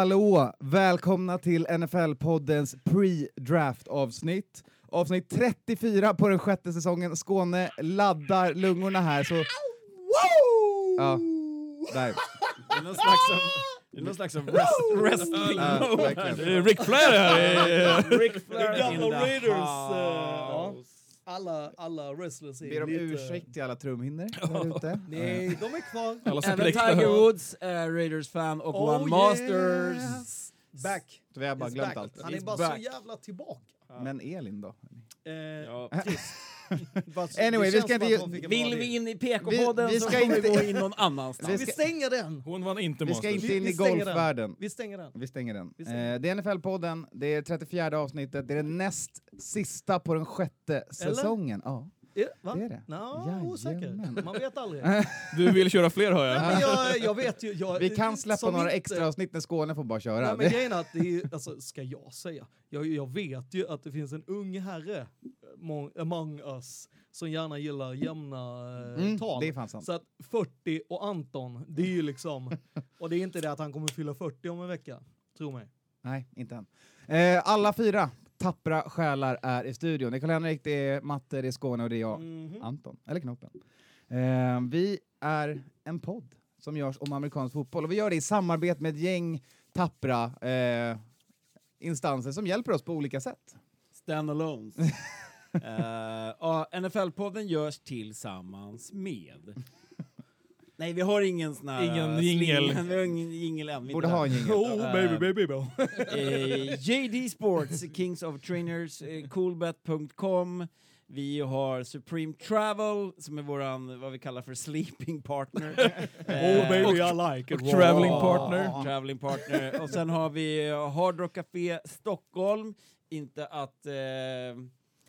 Hallå! Välkomna till NFL-poddens pre-draft avsnitt. Avsnitt 34 på den sjätte säsongen. Skåne laddar lungorna här, så... Ja, där. Det är någon slags av, det är någon slags av rest, wrestling Ja, mode. verkligen. Det är Ric Flair här! Ric Flair the Raiders, eh. Alla, alla wrestlers är Ber om lite... ursäkt till alla trumhinnor där ute. Nej, de är kvar. Alla som Även. Tiger Woods är Raiders-fan och Oh, One Masters. yes. Back. Så vi har bara glömt back. allt. Han är He's bara back. så jävla tillbaka. Men Elin då? Eh, Ja. fast Anyway, det vi ska inte- Vill vi in i PK-podden Vi- vi så ska får vi inte- gå in någon annanstans. Vi Vi ska- stänger den. Hon vann inte Vi ska inte in Vi i golfvärlden. Vi stänger den. Vi stänger den. Vi stänger Eh, det är NFL-podden, det är 34 avsnittet, det är den näst sista på den sjätte säsongen. Ja, Va? det är det. Nå, osäker. Man vet aldrig. Du vill köra fler hör jag. Nej, men jag, jag vet ju... Jag, Vi kan släppa några inte- extra avsnitt när Skåne får bara köra. Nej, men grejen är att det är, alltså, ska jag säga, jag, jag vet ju att det finns en ung herre among, among us som gärna gillar jämna eh, Mm, tal. Så att 40 och Anton, det är ju liksom, och det är inte det att han kommer fylla 40 om en vecka, tro mig. Nej, inte än. Eh, alla fyra tappra själar är i studion. Det är Karl-Henrik, det är Matte, det är Skåne och det är jag, Mhm. Anton. Eller Knoppen. Eh, vi är en podd som görs om amerikansk fotboll och vi gör det i samarbete med ett gäng tappra eh, instanser som hjälper oss på olika sätt. Standalones. uh, ja, NFL-podden görs tillsammans med... Nej, vi har ingen sån här... Ingen sling- jingle. Vi har ingen jingel än. Vi Borde ha en jingel. Oh, Eh, baby, baby, baby. Eh, JD Sports, Kings of Trainers, eh, coolbet.com. Vi har Supreme Travel som är våran, vad vi kallar för sleeping partner. Oh, baby, I like och it. traveling Wow. partner. Traveling partner. Och sen har vi eh, Hard Rock Café Stockholm. Inte att eh,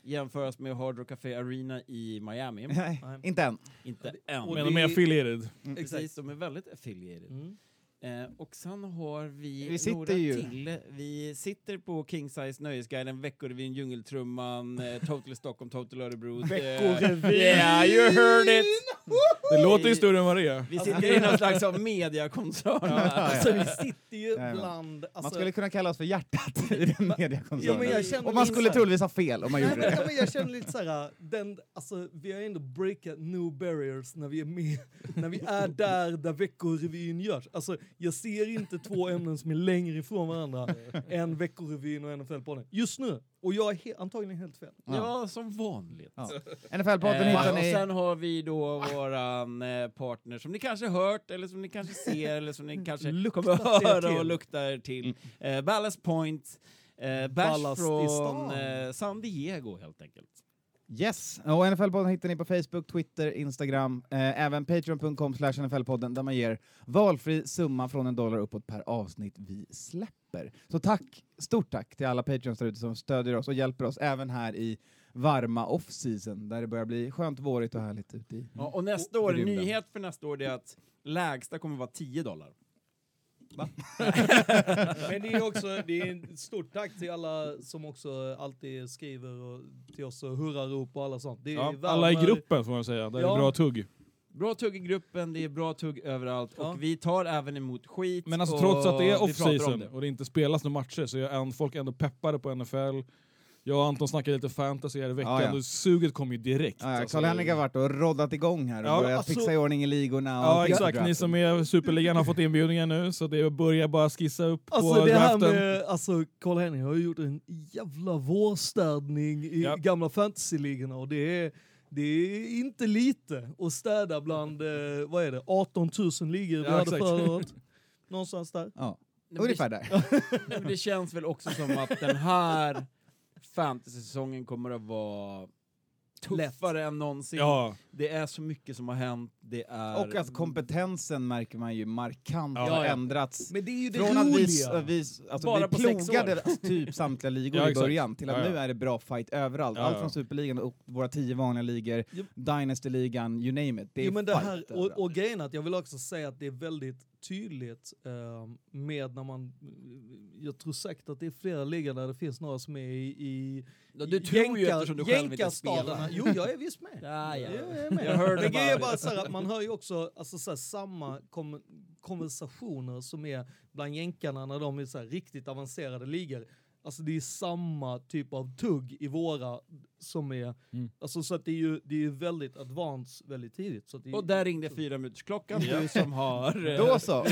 jämföras med Hard Rock Café Arena i Miami. Nej, Nej. inte än. Inte än. Men de är affiliated. Precis, de är väldigt affiliated. Mm. Eh, och sen har vi, Vi sitter några ju- till. Vi sitter på King Size Nöjesguiden, Veckorevyn, Djungeltrumman, eh, Total Stockholm, Total Örebro. eh, Veckorevyn! Yeah, you heard it! Det låter ju större än vad det är. Vi sitter i någon slags av mediakoncern. här. Alltså vi sitter ju bland... Alltså, Man skulle kunna kalla oss för hjärtat i den Ja, jag känner Och man skulle så här- troligtvis ha fel om man gjorde men, ja, det. men jag känner lite såhär, den, alltså, vi har ändå breakat new barriers när vi är med, när vi är där där veckorevyn görs. Alltså, jag ser inte två ämnen som är längre ifrån varandra än veckorevyn och NFL-podden. Just nu. Och jag är he- antagligen helt fel. Ja, som vanligt. Ja. NFL-podden Eh, hittar och ni... sen har vi då våran eh, partner som ni kanske hört, eller som ni kanske ser, eller som ni kanske Luktar kommer er höra till. och luktar till. Eh, Ballast Point, eh, Ballast i från stan. eh, San Diego helt enkelt. Yes, och NFL-podden hittar ni på Facebook, Twitter, Instagram, eh, även patreon.com slash NFL-podden där man ger valfri summa från en dollar uppåt per avsnitt vi släpper. Så tack, stort tack till alla patreons där ute som stödjer oss och hjälper oss även här i varma off-season där det börjar bli skönt vårigt och härligt ute i Ja, och nästa år, en nyhet för nästa år är att lägsta kommer vara 10 dollar. Men det är också, det är ett stort tack till alla som också alltid skriver och, till oss och hurrarop och alla sånt. Det Ja, värmer- alla i gruppen får man säga. Det är Ja. bra tugg. Bra tugg i gruppen, det är bra tugg överallt Ja. och vi tar även emot skit. Men alltså trots att det är off-season det. och det inte spelas några matcher så är folk ändå peppade på NFL. Jag och Anton snackade lite fantasy här i veckan Ja, ja. och suget kom ju direkt. Ja, ja, Alltså, Karl-Henrik har varit och roddat igång här och Ja, börjat alltså- fixa i ordning i ligorna. Och Ja exakt, ni som är Superligan har fått inbjudningar nu så det börjar bara skissa upp Alltså på det här med, alltså Karl Henning har ju gjort en jävla vårstädning i Ja. gamla fantasyligorna och det är, det är inte lite att städa bland, eh, vad är det, 18 000 ligor vi Ja, hade exakt. förra året. Någonstans där. Ja, ungefär där. Det, det känns väl också som att den här fantasy-säsongen kommer att vara tuffare än någonsin. Ja, Det är så mycket som har hänt. Det är... Och att kompetensen märker man ju markant Ja. har Ja. ändrats. Men det är ju det Från att vi, roliga. vi, alltså Bara vi plogade typ samtliga ligor Ja, i början till att Ja, ja. nu är det bra fight överallt. Ja, Allt från Superligan och våra tio vanliga ligor. Dynasty-ligan, you name it. Det är jo, men det här, och, och grejen är att jag vill också säga att det är väldigt tydligt eh, med när man, jag tror säkert att det är flera ligor där det finns några som är i, i Ja, du tror ju jänka- eftersom du själv inte spelar. Jo, jag är visst med. Ja, ja. Jag är med. Jag hörde Men grejen är bara- bara så här att man hör ju också alltså, så här, samma kom konversationer som är bland jänkarna när de är så här, riktigt avancerade ligor. Alltså det är samma typ av tugg i våra som är, Mm. alltså så att det är ju det är väldigt advanced väldigt tidigt. Så att det Och där ringde fyra minuters klockan du som har... eh, Då så.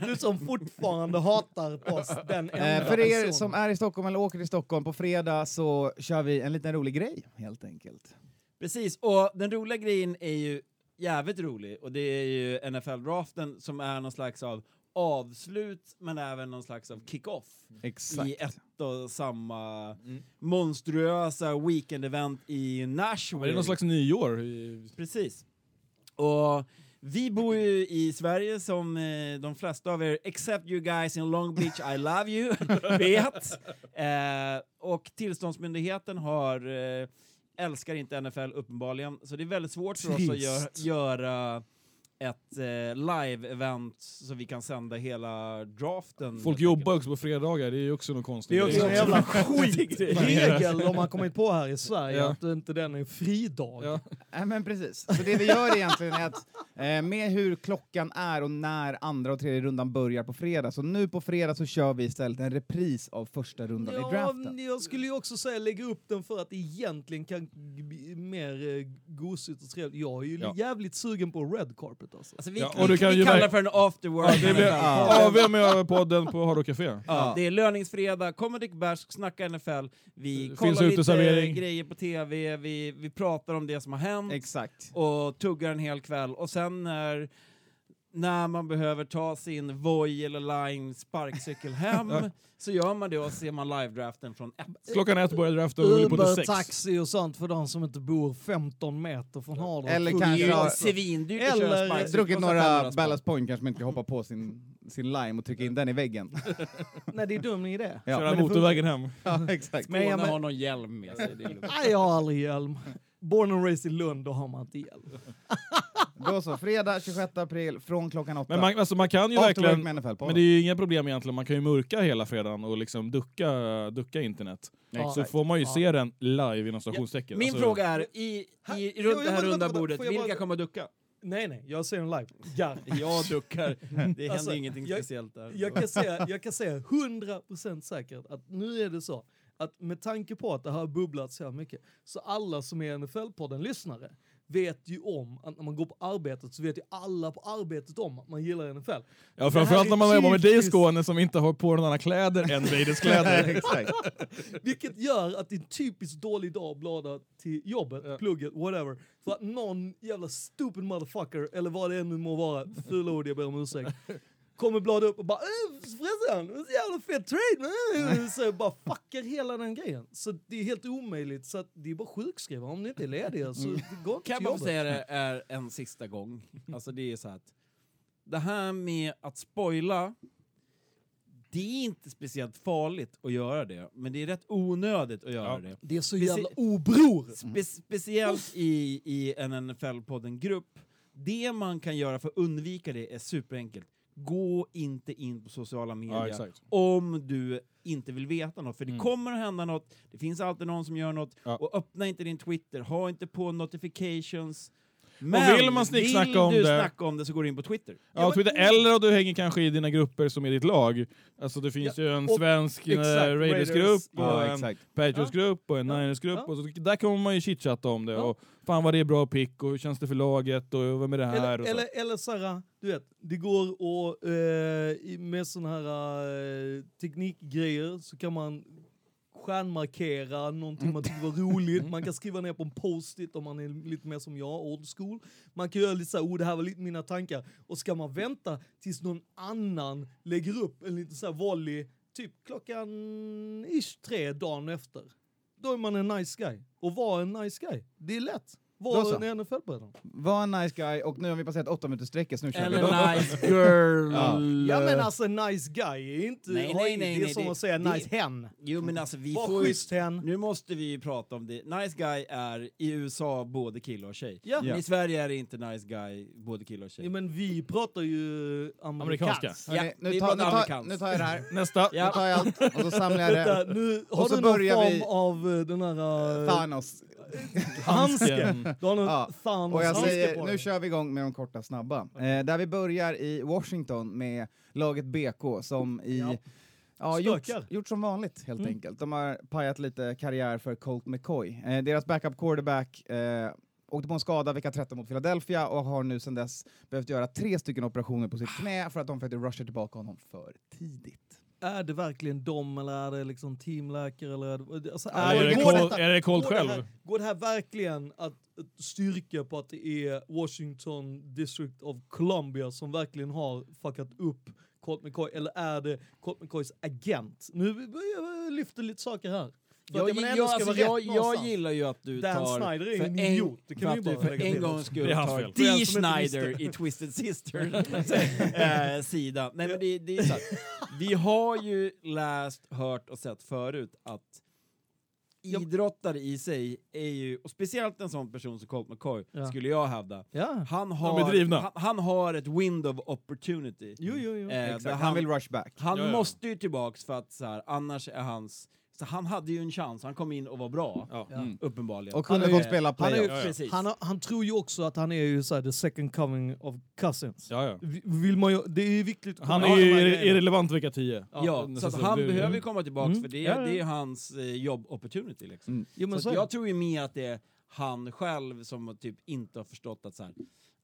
på. du som fortfarande hatar oss den enda Eh, för er personen. som är i Stockholm eller åker till Stockholm på fredag så kör vi en liten rolig grej helt enkelt. Precis, och den roliga grejen är ju jävligt rolig och det är ju NFL-draften som är någon slags av avslut men även någon slags av kick-off i ett och samma monstruösa weekend-event i Nashville. det är någon slags nyår. i- Precis. Och vi bor ju i Sverige som eh, de flesta av er, except you guys in Long Beach, I love you, vet. Eh, och tillståndsmyndigheten har, eh, älskar inte NFL uppenbarligen, så det är väldigt svårt för oss att gö Trist. göra ett eh, live-event så vi kan sända hela draften. Folk jobbar också på fredagar, det är ju också något konstigt. Det är också en jävla skitgrej. regel de har kommit på här i Sverige, Ja. att inte den är en fridag. Ja. Nej, men precis. Så det vi gör egentligen är att eh, med hur klockan är och när andra och tredje rundan börjar på fredag, så nu på fredag så kör vi istället en repris av första rundan i Ja, draften. jag skulle ju också säga lägga upp den för att egentligen kan bli mer eh, gosigt och trevligt. Jag är ju Ja. jävligt sugen på red carpet alltså. Alltså, vi Ja, vi, och du kan vi ju kallar för en afterwork. Ja, det blir Ja. AW med podden på Hard Café. Ja, Ja. det är löningsfredag, kommer Dick Bärs, snacka NFL, vi Det kollar lite uteservering. grejer på TV, vi, vi pratar om det som har hänt Exakt. och tuggar en hel kväll och sen när, när man behöver ta sin Voi eller Lime sparkcykel hem så gör man det och ser man live-draften från ett. Klockan ett börjar draften och på till sex. taxi och sånt för de som inte bor 15 meter från Hard Rock. Eller kanske har- Svindyrt att Eller. Druckit några 500 spänn. Ballast Point kanske man inte kan hoppa på sin, sin lime och trycka in den i väggen. Nej, det är dum idé. Ja, Köra motorvägen hem. Ja, exakt. Men, ja, Skåne men- har någon hjälm med sig. Nej, jag har aldrig hjälm. Born and raised i Lund, då har man inte hjälm. Då så, fredag 26 april från klockan åtta. Men man, alltså, man kan ju verkligen... Men det är ju inga problem egentligen, man kan ju mörka hela fredagen och liksom ducka, ducka internet. Ja. Så får man ju Ja. se den live inom stationstecken. Min Alltså, fråga är, i, i, runt jo, det här runda bordet, vilka bara- kommer ducka? Nej, nej, jag ser den live. Gar. Jag duckar. Det händer Alltså, ingenting jag- speciellt där. Jag kan säga, jag kan säga 100% säkert att nu är det så att med tanke på att det har bubblat så här mycket, så alla som är NFL-podden lyssnare vet ju om att när man går på arbetet så vet ju alla på arbetet om att man gillar NFL. Ja, framförallt är när man jobbar med dig i. Skåne som inte har på några andra kläder än Raiders kläder. Vilket gör att det är en typiskt dålig dag att blada till jobbet, Ja. plugget, whatever. För att någon jävla stupid motherfucker, eller vad det än nu må vara, fula ord jag ber om ursäkt, kommer blada upp och bara äh, förresten, så jävla fet trade! äh." Så jag bara fuckar hela den grejen. Så det är helt omöjligt, så att det är bara sjukskriva om ni inte är lediga. Så det går inte Kan man säga det är en sista gång? Alltså det är så att det här med att spoila det är inte speciellt farligt att göra det, men det är rätt onödigt att göra Ja. det. Det är så jävla obror! Spe speciellt i, i en NFL-podden-grupp. Det man kan göra för att undvika det är superenkelt. Gå inte in på sociala Ja, medier exakt. om du inte vill veta något, för det Mm. kommer att hända något, det finns alltid någon som gör något, Ja. och öppna inte din Twitter, ha inte på notifications. Men vill man snicksnacka vill om du det- snacka om det så går du in på Twitter. Ja, Twitter, eller om du hänger kanske i dina grupper som är ditt lag. Alltså det finns ju en och- svensk eh, Raiders-grupp Raiders, och Ja, en. Patriots-grupp och en Ja. Niners-grupp. Ja. Och där kommer man ju chitchatta om det. Ja. Och fan vad det är bra pick och hur känns det för laget och vem är det här? Eller, och så. eller, eller såhär, du vet, det går och eh, med såna här eh, teknikgrejer så kan man stjärnmarkera någonting man tycker var roligt. Man kan skriva ner på en post-it om man är lite mer som jag, old school. Man kan göra lite såhär, oh det här var lite mina tankar. Och ska man vänta tills någon annan lägger upp en liten såhär volley, typ klockan ish tre dagen efter. Då är man en nice guy. Och vara en nice guy. Det är lätt. Var en NFL-bröderna. Var en nice guy och nu har vi passerat åtta minuters strecket så nu kör vi. Eller nice girl. Ja. Ja men alltså nice guy är inte, Nej, nej, nej, det är nej, som det- att säga det- nice hen. Jo men alltså vi Var får ju... schysst hen. Nu måste vi ju prata om det. Nice guy är i USA både kille och tjej. Ja. Men i Sverige är det inte nice guy både kille och tjej. Ja, men vi pratar ju amerikanska. Ja, nu, vi pratar nu, tar, amerikanskt. nu tar jag det här. Nästa. Ja. Nu tar jag allt och så samlar jag Vänta, det. nu Och har så du någon börjar form vi- av eh, den här... Uh, Thanos. Handsken. Du har någon Ja. Thanos Och jag säger, på nu dig. kör vi igång med de korta snabba. Eh, där vi börjar i Washington med laget BK som i Ja. Ja, gjort, gjort som vanligt helt Mm. enkelt. De har pajat lite karriär för Colt McCoy. Eh, deras backup quarterback eh, åkte på en skada vecka 13 mot Philadelphia och har nu sedan dess behövt göra tre stycken operationer på sitt knä för att de försökte rusha tillbaka honom för tidigt. Är det verkligen dem eller är det liksom teamläkare? Eller är det, alltså, Eller är det går Colt- detta- är det Colt går själv? här, går det här verkligen att styrka på att det är Washington District of Columbia som verkligen har fuckat upp Colt McCoy? Eller är det Colt McCoys agent? Nu jag lyfta lite saker här. Att Jag, jag, alltså, jag, rätt jag någonstans. gillar ju att du Dan tar... Snyder är för en idiot, det kan för att du för en gångs skull tar D. Schneider i Twisted Sister eh, sida. Nej men det, det är så här. Vi har ju läst, hört och sett förut att idrottare i sig är ju, och speciellt en sån person som Colt McCoy, Ja. skulle jag hävda, Ja. han har, han, han har ett window of opportunity. Jo, jo, jo. Eh, Exakt. Han vill rush back. han måste ju tillbaks för att så här, annars är hans... Så han hade ju en chans, han kom in och var bra, Ja. Mm. uppenbarligen. Och kunde Han är- fått spela han är ju- playoff. Ja, ja. Precis. Han, han tror ju också att han är ju såhär the second coming of cousins. Ja, ja. Vi- Vill man ju, det är ju viktigt att Han är här ju irrelevant vecka 10. Ja, det- så så han det- behöver ju komma tillbaks Mm. för det, Ja, ja. det är hans eh, jobb opportunity. Liksom. Mm. Jo, men så så är jag tror ju mer att det är han själv som typ inte har förstått att så här,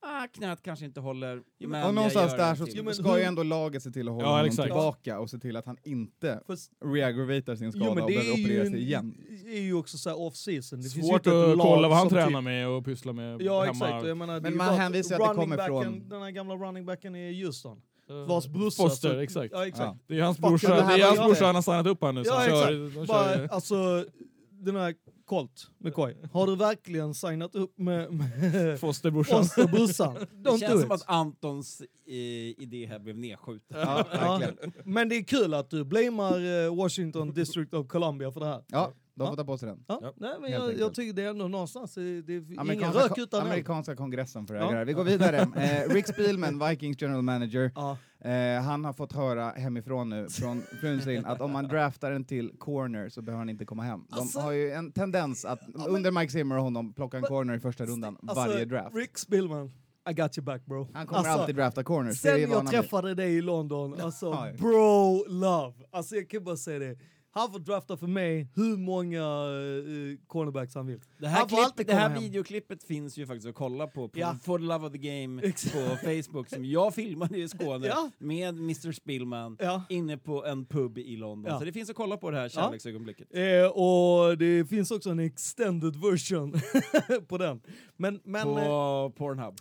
ah, knät kanske inte håller, men och någonstans där så till. Jo, ska ju ändå laget se till att hålla Ja, honom exakt. tillbaka och se till att han inte reaggravatar sin skada Jo, men och det behöver är ju, operera en, sig igen. är ju också så här off season. Det finns ju Svårt att kolla vad han som tränar typ- med och pysslar med Ja hemma. exakt, jag menar, det Men man hänvisar att det kommer från- Den här gamla running backen är Houston. Eh, Vars brorsa... Foster, så- exakt. Ja exakt. Det är hans brorsa, det det här är hans brorsa det. han har signat upp här nu. Så Ja han kör, exakt. de Bara, kör, alltså, den här Colt, McCoy. Har du verkligen signat upp med, med Fosterbrorsan. Foster brorsan? Det känns do som it. att Antons eh, idé här blev nedskjuten. Ja, Ja, men det är kul att du blamear eh, Washington District of Columbia för det här. Ja, de Ja. får ta på sig den. Ja, Ja, nej, men helt jag, jag enkelt. tycker det är ändå någonstans, det, det är ingen Amerikanska, rök ko- utan eld. amerikanska kongressen för här. Vi går vidare. Eh, Rick Spielman, Vikings general manager, Ja. eh, han har fått höra hemifrån nu, från frun sin, att om man draftar en till corner så behöver han inte komma hem. De Alltså- har ju en tendens att under Mike Zimmer och honom plocka en Men- corner i första rundan Alltså, varje draft. Rick Spillman, I got you back bro. Han kommer Alltså, alltid drafta corners. det är Sen jag träffade dig i London, alltså Ja. bro love. Alltså jag kan bara säga det. Han får drafta för mig hur många uh, cornerbacks han vill. Det här, Han klipp, det här hem. videoklippet finns ju faktiskt att kolla på, på Ja. For the Love of the Game Exakt. på Facebook som jag filmade i Skåne Ja. med Mr Spillman Ja. inne på en pub i London. Så det finns att kolla på det här kärleksögonblicket. Eh, och det finns också en extended version på den. Men, men eh, På Pornhub.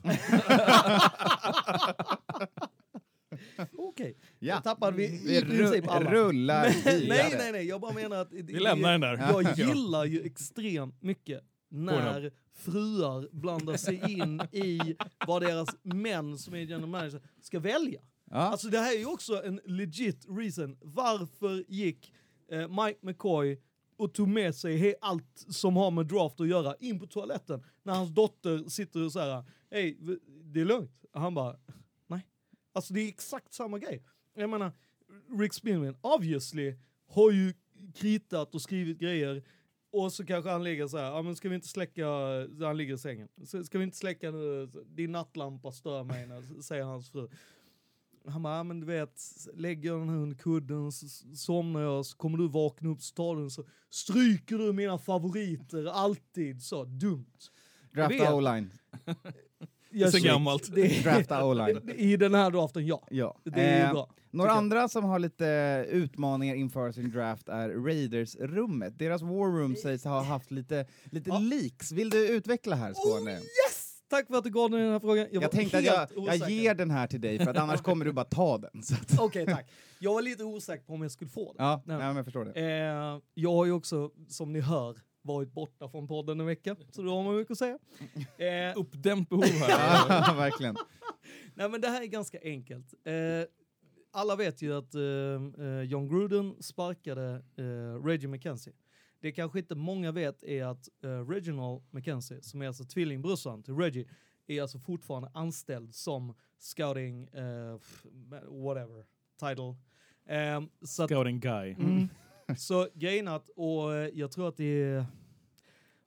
Okej. Ja. Då tappade vi Vi i princip ru- alla. rullar nej, vidare. nej, nej, jag bara menar att... Vi lämnar den där. Jag Ja. gillar ju extremt mycket när fruar blandar sig in i vad deras män som är general manager ska välja. Ja. Alltså det här är ju också en legit reason. Varför gick eh, Mike McCoy och tog med sig allt som har med draft att göra in på toaletten när hans dotter sitter och säger hej, v- det är lugnt. Han bara, nej. Alltså det är exakt samma grej. Jag menar, Rick Spillman obviously har ju kritat och skrivit grejer och så kanske han ligger så här, ja men ska vi inte släcka, han ligger i sängen, ska vi inte släcka nu, din nattlampa stör mig, när- säger hans fru. Han bara, ja, men du vet, lägger jag den här under kudden, så somnar jag, så kommer du vakna upp, så tar du den, så stryker du mina favoriter, alltid så dumt. Drafta o-line. jag Sen kör- gammalt. Det, Drafta O-line. I den här draften, ja. Ja. Det är Eh, bra. Några tycker jag. andra som har lite utmaningar inför sin draft är Raiders-rummet. Deras war room sägs ha haft lite, lite Ja. leaks. Vill du utveckla här, Skåne? Oh, yes! Tack för att du gav den här frågan. Jag, jag tänkte att jag, jag ger den här till dig, för att annars kommer du bara ta den. Så Okej, tack. Jag var lite osäker på om jag skulle få den. ja, Nej. men jag förstår det. Eh, jag har ju också, som ni hör, varit borta från podden en vecka, så då har man mycket att säga. Eh, Uppdämt behov här. Ja, verkligen. nej men det här är ganska enkelt. Eh, alla vet ju att eh, eh, John Gruden sparkade eh, Reggie McKenzie. Det kanske inte många vet är att eh, Reginald McKenzie, som är alltså tvillingbrorsan till Reggie, är alltså fortfarande anställd som scouting, eh, whatever, title. Eh, så att, Scouting guy. Mm. Så grejen att, och eh, jag tror att det är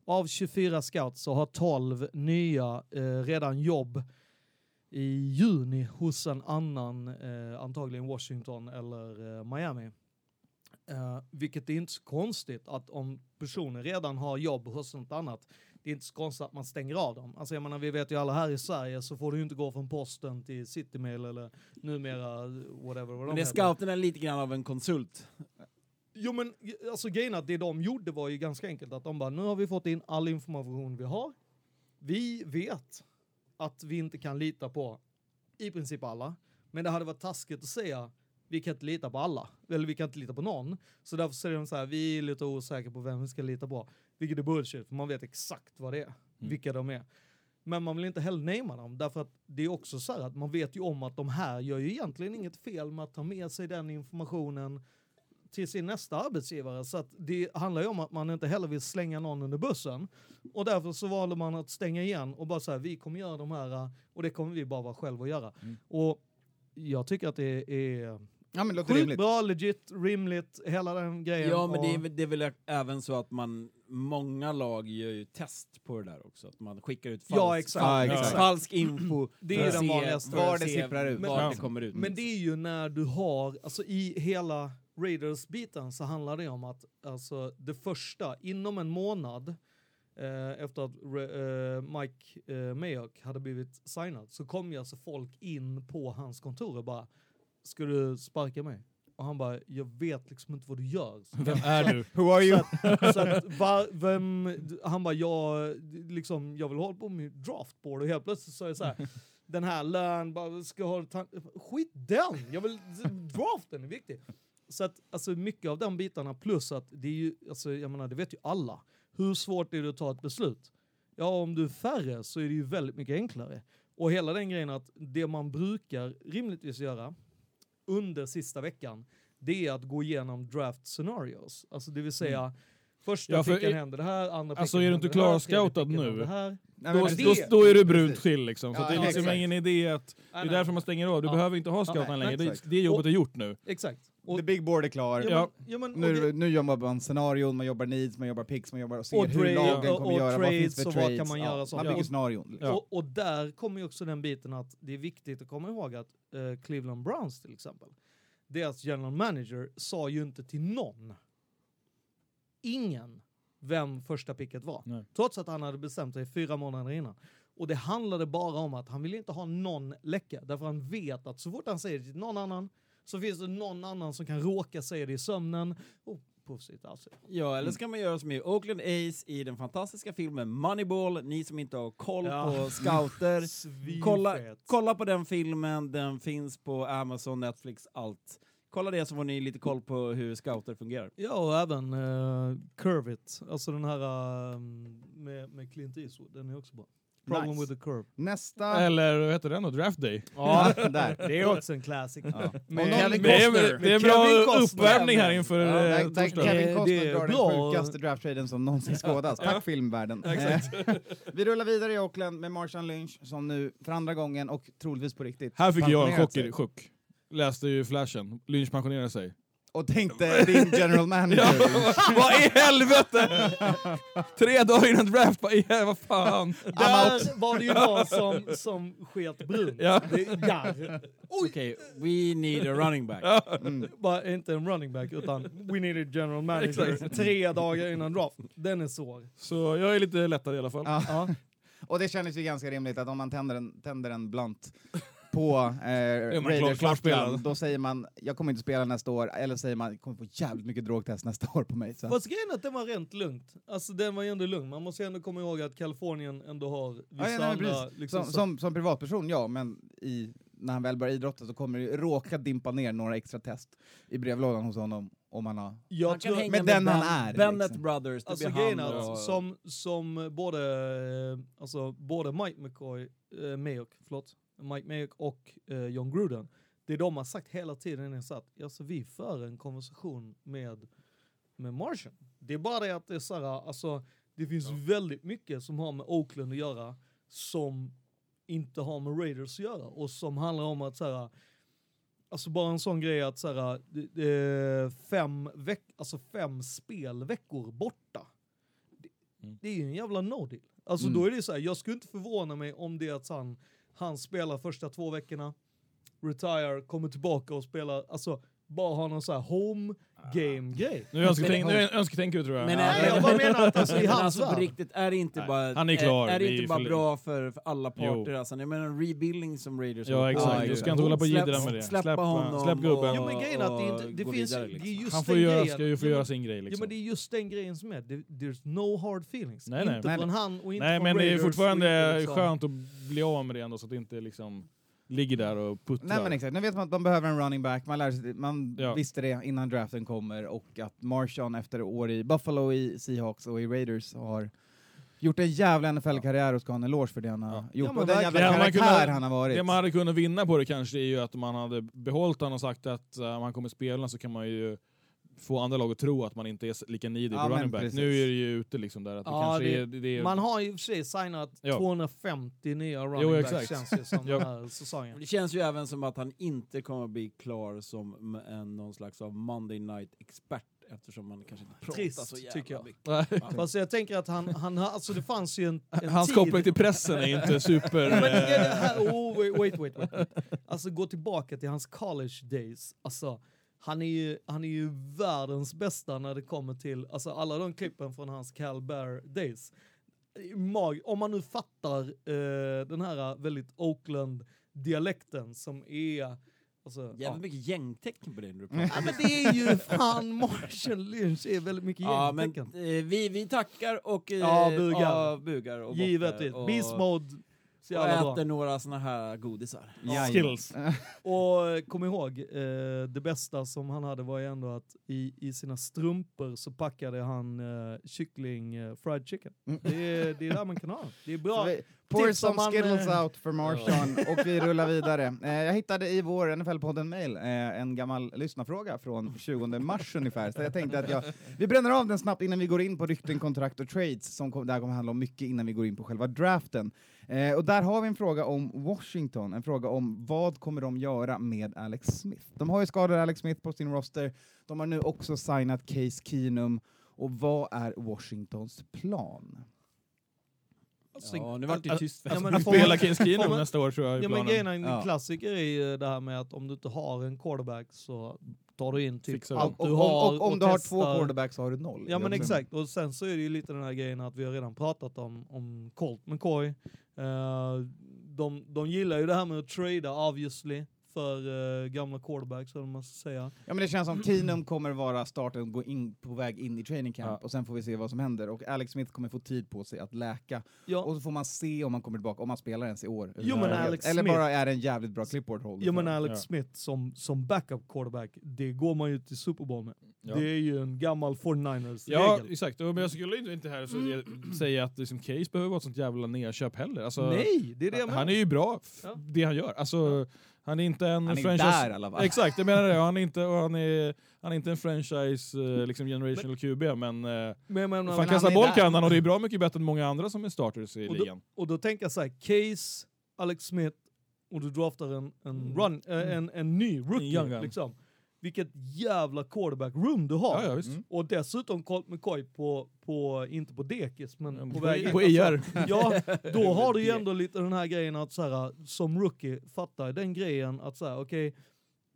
av 24 scouts så har 12 nya eh, redan jobb i juni hos en annan, eh, antagligen Washington eller eh, Miami. Eh, vilket är inte så konstigt att om personer redan har jobb hos något annat, det är inte så konstigt att man stänger av dem. Alltså jag menar, vi vet ju alla här i Sverige så får du ju inte gå från posten till Citymail eller numera whatever. vad de Men det är heter. scouterna är lite grann av en konsult. Jo men alltså grejen att det de gjorde var ju ganska enkelt att de bara nu har vi fått in all information vi har. Vi vet att vi inte kan lita på i princip alla. Men det hade varit taskigt att säga vi kan inte lita på alla. Eller vi kan inte lita på någon. Så därför säger de så här, vi är lite osäkra på vem vi ska lita på. Vilket är bullshit, för man vet exakt vad det är. Vilka de är. Men man vill inte heller namea dem, därför att det är också så här att man vet ju om att de här gör ju egentligen inget fel med att ta med sig den informationen till sin nästa arbetsgivare. Så att det handlar ju om att man inte heller vill slänga någon under bussen. Och därför så valde man att stänga igen och bara säga vi kommer göra de här och det kommer vi bara vara själva att göra. Och jag tycker att det är Ja, men sjukt rimligt. bra, legit, rimligt, hela den grejen. Ja, men det är, Och- väl- det är väl även så att man, många lag gör ju test på det där också. Att man skickar ut falsk, Ja, exakt. Ja, falsk, exakt. falsk info. Det är den vanligaste. Var det sipprar ut. Var Ja. det kommer ut. Men det är ju när du har, alltså i hela Raiders-biten så handlar det om att alltså det första, inom en månad eh, efter att eh, Mike eh, Mayock hade blivit signad så kom ju alltså folk in på hans kontor och bara ska du sparka mig? Och han bara, jag vet liksom inte vad du gör. Så Vem är du? Who are you? så att, så att var, vem, han bara, jag, liksom, jag vill hålla på med draftboard och helt plötsligt så är det så här, den här lön, bara, ska ha skit den, jag vill, draften är viktig. Så att alltså mycket av de bitarna plus att det är ju, alltså jag menar det vet ju alla, hur svårt är det att ta ett beslut? Ja om du är färre så är det ju väldigt mycket enklare. Och hela den grejen att det man brukar rimligtvis göra under sista veckan, det är att gå igenom draft scenarios. Alltså det vill säga, första Ja, för picken är- händer det här, andra Alltså, picken är du inte händer det här, klarscoutad tredje picken nu? händer det här. Nej, Då, men då, det- då är du brunt till liksom. Så Ja, det är liksom exakt. ingen idé att... Det är därför man stänger av. Du Ja. behöver inte ha scouten längre. Det, det jobbet Och- är gjort nu. Exakt. Och, The big board är klar. ja, men, ja, men, Nu, det- nu jobbar man scenarion, man jobbar needs, man jobbar picks, man jobbar och ser Och hur trade- lagen och- kommer och göra, vad finns trades för och vad trades. kan man göra ja, sånt. man bygger Ja. scenarion. Ja. Och, och där kommer ju också den biten att det är viktigt att komma ihåg att eh, Cleveland Browns till exempel, deras general manager sa ju inte till någon, ingen, vem första picket var. Nej. Trots att han hade bestämt sig fyra månader innan. Och det handlade bara om att han ville inte ha någon läcka, därför han vet att så fort han säger det till någon annan så finns det någon annan som kan råka säga det i sömnen. Oh, alltså. Ja, eller så kan man göra som i Oakland Ace i den fantastiska filmen Moneyball. Ni som inte har koll Ja. på scouter, kolla, kolla på den filmen. Den finns på Amazon, Netflix, allt. Kolla det så får ni lite koll på hur scouter fungerar. Ja, och även uh, Curve It, alltså den här uh, med, med Clint Eastwood, den är också bra. Problem Nice. with the curve. Nästa... Eller vad heter den då? Draft Day? Ja, där. Det är också en classic. Ja. Men Det är, Costner. det är en bra uppvärmning här inför Ja, eh, tack, tack. Kevin Det Costner är drar bra. den sjukaste drafttraden som någonsin skådats. Tack filmvärlden. Eh, Vi rullar vidare i Oakland med Marshawn Lynch som nu för andra gången och troligtvis på riktigt Här fick jag en chock. Läste ju flashen. Lynch pensionerar sig. Och tänkte din general manager. Vad i helvete! Tre dagar innan draft, vad, i, vad fan? Där var det ju någon som, som sket brunt. Ja. Det är garr. Oj! Okej, we need a running back. Mm. Bara inte en running back, utan we need a general manager tre dagar innan draft. Den är svår. Så jag är lite lättad i alla fall. Ja. Ja. Och det kändes ju ganska rimligt att om man tänder en, tänder en blunt på eh, man klar- Raiders klarspelad. Lappland, då säger man jag kommer inte spela nästa år, eller säger man jag kommer få jävligt mycket drogtest nästa år på mig. Så. Fast grejen är att den var rent lugnt. Alltså den var ju ändå lugn. Man måste ändå komma ihåg att Kalifornien ändå har vissa Ja, ja, nej, andra... Liksom, som, som, som privatperson, ja, men i, när han väl börjar idrotta så kommer det råka dimpa ner några extra test i brevlådan hos honom om han har... jag han kan tror, hänga med den han Ben- är, Bennett liksom. Brothers, det Alltså blir han att som, som både, eh, alltså, både Mike McCoy, eh, Mayock, förlåt, Mike Mayock och eh, John Gruden, det de har sagt hela tiden är så att alltså, vi för en konversation med, med Martian. Det är bara det att det är så här, alltså, det finns väldigt mycket som har med Oakland att göra som inte har med Raiders att göra och som handlar om att så här, Alltså bara en sån grej att så här, fem, veck, alltså fem spelveckor borta. Det, Mm. det är ju en jävla no-deal. Alltså Mm. då är det så här, jag skulle inte förvåna mig om det är att han, han spelar första två veckorna, retire, kommer tillbaka och spelar, alltså bara ha någon så här home game-grej. Nu önsketänk- nu önsketänker du tror jag. Men, Nej, är- jag bara menar att alltså, i hans alltså på riktigt, är det inte Nej, bara, han är klar, Är, är det inte bara bra för, för alla Jo. parter? Alltså, jag menar en rebuilding som Raiders Ja exakt, med. du ska inte hålla på och Släpp- jiddra med det. Släppa Släpp, honom släpp gubben. Jo men grejen är att det, och inte, det finns vidare, ju, liksom. det är just Han får den göra, grejen. ska ju få Ja, göra sin grej Ja liksom. men det är just den grejen som är, det, there's no hard feelings. Nej, nej. Inte Nej, från han och inte Nej från men det är Raiders och fortfarande liksom- skönt att bli av med det ändå så att det inte liksom ligger där och puttrar. Nej men exakt, nu vet man att de behöver en running back, man, lär sig, man Ja. visste det innan draften kommer och att Marshawn efter år i Buffalo, i Seahawks och i Raiders har gjort en jävla NFL-karriär och ska ha en eloge för det han har Ja. gjort. Ja, och den jävla man karaktär kunde- han har varit. Det man hade kunnat vinna på det kanske är ju att man hade behållit han och sagt att uh, om han kommer spela så kan man ju få andra lag att tro att man inte är lika needy Ja, på running back. precis. Nu är det ju ute liksom där att det Ja, kanske det- är... Det, det är Man har ju i och för sig signat Ja. 250 nya running Jo, backs exakt. känns det som den här säsongen. Det känns ju även som att han inte kommer att bli klar som en, någon slags av Monday night-expert eftersom man kanske inte pratar Trist, så jävla tycker jag. mycket. Fast jag tänker att han, han har- alltså det fanns ju en, en Hans tid... koppling till pressen är inte super... Men det, det eh, här, oh, wait, wait, wait, wait. wait. Alltså gå tillbaka till hans college days. Alltså, han är, ju, han är ju världens bästa när det kommer till alltså, alla de klippen från hans Cal Bear days. Mag, om man nu fattar eh, den här väldigt Oakland-dialekten som är... Alltså, ja. Jävligt mycket gängtecken på det när du Ja, pratar. men det är ju fan Marshall Lynch är väldigt mycket Ja, men gängtecken. eh, vi, vi tackar och eh, Ja, bugar. ja, bugar och Givetvis. och, Beast mode. Så och bra. äter några såna här godisar. Jajamän. Skills. Och eh, kom ihåg, eh, det bästa som han hade var ju ändå att i, i sina strumpor så packade han eh, kyckling, eh, fried chicken. Mm. Det, är, det är där man kan ha det. Är bra. vi, pour Tips some man, skittles eh, out för Marshawn och vi rullar vidare. Eh, jag hittade i vår NFL-podden-mail eh, en gammal lyssnarfråga från 20 mars ungefär, så jag tänkte att jag, vi bränner av den snabbt innan vi går in på rykten, kontrakt och trades, som kom, det här kommer handla om mycket innan vi går in på själva draften. Eh, och där har vi en fråga om Washington, en fråga om vad kommer de göra med Alex Smith? De har ju skadat Alex Smith på sin roster, de har nu också signat Case Keenum, och vad är Washingtons plan? Alltså, Ja, nu vart det tyst. Ja, men Case får Keenum nästa år tror jag Ja men grejen en Ja. klassiker är ju det här med att om du inte har en quarterback så tar du in typ Fixar allt Och, du och, har och, och om och du har två quarterbacks så har du noll. Ja men också- exakt, och sen så är det ju lite den här grejen att vi har redan pratat om, om Colt McCoy. Uh, de, de gillar ju det här med att trada obviously för eh, gamla quarterbacks, eller man ska säga. Ja men det känns som Keenum kommer vara starten och gå in, på väg in i training camp Ja. och sen får vi se vad som händer. Och Alex Smith kommer få tid på sig att läka. Ja, Och så får man se om han kommer tillbaka, om han spelar ens i år. Jo, men. Alex Eller Smith- bara är det en jävligt bra clipboard holder. ja men. Alex Ja. Smith som, som backup quarterback, det går man ju till Super Bowl med. Ja. Det är ju en gammal 49ers Ja, regel. exakt. Men jag skulle inte här så Mm. säga att liksom Case behöver vara ett sånt jävla nedköp heller. Alltså, Nej, det är det jag menar. han är ju bra, det han gör. Alltså, Han är inte en Han är franchise... där i alla fall. Exakt, jag menar det. Han är inte, han är, han är inte en franchise eh, liksom generational QB, men, eh, Men, men, men, fan han kasta boll kan han och det är bra mycket bättre än många andra som är starters i Och då- ligan. Och då tänker jag så här, Case, Alex Smith och du draftar en, en, Mm. run, äh, en, en ny En rookie. gun. liksom. Vilket jävla quarterback room du har. Ja, ja, visst. Mm. Och dessutom Colt McCoy på, på, inte på dekis, men Mm, på, väg in. på Alltså, IR. Ja, då har du ju ändå lite den här grejen att så här, som rookie, fatta den grejen att säga okej,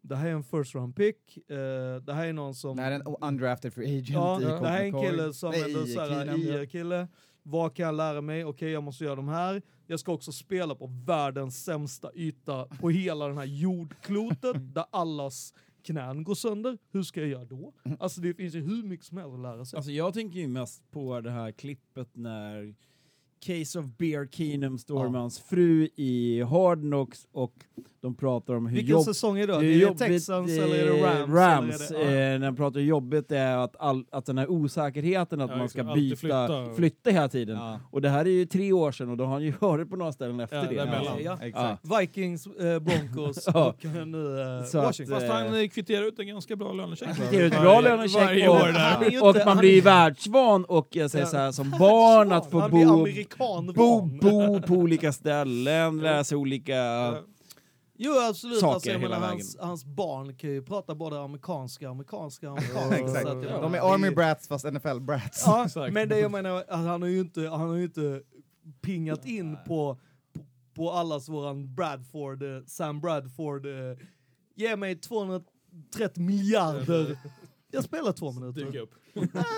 det här är en first round pick, eh, det här är någon som... Det är en undrafted free agent Ja, i det Colt här är en kille som Nej, ändå ja. IR-kille. Vad kan jag lära mig? Okej, jag måste göra de här. Jag ska också spela på världens sämsta yta på hela den här jordklotet där allas knän går sönder. Hur ska jag göra då? Alltså det finns ju hur mycket som helst att lära sig. Alltså jag tänker ju mest på det här klippet när Case of Bear Keenum står Ja. med hans fru i Hard Knocks och de pratar om hur Vilken jobb- säsong är det? hur Är det Texans eller är det Rams? Rams eller är det, ja. eh, när de pratar hur jobbigt det är att, all, att den här osäkerheten att Ja, man ska byta, flytta. flytta. hela tiden. Ja. Och det här är ju tre år sedan och då har han ju varit på några ställen efter det. Vikings, eh, Broncos och nu eh, Så att, Washington. Fast Eh. han eh, kvitterar ut en ganska bra lönecheck. Det är ett bra lönecheck och, Han och man han- blir ju världsvan och jag säger så här, som barn att få Han bo, bo, bo på olika ställen, lära sig olika... Jo absolut, saker alltså, jag hela menar, vägen. hans, hans barn kan ju prata både amerikanska, amerikanska, amerikanska. Exakt. att jag De är Army Brats fast NFL-brats. Ja, Exakt. men det jag menar, att han har ju inte, han har ju inte pingat in på, på, på allas våran Bradford, eh, Sam Bradford, eh, ge mig 230 miljarder. Jag spelar två minuter. Dyka upp.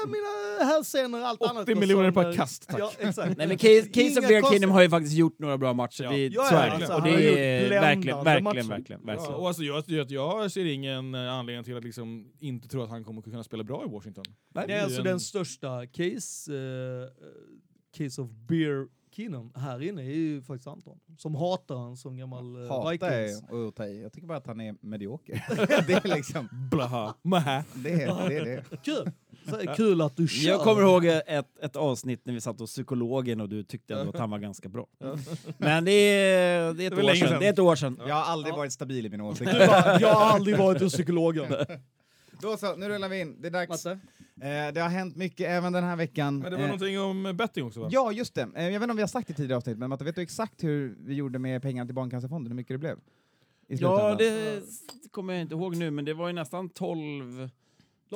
Mina hälsenor, allt 80 annat. går miljoner per sönder. kast, tack. Ja, exakt. Nej men Case, Case of Bear Kingdom har ju faktiskt gjort några bra matcher, Ja. det, Ja, alltså, och det är verkligen, verkligen, verkligen, Ja, verkligen. och alltså, jag, jag, jag ser ingen anledning till att liksom inte tro att han kommer kunna spela bra i Washington. Nej, är alltså en- den största case, eh, case of beer Keenum här inne är ju faktiskt Anton. Som hatar han som gammal uh, Hata Vikings. är att ta i. Jag tycker bara att han är medioker. det är liksom, Blaha. Mähä. det är det. Är det. Kul! Så, är kul att du kör. Jag kommer ihåg ett, ett avsnitt när vi satt hos psykologen och du tyckte att han var ganska bra. Men det är, det är, ett, Det år sedan. sedan. det är ett år sedan. Jag har aldrig Ja. varit stabil i åsikter. bara, jag har aldrig varit hos psykologen. Då så, nu rullar vi in. Det är dags. Matte? Eh, det har hänt mycket även den här veckan. Men det var Eh, någonting om betting också va? Ja, just det. Eh, jag vet inte om vi har sagt det i tidigare avsnitt, men Matte, vet du exakt hur vi gjorde med pengarna till Barncancerfonden? Hur mycket det blev? I Ja, det kommer jag inte ihåg nu, men det var ju nästan 12,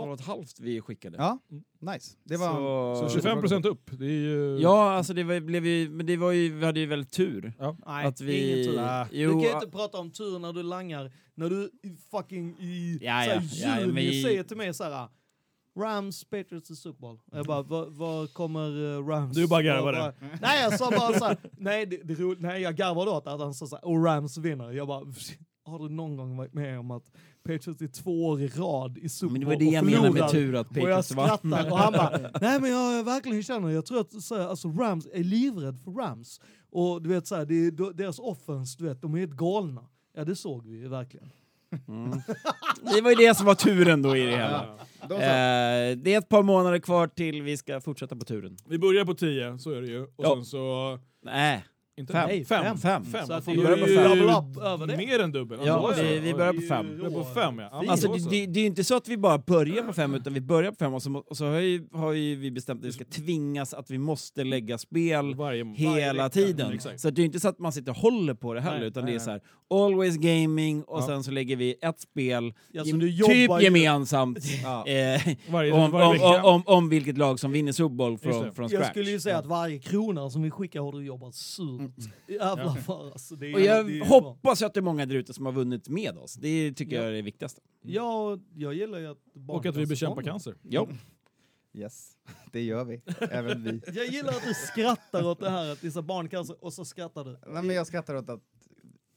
12 och ett halvt vi skickade. Ja, nice. Det var... Så- Så 25 procent upp, det är ju... Ja, alltså det var, blev ju, men det var ju, vi hade ju väldigt tur. Nej, Att vi- ingen tur. Nej. du Jo, kan ju inte prata om tur när du langar, när du fucking i Ja, så ja, ja, juni men vi- säger till mig såhär Rams, Patriots i Super Bowl. Jag bara, vad kommer eh, Rams? Du bara garvade. bara- Nej, jag sa bara såhär, nej, det, det, nej jag garvade åt att han sa såhär, och Rams vinner. Jag bara, har du någon gång varit med om att Patriots är två år i rad i Super Men det Bowl var det och jag menade med förlorar? tur att Och jag Patriots skrattar och han bara, nej men jag verkligen känner, jag tror att så här, alltså Rams är livrädd för Rams. Och du vet så här, det är, då- deras offense, du vet, de är helt galna. Ja det såg vi ju verkligen. Mm. Det var ju det som var turen då i det hela. Eh, det är ett par månader kvar till vi ska fortsätta på turen. Vi börjar på 10, så är det ju. Och Ja. sen så... Nej, Inte Fem. Nej, fem. Fem. Så att det är ju det double up över det. Mer än dubbel. Ja, Då så. vi- vi börjar på fem. Vi börjar på fem, ja. Alltså, det, det, det är ju inte så att vi bara börjar på fem, utan vi börjar på fem och så, och så har, ju, har ju vi bestämt att vi ska tvingas att vi måste lägga spel Varje, hela vecka. tiden. Exakt. Så det är ju inte så att man sitter och håller på det heller, Nej, utan nej, det är så här always gaming och Ja. sen så lägger vi ett spel Ja, typ ju- gemensamt Ja. eh, Varje, om, varje om, vecka. om, om, om vilket lag som vinner Super Bowl från, från Jag scratch. skulle ju säga att varje krona som vi skickar har du jobbat Jävlar Ja. för alltså. Det är, Och jag det är hoppas att det är många där ute som har vunnit med oss. Det tycker Ja. jag är det viktigaste. Ja, jag gillar ju att Och att vi bekämpar cancer. Jo. Yes, det gör vi. Även vi. Jag gillar att du skrattar åt det här att vissa barn kan och så skrattar du. Nej, men jag skrattar åt att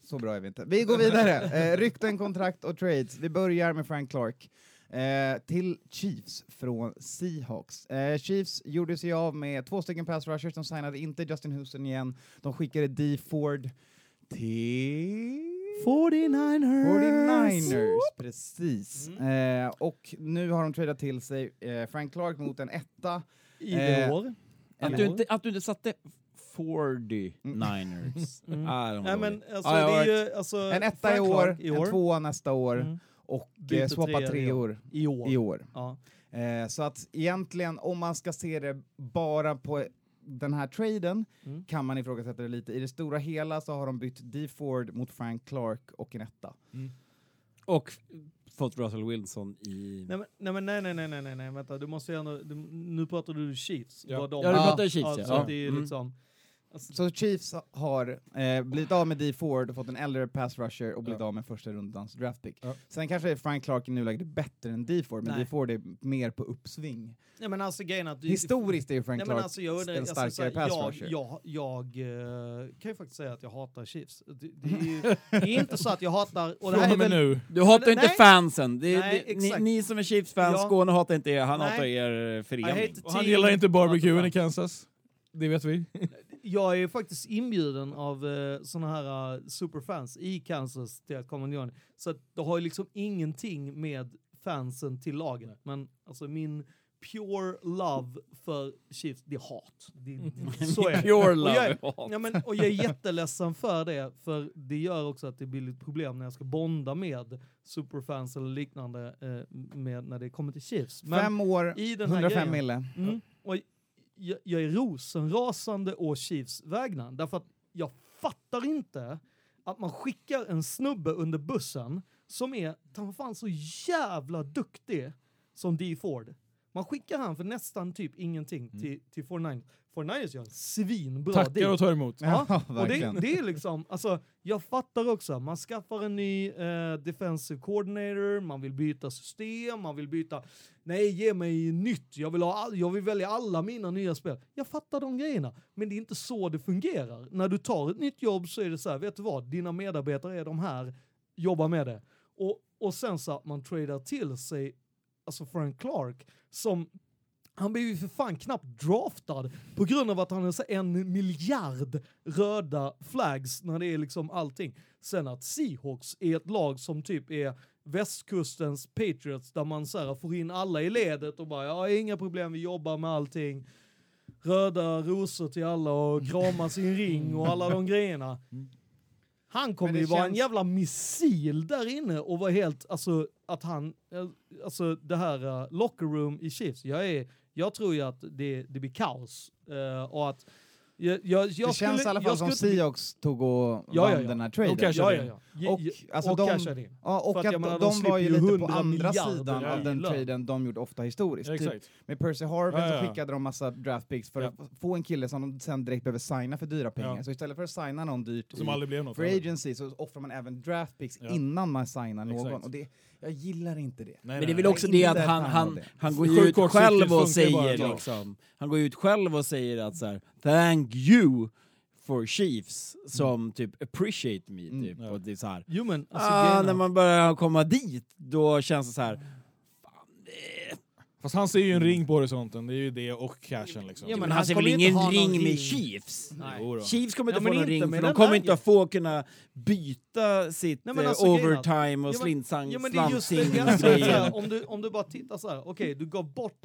så bra är vi inte. Vi går vidare. Eh, rykten, kontrakt och trades. Vi börjar med Frank Clark. Eh, till Chiefs från Seahawks. Eh, Chiefs gjorde sig av med två stycken pass rushers, de signade inte Justin Houston igen. De skickade D. Ford till... 49ers! 49ers, precis. Mm. Eh, och nu har de tradat till sig eh, Frank Clark mot en etta. I Eh, år. Att I du inte, att du inte satte 40 Niners. Mm. Ah, de var Nej men alltså, det är ju alltså, En etta i år, i år. en tvåa nästa år Mm. Och eh, swappa treor i år. i år. Ja. Eh, så att egentligen, om man ska se det bara på den här traden Mm. kan man ifrågasätta det lite. I det stora hela så har de bytt D. Ford mot Frank Clark och en etta. Och fått Russell Wilson i... Nej, men, nej, nej, nej, nej, nej, nej, vänta, du måste ju ändå, du, nu pratar du Chiefs. Ja. de- Ja, du Ja. pratar Chiefs, ja. så Ja. det är Mm. liksom, Så Chiefs har eh, blivit av med D Ford, fått en äldre pass rusher och blivit Ja. av med första rundans draftpick. Ja. Sen kanske Frank Clark i nuläget är bättre än D Ford, men Nej. D Ford är mer på uppsving. nej men alltså grejen att... du- Historiskt är ju Frank Nej, Clark alltså, jag, undrar- en alltså, starkare så här, pass jag, rusher. jag, jag eh, kan ju faktiskt säga att jag hatar Chiefs. Det, det, är, ju, det är inte så att jag hatar... Och det här är och väl, nu. Du hatar Nej. inte fansen. Det, Nej, det, ni, ni som är Chiefs-fans, Ja. Skåne hatar inte er, han Nej. hatar er hate förening. Och han gillar inte barbecuen i Kansas. Det vet vi. Jag är faktiskt inbjuden av uh, såna här uh, superfans i Kansas till att komma och göra Så att det har ju liksom ingenting med fansen till lagen. Men alltså min pure love för Chiefs, det är hat. Det, det, så är det. Pure Och jag, love. är- ja, men, och jag är jätteledsen för det, för det gör också att det blir lite problem när jag ska bonda med superfans eller liknande eh, med, när det kommer till Chiefs. Men Fem år, i den här 105 grejen, mille. Mm. Och jag, jag är rosenrasande å Chiefs vägnar. Därför att jag fattar inte att man skickar en snubbe under bussen som är, ta fan så jävla duktig som D Ford. Man skickar han för nästan typ ingenting till, till 49 49ers gör en svinbra Tackar deal. och tar emot. Ja, Ja, och det, verkligen. det är liksom, alltså, jag fattar också, man skaffar en ny eh, defensive coordinator, man vill byta system, man vill byta, nej ge mig nytt, jag vill, ha all, jag vill välja alla mina nya spel. Jag fattar de grejerna, men det är inte så det fungerar. När du tar ett nytt jobb så är det så här, vet du vad, dina medarbetare är de här, jobba med det. Och, och sen så att man tradar till sig, alltså Frank Clark, som han blev ju för fan knappt draftad på grund av att han har så en miljard röda flags när det är liksom allting. Sen att Seahawks är ett lag som typ är västkustens Patriots där man så här får in alla i ledet och bara ja, inga problem, vi jobbar med allting. Röda rosor till alla och kramas i en ring och alla de grejerna. Mm. Han kommer ju vara en jävla missil där inne och vara helt, alltså att han, alltså det här uh, locker room i Chiefs, jag är, jag tror ju att det, det blir kaos. eh, och att, jag, jag, jag Det känns i alla fall som Seahawks tog och Ja, vann ja, ja. den här Och traden. cashade Ja. Och, alltså, och de- cashade in. Ja, och För att att, menar, de, de var ju lite på 100 andra sidan av den traden de gjort ofta historiskt. Typ med Percy Harvin så skickade de massa draftpicks för Ja. att få en kille som de sen direkt behöver signa för dyra pengar. Så istället för att signa någon dyrt Som i aldrig blev något. free agency så offrar man även draftpicks Ja. innan man signar någon. Och det, jag gillar inte det. Nej, Men det är väl också det att han, han, det. han går ju ut själv och säger liksom, han går ut själv och säger att så här, thank you for Chiefs som typ appreciate me Mm. typ. Ja. Och det är så här, Jo men, alltså, ah, när man börjar komma dit, då känns det så här. Fast han ser ju en ring på horisonten, det är ju det och cashen liksom. Ja, Men men han han ser väl ingen ring med ring. Chiefs? Nej. Chiefs kommer Ja, inte få men någon inte ring, för de kommer inte att få kunna byta sitt Nej, eh, alltså, overtime och Ja, men- slintsang, Ja men det är just det, om, du, om du bara tittar så här, okej du gav bort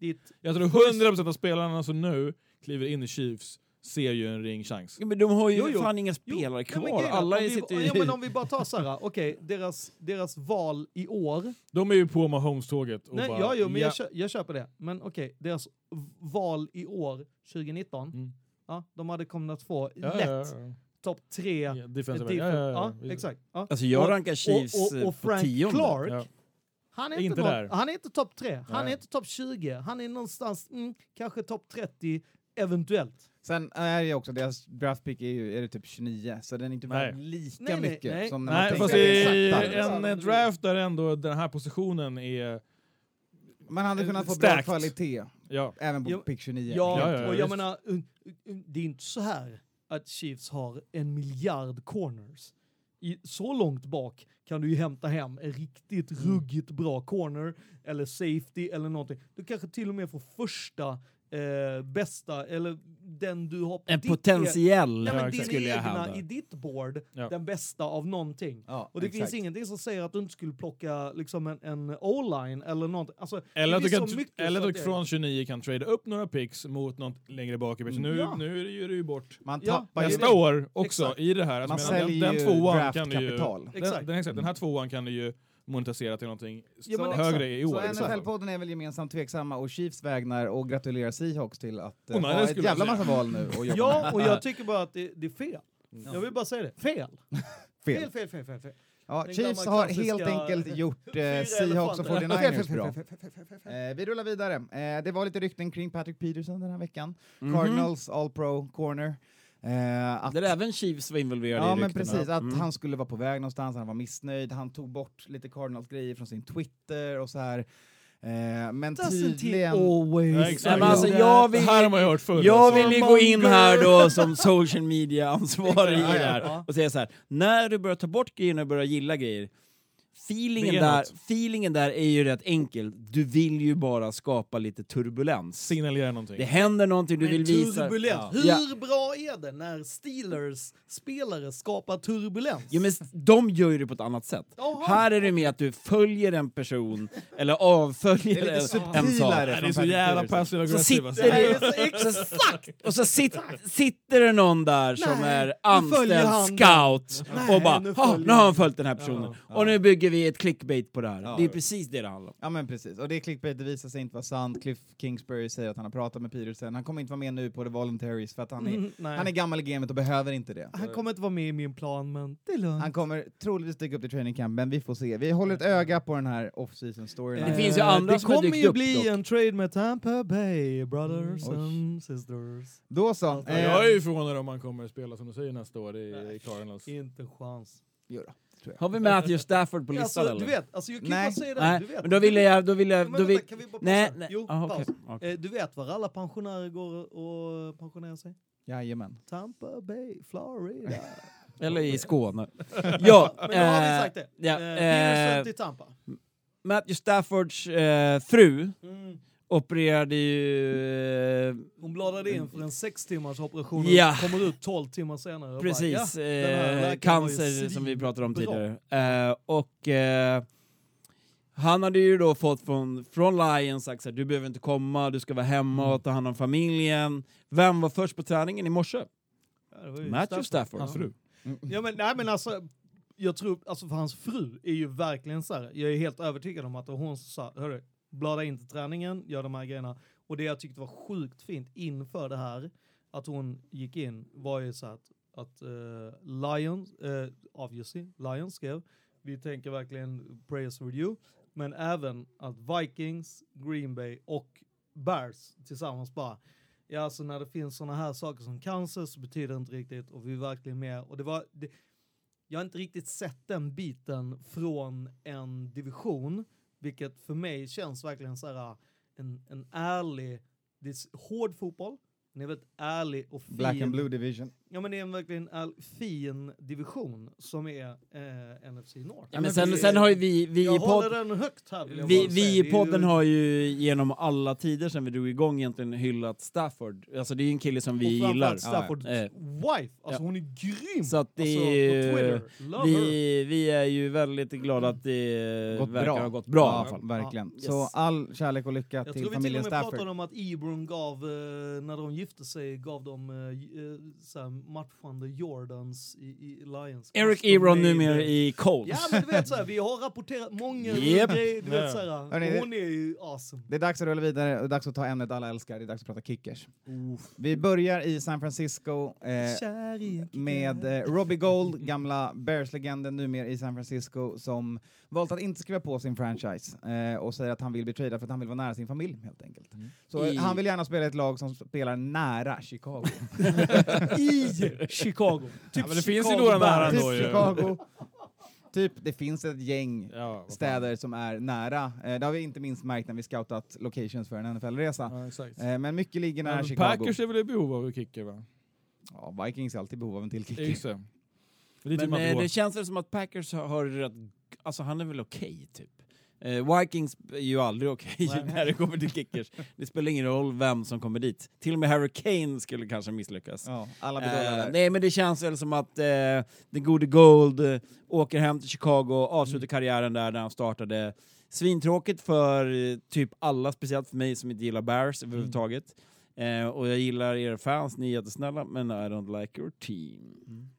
ditt... Jag tror 100% av spelarna som nu kliver in i Chiefs ser ju en ringchans. Ja, men de har ju Jo, jo. fan inga Jo, spelare men kvar, att alla om vi, sitter ju... ja, men om vi bara tar så här, okej, deras, deras val i år, De är ju på Mahomes-tåget och nej, bara... ja, jo, men ja. jag, kö, jag köper det, men okej, deras v- val i år, 2019, Mm. ja, de hade kunnat få Ja, lätt ja, ja. topp tre. Ja, defensive. Ja, ja, ja. ja, exakt. Ja. Alltså jag Och- rankar Chiefs och, och, eh, och på Frank tionde. Clark, Ja. han är Inte där. han är inte topp tre, han Nej. är inte topp 20, han är någonstans, mm, kanske topp 30, eventuellt. Sen är det också, deras draftpick är ju är det typ 29, så den är inte Nej. värd lika Nej, nej, mycket nej. som när Nej, man fast tänker i en eh, draft där ändå den här positionen är... Man hade kunnat få bra kvalitet Ja. även på Jo, pick 29. Ja, Ja, ja, ja, och jag menar, det är inte så här att Chiefs har en miljard corners. I, så långt bak kan du ju hämta hem en riktigt Mm. ruggigt bra corner, eller safety eller någonting. Du kanske till och med får första eh, bästa, eller den du har En ditt potentiell Ja, men din skulle jag hävda. i ditt board, Ja. den bästa av någonting. Ja, Och det exakt. finns ingenting som säger att du inte skulle plocka liksom en, en o-line eller någonting. Alltså, Eller att du, kan, eller att du från 29 kan trada upp några picks mot något längre bak i pitchen. Nu, Ja. nu är det ju- bort. Man tappar Nästa det. år också Exakt. i det här. Alltså, Man menar, säljer den, den tvåan kan du ju... draftkapital. Den, Exakt. den, exakt, den här tvåan kan du ju monetisera till någonting så- högre i år. Så exakt. NFL-podden är väl gemensamt tveksamma och Chiefs vägnar och gratulerar Seahawks till att eh, nej, ha det ett jävla massa val nu och Ja, och jag tycker bara att det, det är fel. Jag vill bara säga det. Fel. Fel. Fel, fel, fel, fel. fel. Ja, Den Chiefs har helt enkelt gjort eh, Seahawks och elefanter. 49ers bra. Eh, vi rullar vidare. Eh, det var lite rykten kring Patrick Peterson den här veckan. Mhm. Cardinals All Pro Corner. Eh, att, Där även Chiefs var involverade ja i men ryktena. precis, att Mm. han skulle vara på väg någonstans, han var missnöjd, han tog bort lite Cardinals-grejer från sin Twitter och så här. Eh, men Doesn't tydligen... always Ja, exakt. Nej, men alltså, jag vill- Det här har man ju hört förr. Jag alltså. vill ju gå in här då som social media-ansvarig Ja, ja. och säga så här. när du börjar ta bort grejer och börjar gilla grejer, feelingen är där, något. feelingen där är ju rätt enkel. Du vill ju bara skapa lite turbulens. Signalera någonting. Det händer någonting, du Men vill visa... turbulens. Ja. Hur Ja. bra är det när Steelers spelare skapar turbulens? Ja, men de gör ju det på ett annat sätt. Jaha. Här är det med att du följer en person, eller avföljer Det är lite en, en sak. det är så jävla Så det, så så, och så sit, sitter det någon där som Nej, är följer han anställd scout Nej, och bara nu "Ha, följer nu har han han." följt den här personen Ja. och nu bygger vi ett clickbait på det här. Ja. Det är precis det det handlar om. Ja men precis, och det clickbait det visar sig inte vara sant. Cliff Kingsbury säger att han har pratat med Peterson, han kommer inte vara med nu på The Voluntaries för att han är, Mm, han är gammal i gamet och behöver inte det. Han kommer inte vara med i min plan, men det är lugnt. Han kommer troligtvis dyka upp i training camp, men vi får se. Vi håller ett öga på den här off-season storyn. Det finns ju Eh, andra det som kommer ju upp bli dock. en trade med Tampa Bay, brothers Mm. and sisters. Då så. Ja, eh, Jag är ju förvånad om han kommer att spela som du säger nästa år i, i Cardinals. Inte chans. jo då, det tror jag. Har vi Matthew Stafford på listan Alltså, eller? du vet, alltså jag kan Nej. bara säga det. Nej, du vet. men då vill jag... Då vill jag Men då vänta, vill, kan vi bara nej, nej. Jo, ah, paus. okej. Eh, Du vet var alla pensionärer går och pensionerar sig? Jajamän. Tampa Bay, Florida. Eller i Skåne. ja, Men då har vi eh, sagt det. ja, Eh, eh, till Tampa. Matthew Staffords eh, fru Mm. Opererade ju... Eh, Hon bladade in för en sex timmars operation och Ja. kommer ut 12 timmar senare. precis, Bara, ja, eh, cancer som vi pratade om tidigare. Eh, och eh, han hade ju då fått från, från Lions sagt att du behöver inte komma, du ska vara hemma Mm. och ta hand om familjen. Vem var först på träningen i morse? Ja, Matthew Stafford. Hans fru. Ja men nej men alltså, jag tror, alltså för hans fru är ju verkligen så här. jag är helt övertygad om att det var hon sa, hörru, blada in till träningen, gör de här grejerna. Och det jag tyckte var sjukt fint inför det här, att hon gick in, var ju så att, att eh, uh, Lions, uh, eh, obviously, Lions skrev, vi tänker verkligen prayers for you, men även att Vikings, Green Bay och Bears tillsammans bara, Ja, alltså när det finns sådana här saker som cancer så betyder det inte riktigt och vi är verkligen med. Och det var, det, jag har inte riktigt sett den biten från en division, vilket för mig känns verkligen så här en, en ärlig, det är hård fotboll, den är väldigt ärlig och fin. Black and Blue Division. Ja men det är en verkligen äl- fin division som är eh, NFC North. Ja, men sen, sen har ju vi, vi i jag håller podd, den högt här vill jag vi, bara vi i podden ju- har ju genom alla tider sen vi drog igång egentligen hyllat Stafford. Alltså det är ju en kille som vi gillar. Staffords Ja, eh, wife, alltså ja. hon är grym! Så att det alltså, är- på Twitter. Vi, vi är ju väldigt glada att det Gått verkar bra. ha gått bra i Ja, alla fall. verkligen. Ja. Så Yes. all kärlek och lycka Jag till tror vi till och familjen med Stafford. pratade om att Ebron gav, eh, när de gifte sig, gav de eh, matchande Jordans i, i Lions. Eric Ebron made. numera i Colts. Ja men du vet såhär, vi har rapporterat många Japp. grejer, du vet såhär, hon är ju awesome. Det är dags att rulla vidare det är dags att ta ämnet alla älskar. Det är dags att prata kickers. Vi börjar i San Francisco eh, med eh, Robbie Gold, gamla Bears-legenden numera i San Francisco, som valt att inte skriva på sin franchise eh, och säger att han vill bli tradad för att han vill vara nära sin familj helt enkelt. Så eh, I- han vill gärna spela ett lag som spelar nära Chicago. I Chicago. Typ Ja, men det finns ju Chicago några nära typ ändå ju. Chicago. Typ, det finns ett gäng Ja, städer som är nära. Eh, det har vi inte minst märkt när vi scoutat locations för en NFL-resa. Ja. Eh, men mycket ligger nära Men Chicago. Packers är väl i behov av kicker va? Ja, Vikings är alltid i behov av en till kicker. Det. Det är typ Men eh, det känns väl som att Packers har, har rätt... Alltså han är väl okej, typ. Eh, Vikings är ju aldrig okej Nej. när det kommer till kickers. Det spelar ingen roll vem som kommer dit. Till och med Harry Kane skulle kanske misslyckas. Ja, alla Eh, nej men det känns väl som att eh, den gode Gold eh, åker hem till Chicago, avslutar karriären där där han startade. Svintråkigt för eh, typ alla, speciellt för mig som inte gillar Bears överhuvudtaget. Eh, och jag gillar er fans, ni är jättesnälla, men I don't like your team.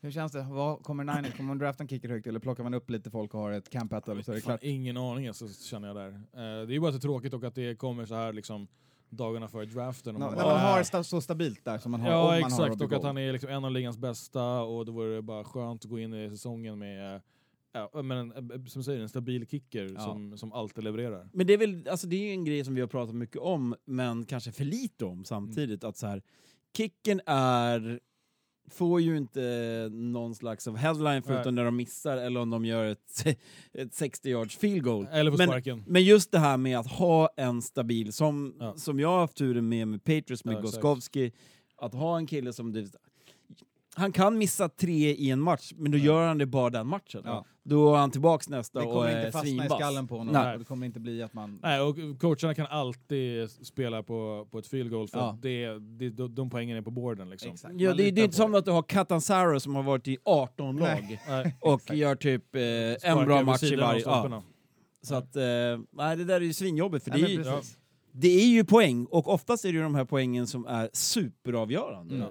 Hur känns det? Vad kommer Niners? Kommer man drafta en kicker högt eller plockar man upp lite folk och har ett camp battle så är det Fan, klart? ingen aning så känner jag där. Eh, det är ju bara så tråkigt och att det kommer så här liksom dagarna före draften. och Nå- man när bara, man har äh. sta så stabilt där som man har Ja man har exakt, Robbie och att han är liksom en av ligans bästa och det vore bara skönt att gå in i säsongen med eh, ja, men en, eh, som säger, en stabil kicker Ja. som, som alltid levererar. Men det är väl, alltså det är ju en grej som vi har pratat mycket om, men kanske för lite om samtidigt. Att så här, kicken är får ju inte någon slags av headline förutom när de missar eller om de gör ett, ett 60 yards field goal. Eller Men- sparken. Men just det här med att ha en stabil, som, Ja. som jag har haft turen med med Patriots, med Ja, exakt. Gostkowski, att ha en kille som... Han kan missa tre i en match, men då gör han det bara den matchen. Ja. Då är han tillbaks nästa Det och kommer är inte fastna i skallen på honom. Nej. och Det kommer inte bli att man... Nej, och coacherna kan alltid spela på, på ett field goal för Ja. att det, det, de, de poängen är på borden. Liksom. Exakt. Ja, Man det, det litar är inte på som att du har Catanzaro som har varit i 18 Nej. lag Nej, och gör typ eh, en bra över match i sidan av varje... Ja. stolparna. Så att, eh, nej det där är ju svinjobbigt för det, är ju, precis. det är ju poäng och oftast är det ju de här poängen som är superavgörande. Mm.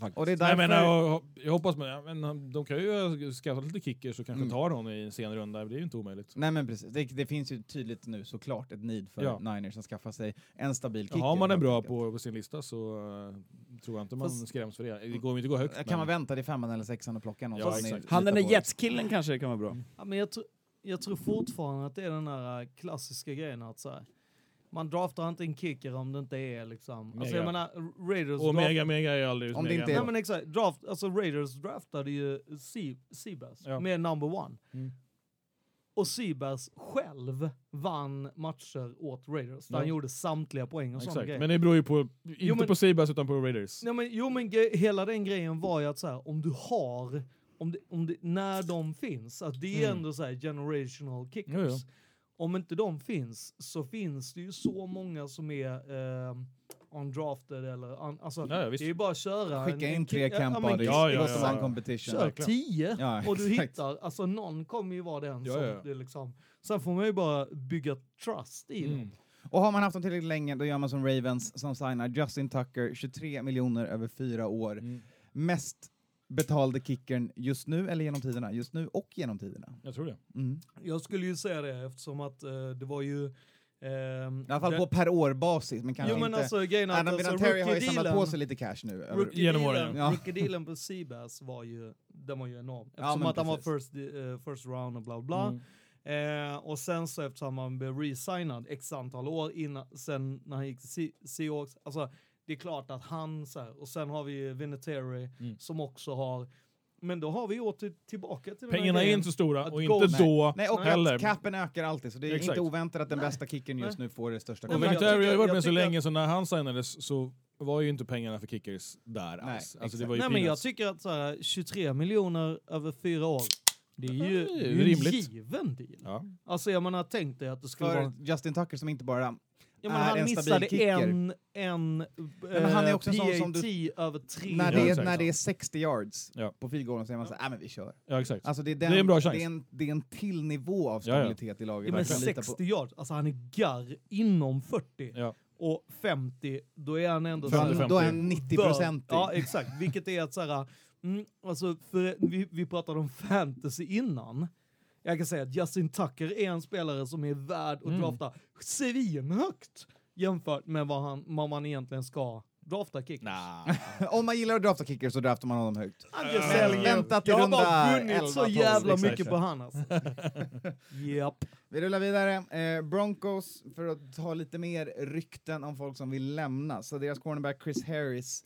Faktiskt. Och det är Nej, därför... men, jag, jag hoppas men, de kan ju skaffa lite kickers och kanske Mm. ta någon i en sen runda, det är ju inte omöjligt. Nej men precis, det, det finns ju tydligt nu såklart ett need för Ja. Niners att skaffa sig en stabil kicker. Har man en bra på, på sin lista så eh, tror jag inte man Fast- skräms för det. Det går ju inte att gå högt. Kan men- man vänta till femman eller sexan och plocka någon? Ja, ni exakt. Han den där? Jetskillen kanske det kan vara bra. Ja, men jag, tr- jag tror fortfarande att det är den här äh, klassiska grejen att så här, man draftar inte en kicker om det inte är liksom... Alltså Mega. jag menar, Raiders... Och draft- mega, mega är aldrig Om det inte är- Nej men exakt, draft, alltså Raiders draftade ju Se- Seabass Ja. med number one. Mm. Och Seabass själv vann matcher åt Raiders. där Ja. Han gjorde samtliga poäng och sådana grejer. Men det beror ju på, inte men- på Seabass utan på Raiders. Nej, men, jo men hela den grejen var ju att så här, om du har, om det, om det, när de finns, att det är Mm. ändå så här generational kickers. Jo, jo. Om inte de finns så finns det ju så många som är eh, undrafted eller, un, alltså Ja, ja, det är ju bara att köra. Skicka en, in tre kick- ja, camp men buddies, Ja, det ja, går som ja. en competition. Kör tio Ja, och du hittar, alltså någon kommer ju vara den Ja, som ja. det liksom, sen får man ju bara bygga trust i dem. Mm. Och har man haft dem tillräckligt länge, då gör man som Ravens som signar Justin Tucker, 23 miljoner över fyra år. Mm. Mest betalde kickern just nu, eller genom tiderna? Just nu och genom tiderna. Jag tror det. Mm. Jag skulle ju säga det eftersom att eh, det var ju... ehm, I alla fall det- på per år-basis, men kanske Jo men inte... alltså Adam alltså, Vinatieri har ju samlat på rookie-dealen- sig lite cash nu. Genom åren, ja. rookie dealen på Seabass var ju, den var ju enorm. Ja, Eftersom men att han var first, eh, first round och bla bla. Mm. Eh, och sen så eftersom han blev resignad x antal år innan, sen när han gick till Se- Seahawks. Alltså det är klart att han så här, och sen har vi ju Vinatieri Mm. som också har, men då har vi åter tillbaka till Pengarna är inte så stora Att och inte då Nej, och heller. capen ökar alltid, så det är Exakt. inte oväntat att den Nej. bästa kicken just nu får det största Nej, Och men jag kontraktet. Vinatieri har ju varit med så länge, så när han signades så var ju inte pengarna för kickers där Nej, alls. Alltså, det var ju Nej men jag tycker att så här, 23 miljoner över fyra år, det är ju, det är ju rimligt. en given deal. Ja. Alltså jag menar, tänk dig att det skulle För vara... Justin Tucker som inte bara... Ja, men är han en missade stabil kicker. en, en men han är också en sån PAT som du- över tre När Ja, det, är, exakt. när det är 60 yards Ja. på goalen så är man såhär, nej men vi kör. ja, exakt. Alltså det är, den, Det är en bra chans. Det är en, det är en till nivå av Ja, ja. stabilitet i laget. Ja, men man kan lita 60 yards, alltså han är garr inom 40. Ja. Och 50, då är han ändå... Då, så här- är- då är han 90 procent Ja, exakt. Vilket är att så här, mm, alltså för, vi, vi pratade om fantasy innan. Jag kan säga att Justin Tucker är en spelare som är värd att Mm. drafta svinhögt jämfört med vad, han, vad man egentligen ska drafta kickers. Nah. Om man gillar att drafta kickers så draftar man honom högt. You. vänta till Jag har runda bara vunnit 11, så 12, jävla mycket på han alltså. Japp. Vi rullar vidare. Eh, Broncos, för att ta lite mer rykten om folk som vill lämna. Så deras cornerback Chris Harris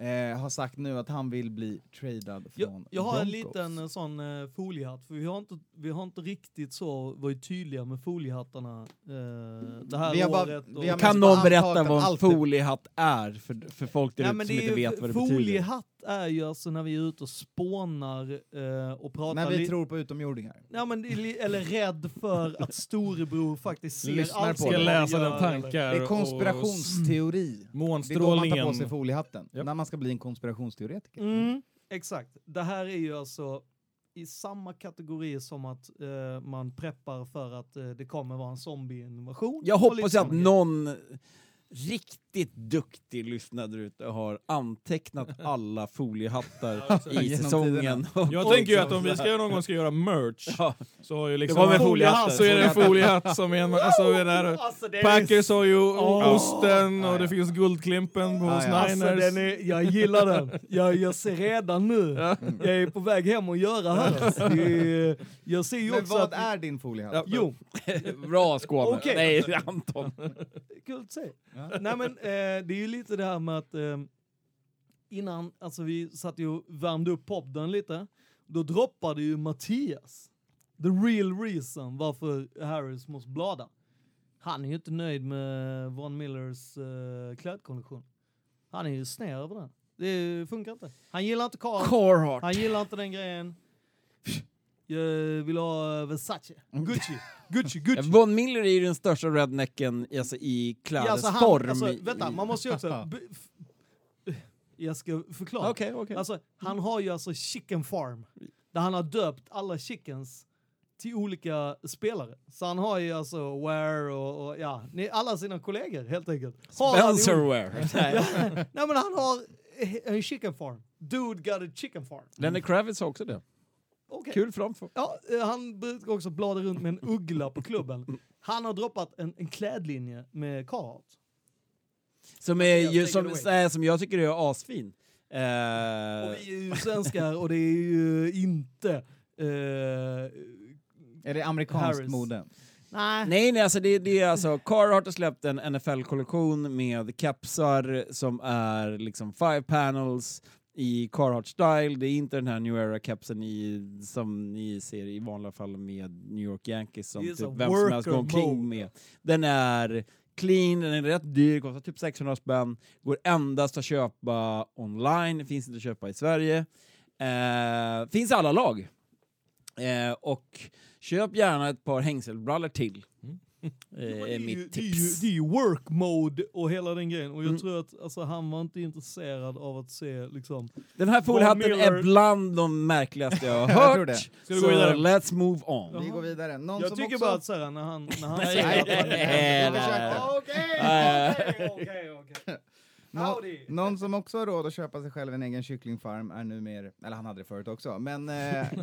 eh, har sagt nu att han vill bli tradad från Jag, jag har en Broncos. liten eh, sån eh, foliehatt, för vi har, inte, vi har inte riktigt så varit tydliga med foliehattarna eh, det här Vi har bara- året. och- vi har Kan bara någon berätta vad en foliehatt är för, för folk där Ja, ute men som det inte ju- vet vad det betyder? foliehatt är ju alltså när vi är ute och spånar eh, och pratar När vi tror på utomjordingar. Ja, men det är li- eller rädd för att storebror faktiskt ser Lyssnar allt på. Ska läsa den tankar. Det är och- konspirationsteori. Det är då man tar Månstrålningen. på sig foliehatten. Japp. När man ska bli en konspirationsteoretiker. Mm, exakt. Det här är ju alltså i samma kategori som att eh, man preppar för att eh, det kommer vara en zombieinvasion. Jag hoppas lite att någon riktigt duktig lyssnare där ute har antecknat alla foliehattar i säsongen. Jag tänker ju liksom att om vi ska någon gång ska göra merch Ja, så har ju det liksom... var med foliehatten. så är det en foliehatt som är en... Alltså, är det här, Alltså, det Packers har ju Åh. osten och det finns guldklimpen hos Ja, ja. Alltså, Niners. den är, jag gillar den. Jag, jag ser redan nu. Jag är på väg hem och göra här. Det är, jag ser ju Men också vad att... är din foliehatt? Ja. Jo, Bra Skåne. Okej. Nej, Anton. kul att se. Ja. Nej men eh, det är ju lite det här med att eh, innan, alltså vi satt ju och värmde upp podden lite, då droppade ju Mattias the real reason varför Harris måste blada. Han är ju inte nöjd med Von Millers uh, klädkollektion. Han är ju sned över den. Det funkar inte. Han gillar inte. Carhartt. Han gillar inte den grejen. Jag vill ha Versace. Gucci. Gucci, Gucci. Von Miller är ju den största rednecken alltså, i Ja, alltså klädesform. alltså, vänta, man måste ju också... Jag ska förklara. Okej, okej. Alltså, han har ju alltså chicken farm. Där han har döpt alla chickens till olika spelare. Så han har ju alltså Ware och, och ja, alla sina kollegor helt enkelt. Spencerware. Ja, nej men han har eh, en chicken farm. Dude got a chicken farm. Lenny Kravitz har också det. Okej. Kul för dem. Ja, eh, han brukar också blada runt med en uggla på klubben. Han har droppat en, en klädlinje med Carhartt. Som, är ju, som, äh, som jag tycker är asfin. Och Eh, vi är ju svenskar och det är ju inte... eh, Är det amerikanskt Harris. mode? nej. nej, nej, alltså det, det är alltså Carhartt har släppt en NFL-kollektion med kepsar som är liksom five panels i Carhartt-style. Det är inte den här New Era-kepsen i, som ni ser i vanliga fall med New York Yankees som typ vem som helst går omkring med. Den är clean, den är rätt dyr, kostar typ 600 spänn. Går endast att köpa online, finns inte att köpa i Sverige. Eh, finns alla lag. Eh, och köp gärna ett par hängselbrallor till. Det är är, ju, mitt ju, tips. det är ju work mode och hela den grejen. Och jag Mm. tror att alltså, han var inte intresserad av att se liksom... Den här foliehatten Miller- är bland de märkligaste jag har Jag hört. tror det. Ska vi Så gå vidare? let's move on. Vi går vidare. Någon Jag som tycker också... bara att såhär, när han, när han Jag. Okej, okej, okej. Nå-. Någon som också har råd att köpa sig själv en egen kycklingfarm är nu mer, eller han hade det förut också, men eh,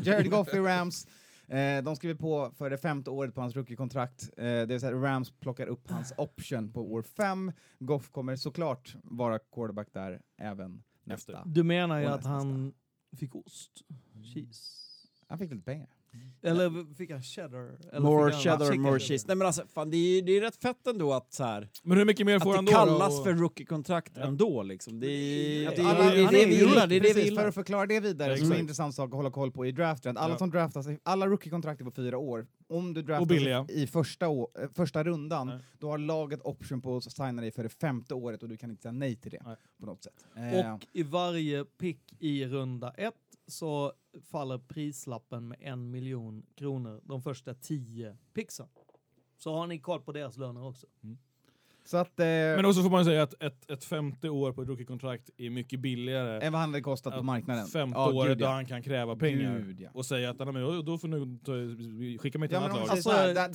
Jared Goff i Rams, eh, de skriver på för det femte året på hans rookie-kontrakt. Eh, det vill säga Rams plockar upp hans option på år fem. Goff kommer såklart vara quarterback där även nästa. Du menar ju att nästa. han fick ost? Cheese? Han fick lite pengar. Eller fick han cheddar? Eller More han cheddar, chicken? more cheese. Nej men alltså, fan, det, är, det är rätt fett ändå att så här, Men hur mycket mer att får han det då? kallas då? för rookie-kontrakt ändå liksom. Det är Ja, det, Alla- det, är det vi gillar. Det är det vi Precis, för gillar. att förklara det vidare, Ja, som är en intressant sak att hålla koll på i draften. Alla Ja. som draftas, alla rookie-kontrakt är på fyra år. Om du draftas i första, å- eh, första rundan, Nej. då har laget option på att signa dig för det femte året och du kan inte säga nej till det Nej. på något sätt. Eh, Och i varje pick i runda ett så faller prislappen med en miljon kronor de första tio picksen. Så har ni koll på deras löner också. så att, eh, Men också får man säga att ett, ett femte år på ett rookie-kontrakt är mycket billigare än vad han hade kostat på marknaden. femte Ja, året ja. han kan kräva pengar. Gud, ja. Och säga att "Nej, men då- då får du ta- skicka mig till Ja, annat om lag. här, Alltså,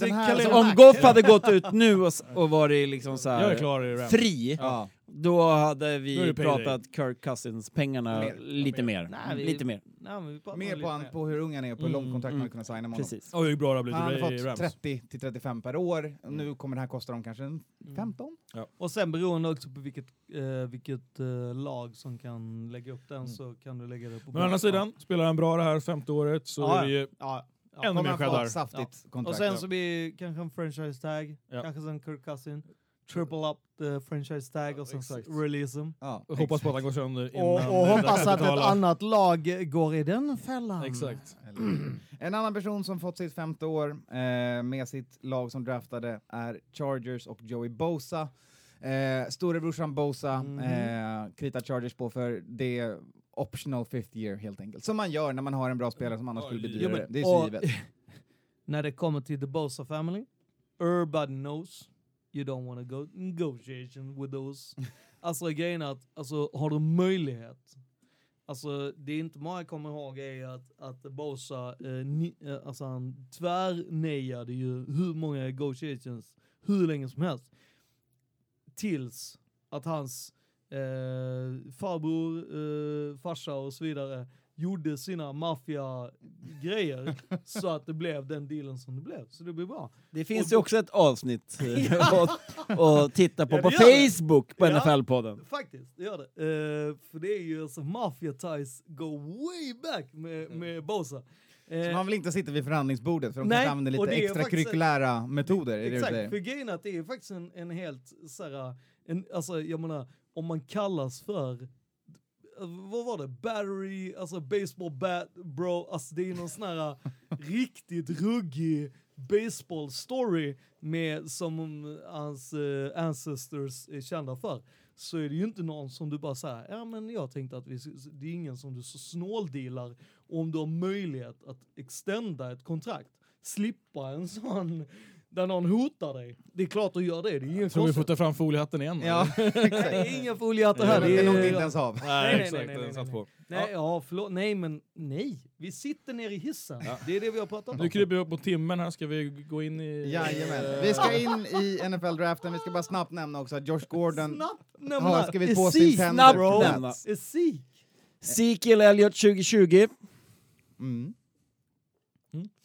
den- här- alltså, Om Goff hade gått ut nu och, och varit liksom så jag är här, klar i Rams. fri, Ja. Då hade vi pratat Kirk Cousins-pengarna Mer. lite mer. Nej, vi- Lite mer. Nej, Mer på, han, på hur ung han är på hur Mm, långt kontrakt man mm. hade kunnat signa med honom. Precis. Oj, hur bra det har blivit Han hade fått Rams. 30 till 35 per år. Och nu kommer det här kosta dem kanske en 15? Och sen beroende också på vilket, eh, vilket eh, lag som kan lägga upp den så kan du lägga det på Men å andra sidan, spelar han bra det här femte året så Ja, är det ju... Ja, ja. Ännu mer saftigt Och sen så blir kanske en franchise tag, Ja. kanske sen Kirk Cousin, triple up the franchise tag och sen exakt. release them. ja, Jag hoppas på att han går sönder innan... Och, och hoppas att ett annat lag går i den fällan. Exakt. En annan person som fått sitt femte år eh, med sitt lag som draftade är Chargers och Joey Bosa. Eh, storebrorsan Bosa Mhm. eh, kritar Chargers på för det optional fifth year helt enkelt. Som man gör när man har en bra spelare som annars skulle bli dyrare. men- det är så och- givet. När det kommer till the Bosa family, everybody knows you don't want to go negotiation with those. alltså grejen är att, alltså har du möjlighet, alltså det är inte många jag kommer ihåg är att, att Bosa, eh, ni, eh, alltså han tvärnejade ju hur många negotiations, hur länge som helst. Tills att hans eh, farbror, eh, farsa och så vidare gjorde sina maffia-grejer så att det blev den dealen som det blev. Så det blir bra. Det finns Och ju också ett avsnitt eh, att, titta på Ja, på det det. Facebook på Ja. NFL-podden. Faktiskt, det gör det. Eh, för det är ju alltså mafia ties go way back med, med Bosa. Eh, Så man vill inte sitta vid förhandlingsbordet för de Nej, kanske använder lite det är extracurriculära metoder. Är det Exakt, säger? för grejen är att det är faktiskt en, en helt såhär, en, alltså jag menar, om man kallas för, vad var det? Battery, alltså baseball bat bro, alltså det är någon sån här riktigt ruggig baseball story med som hans eh, ancestors är kända för. Så är det ju inte någon som du bara säger, ja men jag tänkte att vi, det är ingen som du så snåldealar om du har möjlighet att extenda ett kontrakt. Slippa en sån där någon hotar dig. Det är klart du gör det, det är ingen Jag tror vi får ta fram foliehatten igen. Ja, Det är inga foliehattar här. det det är nog är- inte ens av. Nej, nej, exakt. nej, nej, den nej, satt nej. på. Nej, ja, förlåt. Nej, men nej. Vi sitter ner i hissen. Det är det vi har pratat Nu om. kryper vi upp mot timmen här, ska vi gå in i... Jajamän. Vi ska in i NFL-draften, vi ska bara snabbt nämna också att Josh Gordon Snabbt har skrivit på sin Zeke tender snabbt nämna. Ezekiel Elliott 2020 Mm.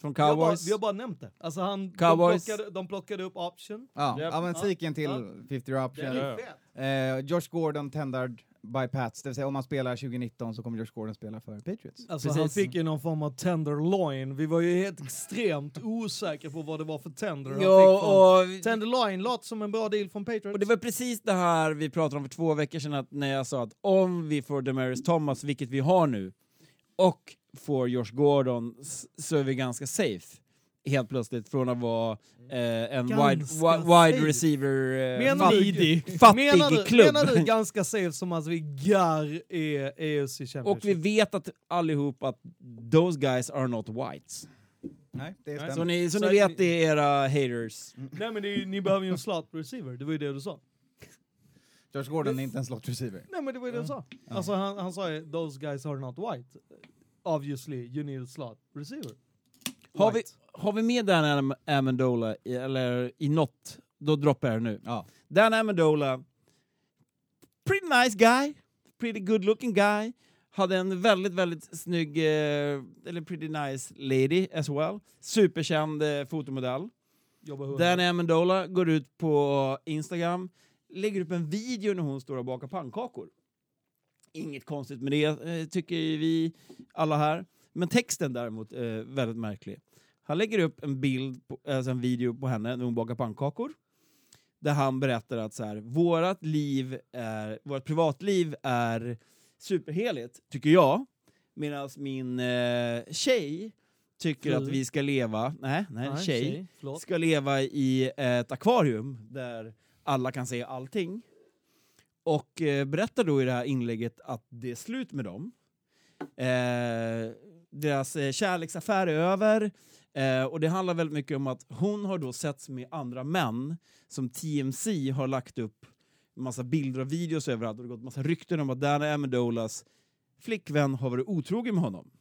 Från Vi har, bara, Cowboys. vi har bara nämnt det. Alltså han, Cowboys. De, plockade, de plockade upp option. Ja, ja men Ja. Ziken till Ja. 50 Det option. är Ja. fett. Eh, Josh Gordon tendered by Pats, det vill säga om han spelar 2019 så kommer Josh Gordon spela för Patriots. Alltså Precis. han fick ju någon form av tenderloin. Vi var ju helt extremt osäkra på vad det var för tender han fick från. Ja, och, Tenderloin låter som en bra deal från Patriots. och det var precis det här vi pratade om för två veckor sedan, att när jag sa att om vi får Demaris Thomas, vilket vi har nu, och får Josh Gordon, så är vi ganska safe. Helt plötsligt, från att vara eh, en wide, Ganska wi- wide safe. receiver, eh, Menar du- fattig, fattig menar, du, klubb. menar du ganska safe som att vi gar är AFC Championship? Och vi vet att allihop att those guys are not whites. Nej, det stämmer. Så ni, så Så ni vet det är era haters. Nej men det är, ni behöver ju en slot receiver, det var ju det du sa. Josh Gordon är inte en slot receiver. Nej men det var ju det du sa. Alltså han, han sa ju those guys are not white. Obviously you need a slot receiver. Har vi, har vi med Dan Am- Amendola i, eller i något, då droppar jag nu. Ja. Dan Amendola, pretty nice guy, pretty good looking guy, hade en väldigt, väldigt snygg, eh, eller pretty nice lady as well. Superkänd eh, fotomodell. Dan Amendola går ut på Instagram, lägger upp en video när hon står och bakar pannkakor. Inget konstigt med det, eh, tycker vi alla här. Men texten däremot är väldigt märklig. Han lägger upp en bild, på, alltså en video på henne när hon bakar pannkakor. Där han berättar att så här, vårat liv är, vårt privatliv är superheligt, tycker jag. Medan min eh, tjej tycker Fru. att vi ska leva, nej, nej, Nej, tjej, Förlåt. ska leva i ett akvarium där alla kan se allting. Och eh, berättar då i det här inlägget att det är slut med dem. Eh, deras eh, kärleksaffär är över. Eh, och det handlar väldigt mycket om att hon har då setts med andra män som TMC har lagt upp en massa bilder och videos överallt och det har gått massa rykten om att Dana Amendolas flickvän har varit otrogen med honom.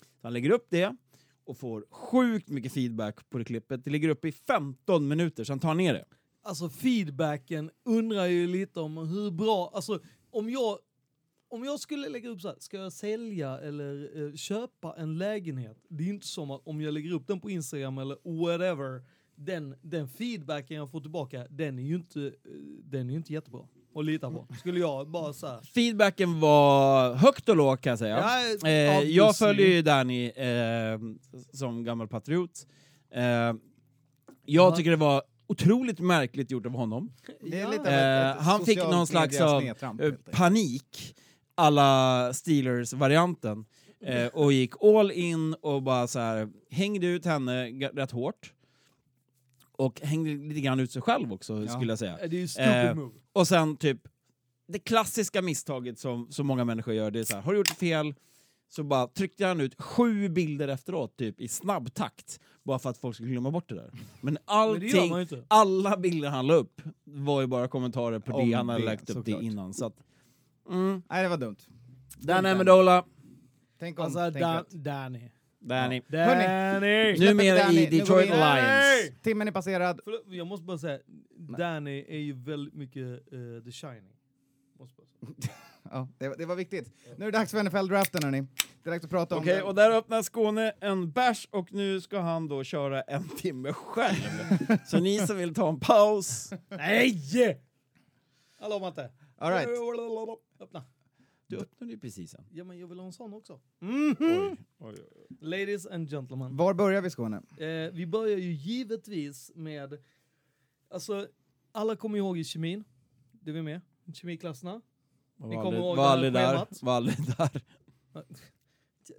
Så han lägger upp det och får sjukt mycket feedback på det klippet. Det ligger uppe i 15 minuter, sen tar han ner det. Alltså feedbacken undrar ju lite om hur bra, alltså om jag, om jag skulle lägga upp så här, ska jag sälja eller eh, köpa en lägenhet? Det är inte som att om jag lägger upp den på Instagram eller whatever, den, den feedbacken jag får tillbaka, den är ju inte, eh, den är inte jättebra att lita på. Skulle jag bara säga. Feedbacken var högt och lågt kan jag säga. Ja, Eh, jag följer ju Danny eh, som gammal patriot. Eh, jag Ja. tycker det var otroligt märkligt gjort av honom. Det är Ja. Eh, han fick någon slags av, eh, panik alla Steelers-varianten eh, och gick all in och bara så här hängde ut henne rätt hårt. Och hängde lite grann ut sig själv också, Ja. skulle jag säga. Det är ju stupid Eh, move. Och sen typ, det klassiska misstaget som så många människor gör, det är så här, har du gjort fel så bara tryckte han ut sju bilder efteråt, typ i snabb takt, bara för att folk skulle glömma bort det där. Men Men allting, inte. alla bilder han la upp var ju bara kommentarer på Om det han hade det, lagt upp såklart. det innan. Så att, mm. Nej, det var dumt. Dan Amendola, Tänk om, Alltså tänk rätt. Danny. Danny. Danny! Numera Danny, i nu Detroit in. Lions. Timmen är passerad. Förlåt, jag måste bara säga, Danny är ju väldigt mycket eh, The Shining. Måste bara säga. Ja, det, var- det var viktigt. Nu är det dags för NFL-draften hörni. Det är dags att prata om Okej, det. och där öppnar Skåne en bärs och nu ska han då köra en timme själv. Så ni som vill ta en paus, Nej! Lovar inte. All right. Öppna. du öppnade ju precis en. Ja men jag vill ha en sån också. Oj, oj, oj. Ladies and gentlemen. Var börjar vi Skåne? Eh, vi börjar ju givetvis med, alltså alla kommer ihåg i kemin, det är med, kemiklasserna. Ni kommer ihåg var det här där. schemat? Var aldrig där.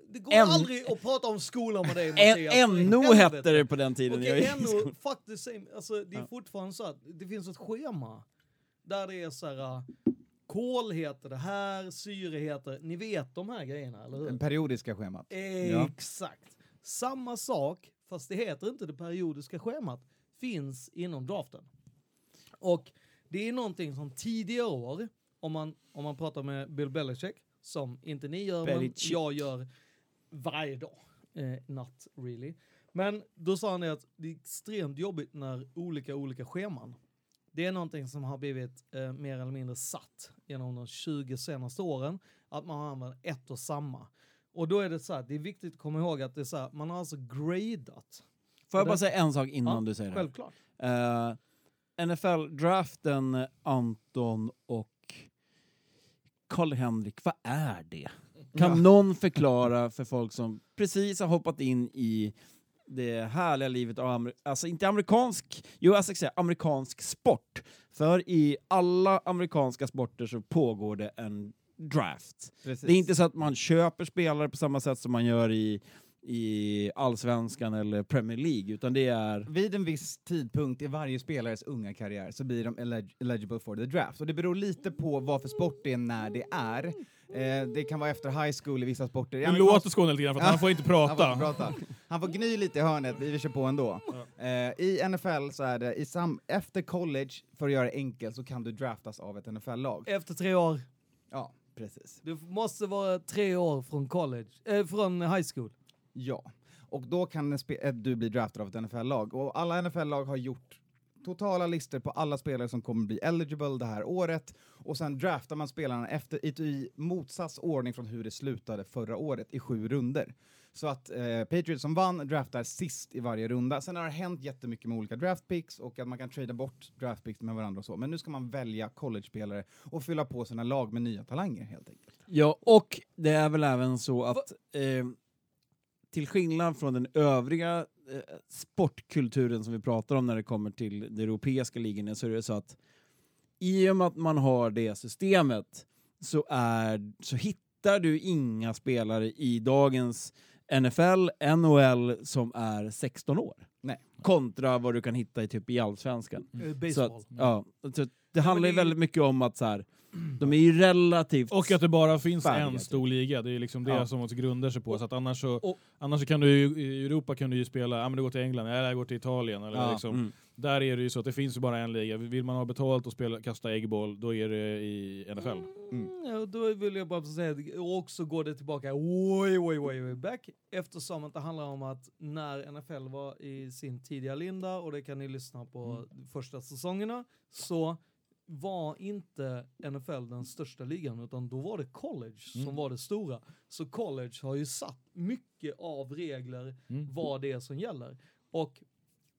Det går En- aldrig att prata om skolan med dig Mattias. NO helvete. hette det på den tiden. jag Okej, gick i skolan. NO, faktiskt, alltså, det är Ja. fortfarande så att det finns ett schema där det är så här, uh, kol heter det här, syre heter, ni vet de här grejerna, eller hur? Det periodiska schemat. Exakt. Samma sak, fast det heter inte det periodiska schemat, finns inom draften. Och det är någonting som tidigare år, om man, om man pratar med Bill Belichick, som inte ni gör, men Belichick. jag gör varje dag. Eh, not really. Men då sa han det att det är extremt jobbigt när olika, olika scheman. Det är någonting som har blivit eh, mer eller mindre satt genom de 20 senaste åren, att man använder ett och samma. Och då är det så här, det är viktigt att komma ihåg att det är så här, man har alltså gradat. Får jag bara säga en sak innan Ja, du säger det? Självklart. Uh, NFL-draften, Anton och Karl-Henrik, vad är det? Kan Ja. någon förklara för folk som precis har hoppat in i det härliga livet av, alltså inte amerikansk, jo jag ska säga amerikansk sport. För i alla amerikanska sporter så pågår det en draft. Precis. Det är inte så att man köper spelare på samma sätt som man gör i, i allsvenskan eller Premier League, utan det är... Vid en viss tidpunkt i varje spelares unga karriär så blir de elig- eligible for the draft. Och det beror lite på vad för sport det är när det är. Eh, det kan vara efter high school i vissa sporter. Amerikansk- låter Skåne lite grann för att han får inte Han får prata. inte prata. Han får gny lite i hörnet, vi kör på ändå. Eh, I NFL så är det, i sam efter college, för att göra det enkelt, så kan du draftas av ett NFL-lag. Efter tre år. Ja, precis. Du måste vara tre år från college, eh, från high school. Ja. Och då kan eh, du bli draftad av ett NFL-lag. Och alla NFL-lag har gjort totala listor på alla spelare som kommer bli eligible det här året. Och sen draftar man spelarna efter, i, i motsats ordning från hur det slutade förra året i sju runder. Så att eh, Patriots som vann draftar sist i varje runda. Sen har det hänt jättemycket med olika draftpicks och att man kan trada bort draftpicks med varandra och så. Men nu ska man välja college-spelare och fylla på sina lag med nya talanger helt enkelt. Ja, och det är väl även så att eh, till skillnad från den övriga eh, sportkulturen som vi pratar om när det kommer till de europeiska ligorna så är det så att i och med att man har det systemet så, är, så hittar du inga spelare i dagens NFL, NHL som är 16 år. Nej. Kontra vad du kan hitta i typ i allsvenskan. Så baseball. att, ja, så det handlar ju väldigt mycket om att så här, de är ju relativt... Och att det bara finns Färdiga, en typ. stor liga, det är liksom det Ja. som också grundar sig på. Så att annars så, Och- annars så kan du ju, i Europa kan du ju spela, ja men du går till England, eller jag går till Italien. Eller Ja. liksom, Mm. Där är det ju så att det finns ju bara en liga. Vill man ha betalt och spela, kasta äggboll, då är det i NFL. Mm, ja, då vill jag bara säga att också går det tillbaka way, way, way, way back eftersom att det handlar om att när NFL var i sin tidiga linda och det kan ni lyssna på första säsongerna så var inte NFL den största ligan utan då var det college som var det stora. Så college har ju satt mycket av regler Mm. vad det är som gäller. Och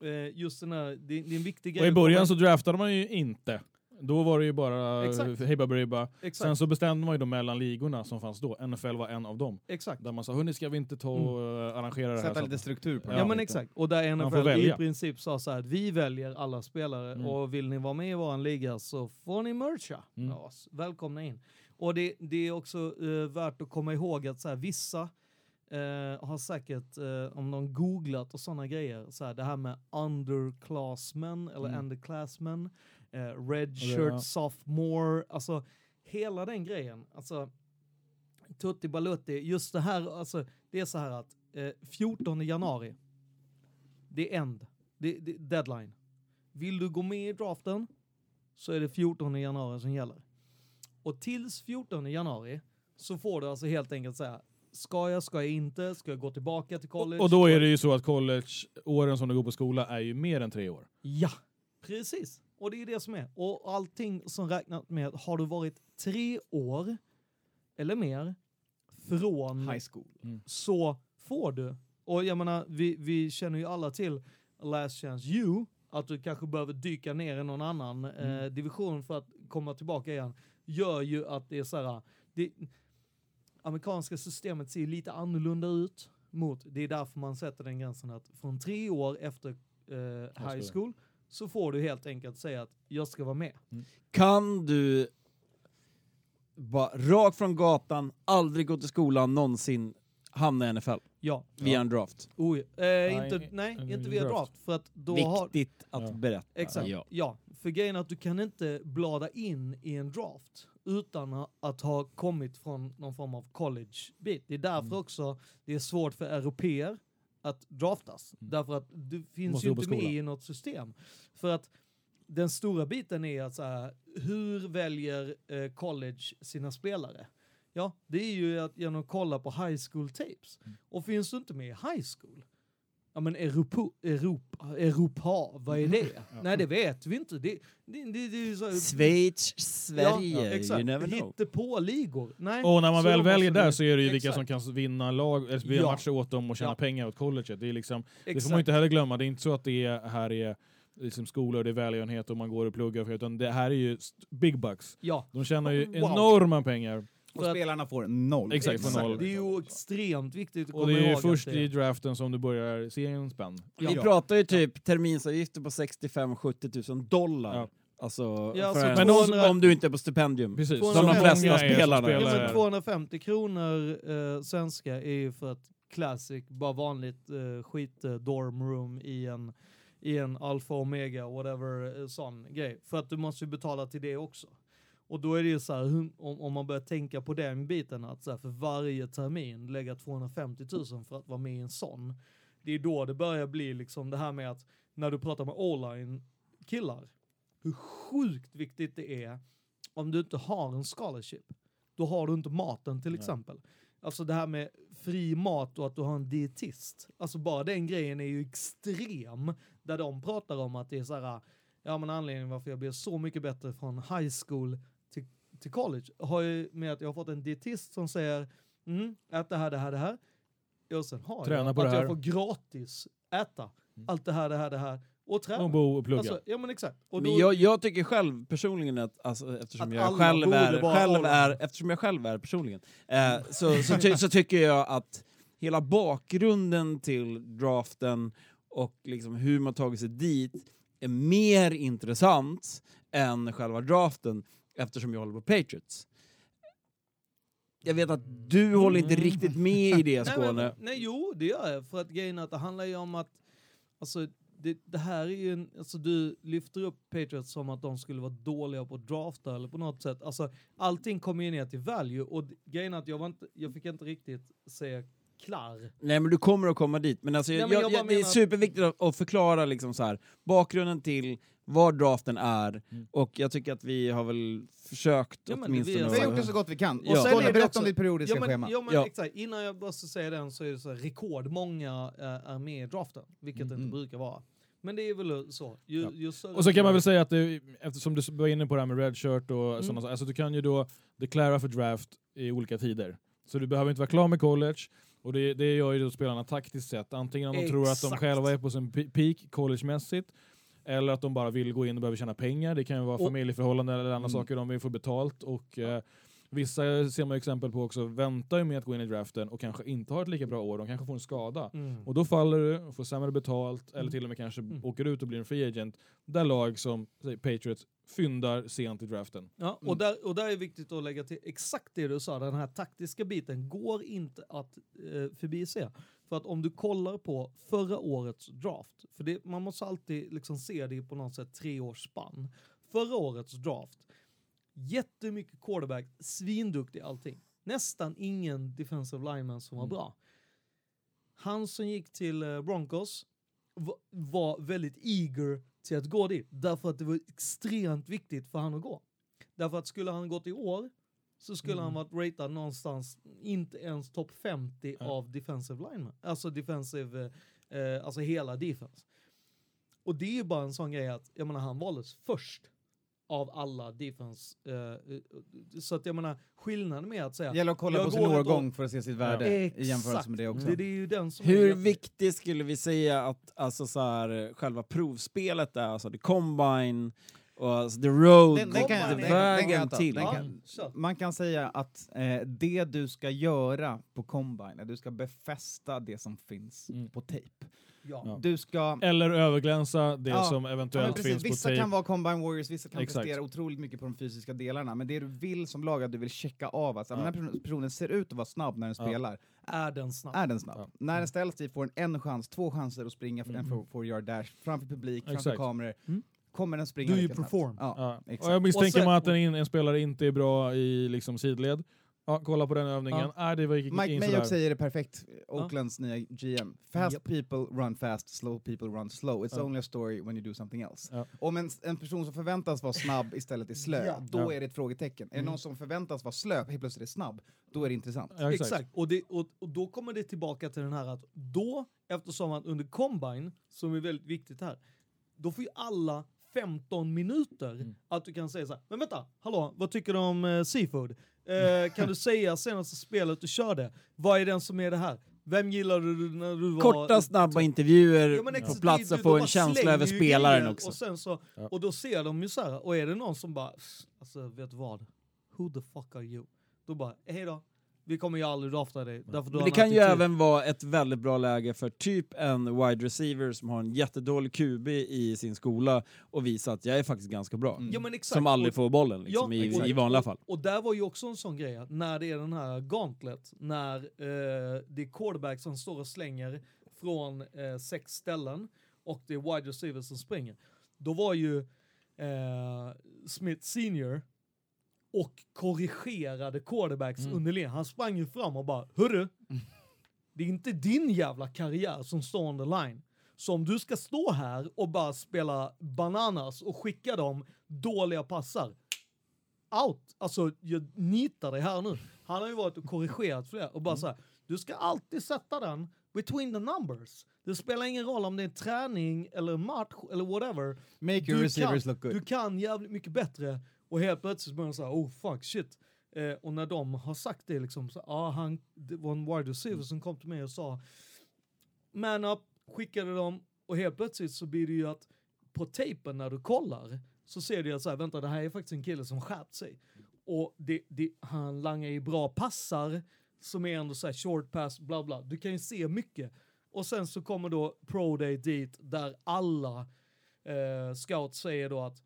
eh, just den här, det, det är en viktig Och grej. i att början så draftade man ju inte. Då var det ju bara Exakt. hejba Sen så bestämde man ju då mellan ligorna som fanns då. NFL var en av dem. exakt. Där man sa, hörni ska vi inte ta och eh, arrangera det här? Sätta så lite struktur på det. Ja, Ja, men exakt. Och där NFL i princip sa så här att vi väljer alla spelare Mm. och vill ni vara med i våran liga så får ni mercha Mm. med oss. Välkomna in. Och det, det är också eh, värt att komma ihåg att så här, vissa eh, har säkert, eh, om de googlat och sådana grejer, så här, det här med underclassmen eller Mm. underclassmen, eh, redshirt Och det- ja. sophomore, alltså hela den grejen. Alltså, Tutti Balutti, just det här, alltså, det är så här att eh, 14 januari, det är end, det, det, deadline. Vill du gå med i draften så är det 14 januari som gäller. Och tills 14 januari så får du alltså helt enkelt säga, ska jag, ska jag inte, ska jag gå tillbaka till college? Och då är det ju så att college-åren som du går på skola är ju mer än tre år. Ja, precis. Och det är det som är. Och allting som räknat med, har du varit tre år eller mer från High school. så får du. Och jag menar, vi, vi känner ju alla till Last Chance You, att du kanske behöver dyka ner i någon annan eh, division för att komma tillbaka igen, gör ju att det är så här, det, amerikanska systemet ser lite annorlunda ut mot, det är därför man sätter den gränsen att från tre år efter eh, high school. Så får du helt enkelt säga att jag ska vara med. Kan du bara rakt från gatan, aldrig gått till skolan någonsin, hamna i NFL Ja. via en draft. Oh, ja. Nej, eh, inte, nej, inte via draft. draft. För att då har, Viktigt att Ja. berätta. Exakt. Ja. Ja. för grejen är att du kan inte blada in i en draft utan att ha kommit från någon form av college-bit. Det är därför Mm. också det är svårt för europeer att draftas. Mm. Därför att du finns Måste ju inte med i något system. För att den stora biten är att så här, hur väljer eh, college sina spelare? Ja, det är ju att genom att kolla på high school tapes. Mm. Och finns du inte med i high school, ja men Europa, Europa, Europa vad är det? Nej det vet vi inte. Det, det, det, det så, Schweiz, Sverige, exakt. you never know. på ligor. Nej, Och när man så väl väljer där så är det ju vilka Exakt. som kan vinna lag, eller vinna Ja. matcher åt dem och tjäna Ja. pengar åt colleget. Det, är liksom, det får man inte heller glömma. Det är inte så att det är, här är liksom skolor, det är välgörenhet och man går och pluggar, för, utan det här är ju big bucks. Ja. De tjänar ju Wow. enorma pengar. Och att- spelarna får noll. Exakt, för noll. Det är ju extremt viktigt att Och komma det är ju ihåg först att i draften som du börjar se en spänn. Vi Ja. pratar ju typ terminsavgifter på 65-70 000 dollar. Ja. Alltså, Ja, för så en, om, du inte är på stipendium. Precis. Som de flesta spelarna. Ja, spelar men här. 250 kronor eh, svenska är ju för ett classic, bara vanligt eh, skit eh, dorm room i en, i en alfa omega whatever eh, sån grej. För att du måste ju betala till det också. Och då är det ju så här, om, om man börjar tänka på den biten att så här, för varje termin lägga 250 000 för att vara med i en sån. Det är då det börjar bli liksom det här med att när du pratar med online killar, hur sjukt viktigt det är om du inte har en scholarship då har du inte maten till Nej. exempel. Alltså det här med fri mat och att du har en dietist. Alltså bara den grejen är ju extrem. Där de pratar om att det är så här, ja men anledningen varför jag blev så mycket bättre från high school till, college har ju med att jag har fått en dietist som säger, mm, ät det här, det här, det här. Och sen har Träna jag på att det jag får gratis äta Mm. allt det här, det här, det här. Och träna. Och bo och plugga. Alltså, ja men exakt. Och Men då, jag, jag tycker själv personligen att, alltså, eftersom, Att jag själv är, själv är, eftersom jag själv är personligen, eh, så, så, ty, så tycker jag att hela bakgrunden till draften och liksom hur man tagit sig dit är mer intressant än själva draften eftersom jag håller på Patriots. Jag vet att du håller inte Mm. riktigt med i det, Nej, men, Skåne. nej, jo, det gör jag. För att grejen att det handlar ju om att, alltså, det, det här är ju en, alltså du lyfter upp Patriots som att de skulle vara dåliga på att drafta eller på något sätt. Alltså allting kommer ju ner till value och grejen är att jag var inte, jag fick inte riktigt säga klar. Nej men du kommer att komma dit. Men alltså, Ja, jag, men jag jag, det är superviktigt att, att förklara liksom så här, bakgrunden till vad draften är Mm. och jag tycker att vi har väl försökt Ja, åtminstone... vi har Vi har att- gjort det så gott vi kan. Ja. Och sen Skåne, är det berätta också- om ditt periodiska Ja men, schema. ja, men Ja. exakt, innan jag bara ska säga den så är det så här, rekordmånga äh, är med i draften, vilket Mm. det inte brukar vara. Men det är väl så. Ju, Ja. ju Och så kan man väl säga att det, eftersom du var inne på det här med redshirt och Mm. sådana saker, alltså du kan ju då deklara för draft i olika tider. Så du behöver inte vara klar med college, och det, det gör ju då spelarna taktiskt sett. Antingen om de tror att de Exakt. själva är på sin pe- peak collegemässigt, eller att de bara vill gå in och behöver tjäna pengar. Det kan ju vara Och- familjeförhållanden eller andra Mm. saker de vill få betalt. Och, eh, vissa ser man exempel på också, väntar ju med att gå in i draften och kanske inte har ett lika bra år, de kanske får en skada. Mm. Och då faller du får sämre betalt, eller Mm. till och med kanske Mm. åker ut och blir en free agent. Där lag som säg, Patriots fyndar sent i draften. Ja, och, Mm. där, och där är viktigt att lägga till exakt det du sa, den här taktiska biten går inte att eh, förbise. För att om du kollar på förra årets draft, för det, man måste alltid liksom se det på något sätt tre års spann. Förra årets draft, jättemycket quarterback, svinduktig allting. Nästan ingen defensive lineman som var Mm. bra. Han som gick till eh, Broncos va- var väldigt eager till att gå dit, därför att det var extremt viktigt för han att gå. Därför att skulle han gått i år så skulle Mm. han varit ratad någonstans, inte ens topp 50 Ja. av defensive linemen. Alltså defensive, eh, alltså hela defense. Och det är ju bara en sån grej att, jag menar han valdes först av alla defense. Eh, så att jag menar, skillnaden med att säga, Det gäller att kolla Jag på sin årgång för att se sitt värde i Exakt. jämförelse med det också. det, det är ju den som är Hur jätte- viktigt skulle vi säga att alltså så här, själva provspelet är, alltså det combine, Och alltså, the road, Den- den kan den- vägen till. Den Ja, kan-. Man kan säga att eh, det du ska göra på Combine är du ska befästa det som finns Mm. på tejp. Ja. Ja. Du ska... Eller överglänsa det Ja. som Ja, eventuellt men precis. finns på Vissa tape. kan vara Combine Warriors, vissa kan Exakt. prestera otroligt mycket på de fysiska delarna, men det du vill som lag är att du vill checka av att Ja. den här person- personen ser ut att vara snabb när den Ja. spelar. Är den snabb? Är den snabb? Ja. När den ställs dit får den en chans, två chanser att springa för en Mm. 4 yard dash framför publik, framför Exakt. kameror. Mm. Kommer den springa Do you perform? Ja, Ja. exakt. Och jag misstänker Och sen- man att en, in- en spelare inte är bra i liksom sidled. Ja, kolla på den övningen. Nej, det var Mike Mayock säger det perfekt, Oaklands nya GM. Fast Japp. people run fast, slow people run slow. It's Ja. only a story when you do something else. Ja. Om en, en person som förväntas vara snabb istället är slö, Ja. då Ja. är det ett frågetecken. Är det Mm. någon som förväntas vara slö, helt plötsligt är snabb, då är det intressant. Ja, exakt. Exakt, Och, det, och, och då kommer det tillbaka till den här att då, eftersom att under combine, som är väldigt viktigt här, då får ju alla 15 minuter Mm. att du kan säga så här, men vänta, hallå, vad tycker du om eh, seafood? Eh, kan du säga senaste spelet du körde, vad är den som är det här? Vem gillade du när du var... Korta, snabba intervjuer Ja, men på plats och få en känsla över spelaren också. Och, sen så, Ja. och då ser de ju så här, och är det någon som bara, alltså vet du vad? Who the fuck are you? Då bara, hej då. Vi kommer ju aldrig drafta dig. Men det kan ju attityd." även vara ett väldigt bra läge för typ en wide receiver som har en jättedålig QB i sin skola och visa att jag är faktiskt ganska bra. Mm. Ja. Som aldrig Och- får bollen liksom, Ja, i, i vanliga fall. Och där var ju också en sån grej, att när det är den här gauntlet, när eh, det är quarterback som står och slänger från eh, sex ställen och det är wide receivers som springer. Då var ju eh, Smith senior och korrigerade quarterbacks Mm. under linjen. Han sprang ju fram och bara, hörru, det är inte din jävla karriär som står on the line. Så om du ska stå här och bara spela bananas och skicka dem dåliga passar, out. Alltså, jag nitar dig här nu. Han har ju varit och korrigerat flera och bara så här, du ska alltid sätta den between the numbers. Det spelar ingen roll om det är träning eller match eller whatever. Make your Du receivers kan, look good. Du kan jävligt mycket bättre och helt plötsligt börjar de säga oh fuck shit. Eh, och när de har sagt det liksom, så, ah, han, det var en wide receiver som kom till mig och sa man up, skickade dem och helt plötsligt så blir det ju att på tejpen när du kollar så ser du att så här, vänta det här är faktiskt en kille som skärpt sig. Och det, det, han langar i bra passar som är ändå så här short pass, bla bla. Du kan ju se mycket. Och sen så kommer då Pro Day dit där alla eh, scouts säger då att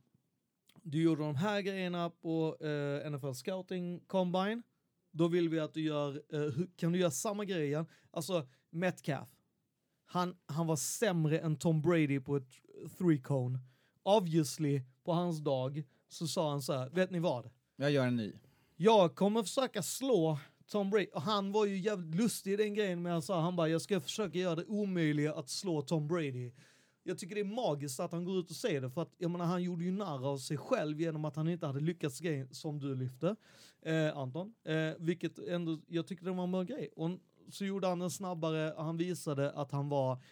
du gjorde de här grejerna på eh, NFL Scouting Combine. Då vill vi att du gör, eh, kan du göra samma grej igen? Alltså Metcalf. Han, han var sämre än Tom Brady på ett three cone. Obviously, på hans dag så sa han så här, vet ni vad? Jag gör en ny. Jag kommer försöka slå Tom Brady. Och han var ju jävligt lustig i den grejen med han sa, han bara, jag ska försöka göra det omöjliga att slå Tom Brady. Jag tycker det är magiskt att han går ut och säger det, för att jag menar, han gjorde ju narr av sig själv genom att han inte hade lyckats grejen som du lyfte, eh, Anton. Eh, vilket ändå, jag tyckte det var en bra grej. Och så gjorde han den snabbare, han visade att han var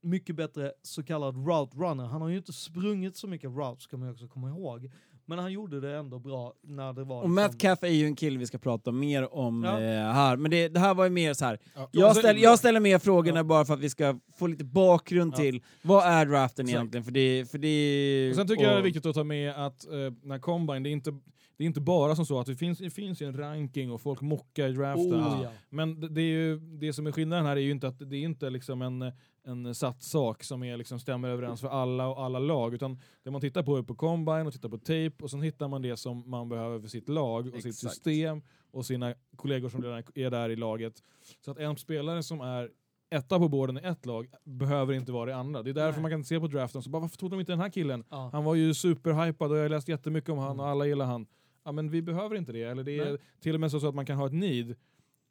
mycket bättre så kallad route runner. Han har ju inte sprungit så mycket routes ska man ju också komma ihåg. Men han gjorde det ändå bra när det var... Och Matt Caff är ju en kille vi ska prata mer om Ja. eh, här, men det, det här var ju mer så här. Ja. Jag, Och ställ, jag ställer mer frågorna bara för att vi ska få lite bakgrund Ja. till vad är draften Exakt. egentligen, för det, för det Och sen tycker jag det är och- viktigt att ta med att eh, den här combine, det är, inte, det är inte bara som så att det finns, det finns ju en ranking och folk mockar i draften. Oh, ja. Men det, det, är ju, det som är skillnaden här är ju inte att det är inte liksom en, en satt sak som är liksom stämmer överens för alla och alla lag, utan det man tittar på är på combine och tittar på tape och sen hittar man det som man behöver för sitt lag och sitt Exakt. system och sina kollegor som redan är där i laget. Så att en spelare som är etta på borden i ett lag behöver inte vara i andra. Det är därför Nej. man kan se på draften, så bara, varför tog de inte den här killen? Ja. Han var ju superhypad och jag har läst jättemycket om han Mm. och alla gillar han. Ja men vi behöver inte det. Eller det är Nej. till och med så att man kan ha ett need,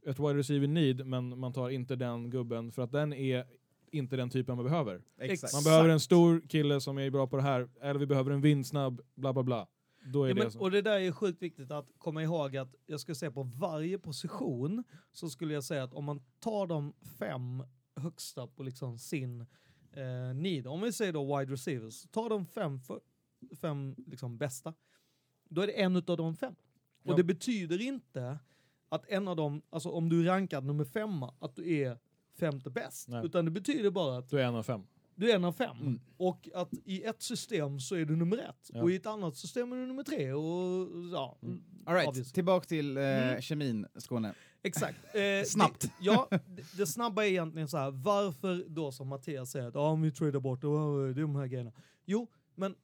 ett wide receiver need, men man tar inte den gubben för att den är inte den typen man behöver. Exakt. Man behöver en stor kille som är bra på det här, eller vi behöver en vindsnabb, bla bla bla. Då är Ja, det men, så. och det där är sjukt viktigt att komma ihåg att jag ska säga på varje position så skulle jag säga att om man tar de fem högsta på liksom sin eh, need, om vi säger då wide receivers, ta de fem, för, fem liksom bästa, då är det en utav de fem. Ja. Och det betyder inte att en av dem, alltså om du är rankad nummer femma, att du är femte bäst. Nej. Utan det betyder bara att Du är en av fem. Du är en av fem. Mm. Och att i ett system så är du nummer ett. Ja. Och i ett annat system är du nummer tre. Och ja, All right, obviously. tillbaka till eh, Mm. kemin, Skåne. Exakt. Eh, Snabbt. Det, ja, det, det snabba är egentligen så här. varför då som Mattias säger att ah, om vi tradar bort det, oh, det är de här grejerna. Jo, men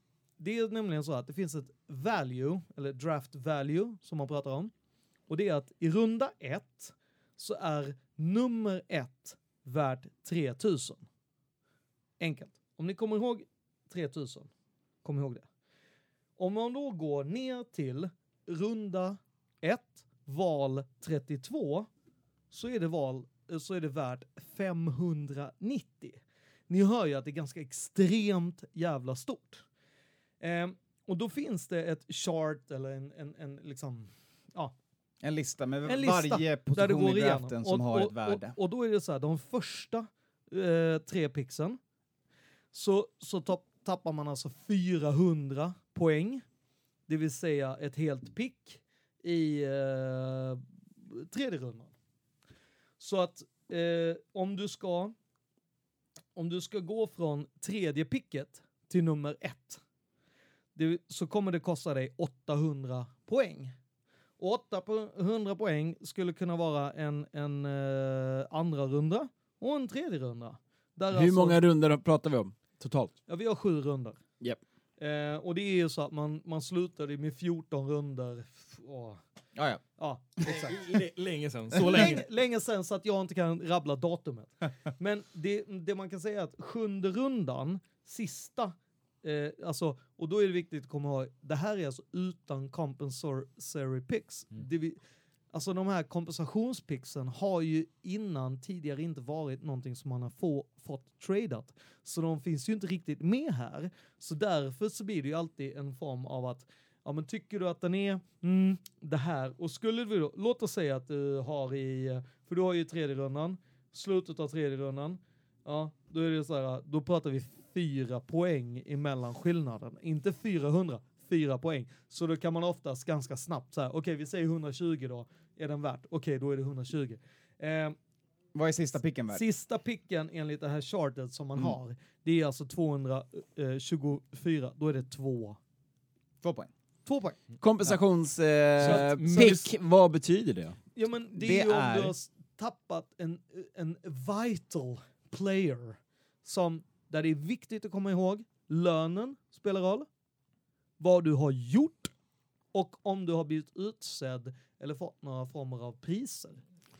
det är nämligen så att det finns ett value, eller draft value, som man pratar om. Och det är att i runda ett så är nummer ett värt 3000. Enkelt. Om ni kommer ihåg 3000, kom ihåg det. Om man då går ner till runda ett, val 32, så är det, val, så är det värt 590. Ni hör ju att det är ganska extremt jävla stort. Ehm, och då finns det ett chart eller en, en, en liksom, ja, En lista med En lista varje position i igenom. draften som och, har och, ett värde. Och, och då är det så här, de första eh, tre pixen så, så tapp, tappar man alltså 400 poäng. Det vill säga ett helt pick i eh, tredje rundan. Så att eh, om du ska om du ska gå från tredje picket till nummer ett det, så kommer det kosta dig 800 poäng. Och 800 poäng skulle kunna vara en, en eh, andra runda och en tredje runda. Där Hur alltså- många runder pratar vi om totalt? Ja, vi har sju runder. Japp. Eh, och det är ju så att man, man slutade med 14 runder. Åh. Ja, ja. Ja, exakt. Länge sedan, så länge. länge, länge sedan så att jag inte kan rabbla datumet. Men det, det man kan säga är att sjunde rundan, sista, eh, alltså, och då är det viktigt att komma ihåg, det här är alltså utan compensatory picks. Det vi, alltså de här kompensationspicksen har ju innan tidigare inte varit någonting som man har få, fått tradat. Så de finns ju inte riktigt med här. Så därför så blir det ju alltid en form av att Ja men tycker du att den är mm, det här och skulle du då, låt oss säga att du har i, för du har ju tredje rundan, slutet av tredje rundan, ja då är det så här, då pratar vi fyra poäng emellan skillnaden, inte 400, fyra poäng. Så då kan man oftast ganska snabbt säga, okej vi säger 120 då, är den värt? Okej då är det 120. Eh, Vad är sista picken värd? Sista picken enligt det här chartet som man Mm. har, det är alltså 224, då är det två, Två poäng. två poäng. Kompensations... Så Eh, vad betyder det? Ja men det, Det är ju om är- du har tappat en, en vital player som, där det är viktigt att komma ihåg, lönen spelar roll, vad du har gjort och om du har blivit utsedd eller fått några former av priser.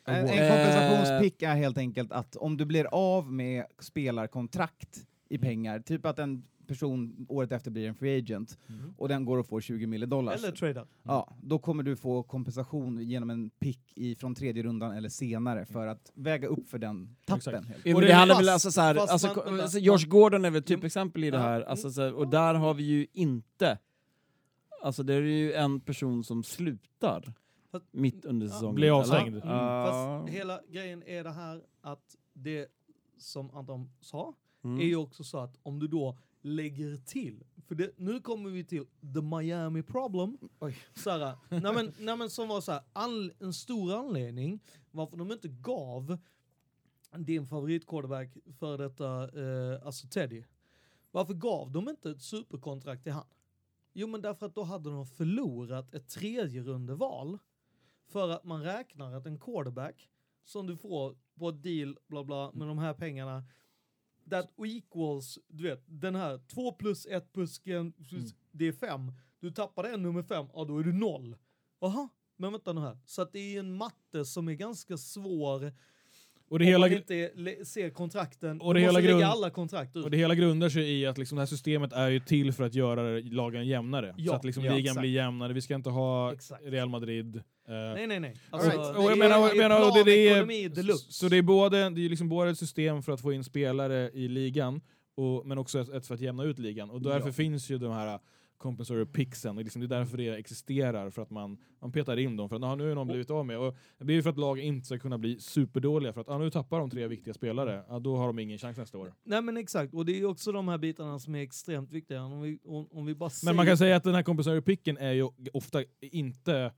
En, en Eh. kompensationspick är helt enkelt att om du blir av med spelarkontrakt i pengar, typ att en person året efter blir en free agent och den går och får 20 miljoner dollar. Eller tradad. Ja, då kommer du få kompensation genom en pick i, från tredje rundan eller senare för att väga upp för den tappen. Ja, Och det handlar väl alltså så här, fast alltså, alltså Josh Gordon är väl ett Ja, typexempel i det ja, här, mm. alltså, så, här, och där har vi ju inte, alltså det är ju en person som slutar Fast- mitt under Ja. säsongen. Blir eller? avstängd. Mm, Ja. Fast hela grejen är det här att det som Anton sa, Mm. är ju också så att om du då lägger till, för det, nu kommer vi till the Miami problem. Oj. Så här, nej men, nej men som var så här, anle- en stor anledning varför de inte gav din favoritquarterback för detta, eh, alltså Teddy. Varför gav de inte ett superkontrakt till han? Jo men därför att då hade de förlorat ett tredje rundeval för att man räknar att en quarterback som du får på ett deal bla bla med de här pengarna that equals, du vet, den här 2 plus 1 plus, en, plus det är 5. Du tappar en nummer 5, ja då är du noll. Jaha, men vänta nu här. Så att det är en matte som är ganska svår Och det om hela, man inte ser kontrakten. Och det hela grund- alla kontrakt ut. och det hela grundar sig i att liksom det här systemet är ju till för att göra lagen jämnare. Ja, så att liksom ja, ligan exakt. blir jämnare. Vi ska inte ha Exakt. Real Madrid. Eh, Nej, nej, nej. All right. det Och jag är- menar, jag är menar det, är, deluxe. så det är både, det är liksom både ett system för att få in spelare i ligan, och, men också ett, ett för att jämna ut ligan. Och därför Ja. finns ju de här compensatory picksen, och liksom det är därför det existerar, för att man, man petar in dem. För att nu är någon blivit av med. Och det blir ju för att lag inte ska kunna bli superdåliga, för att ah, nu tappar de tre viktiga spelare, ah, då har de ingen chans nästa år. Nej men exakt, och det är ju också de här bitarna som är extremt viktiga. Om vi, om, om vi bara Men man kan säga att den här compensatory picken är ju ofta inte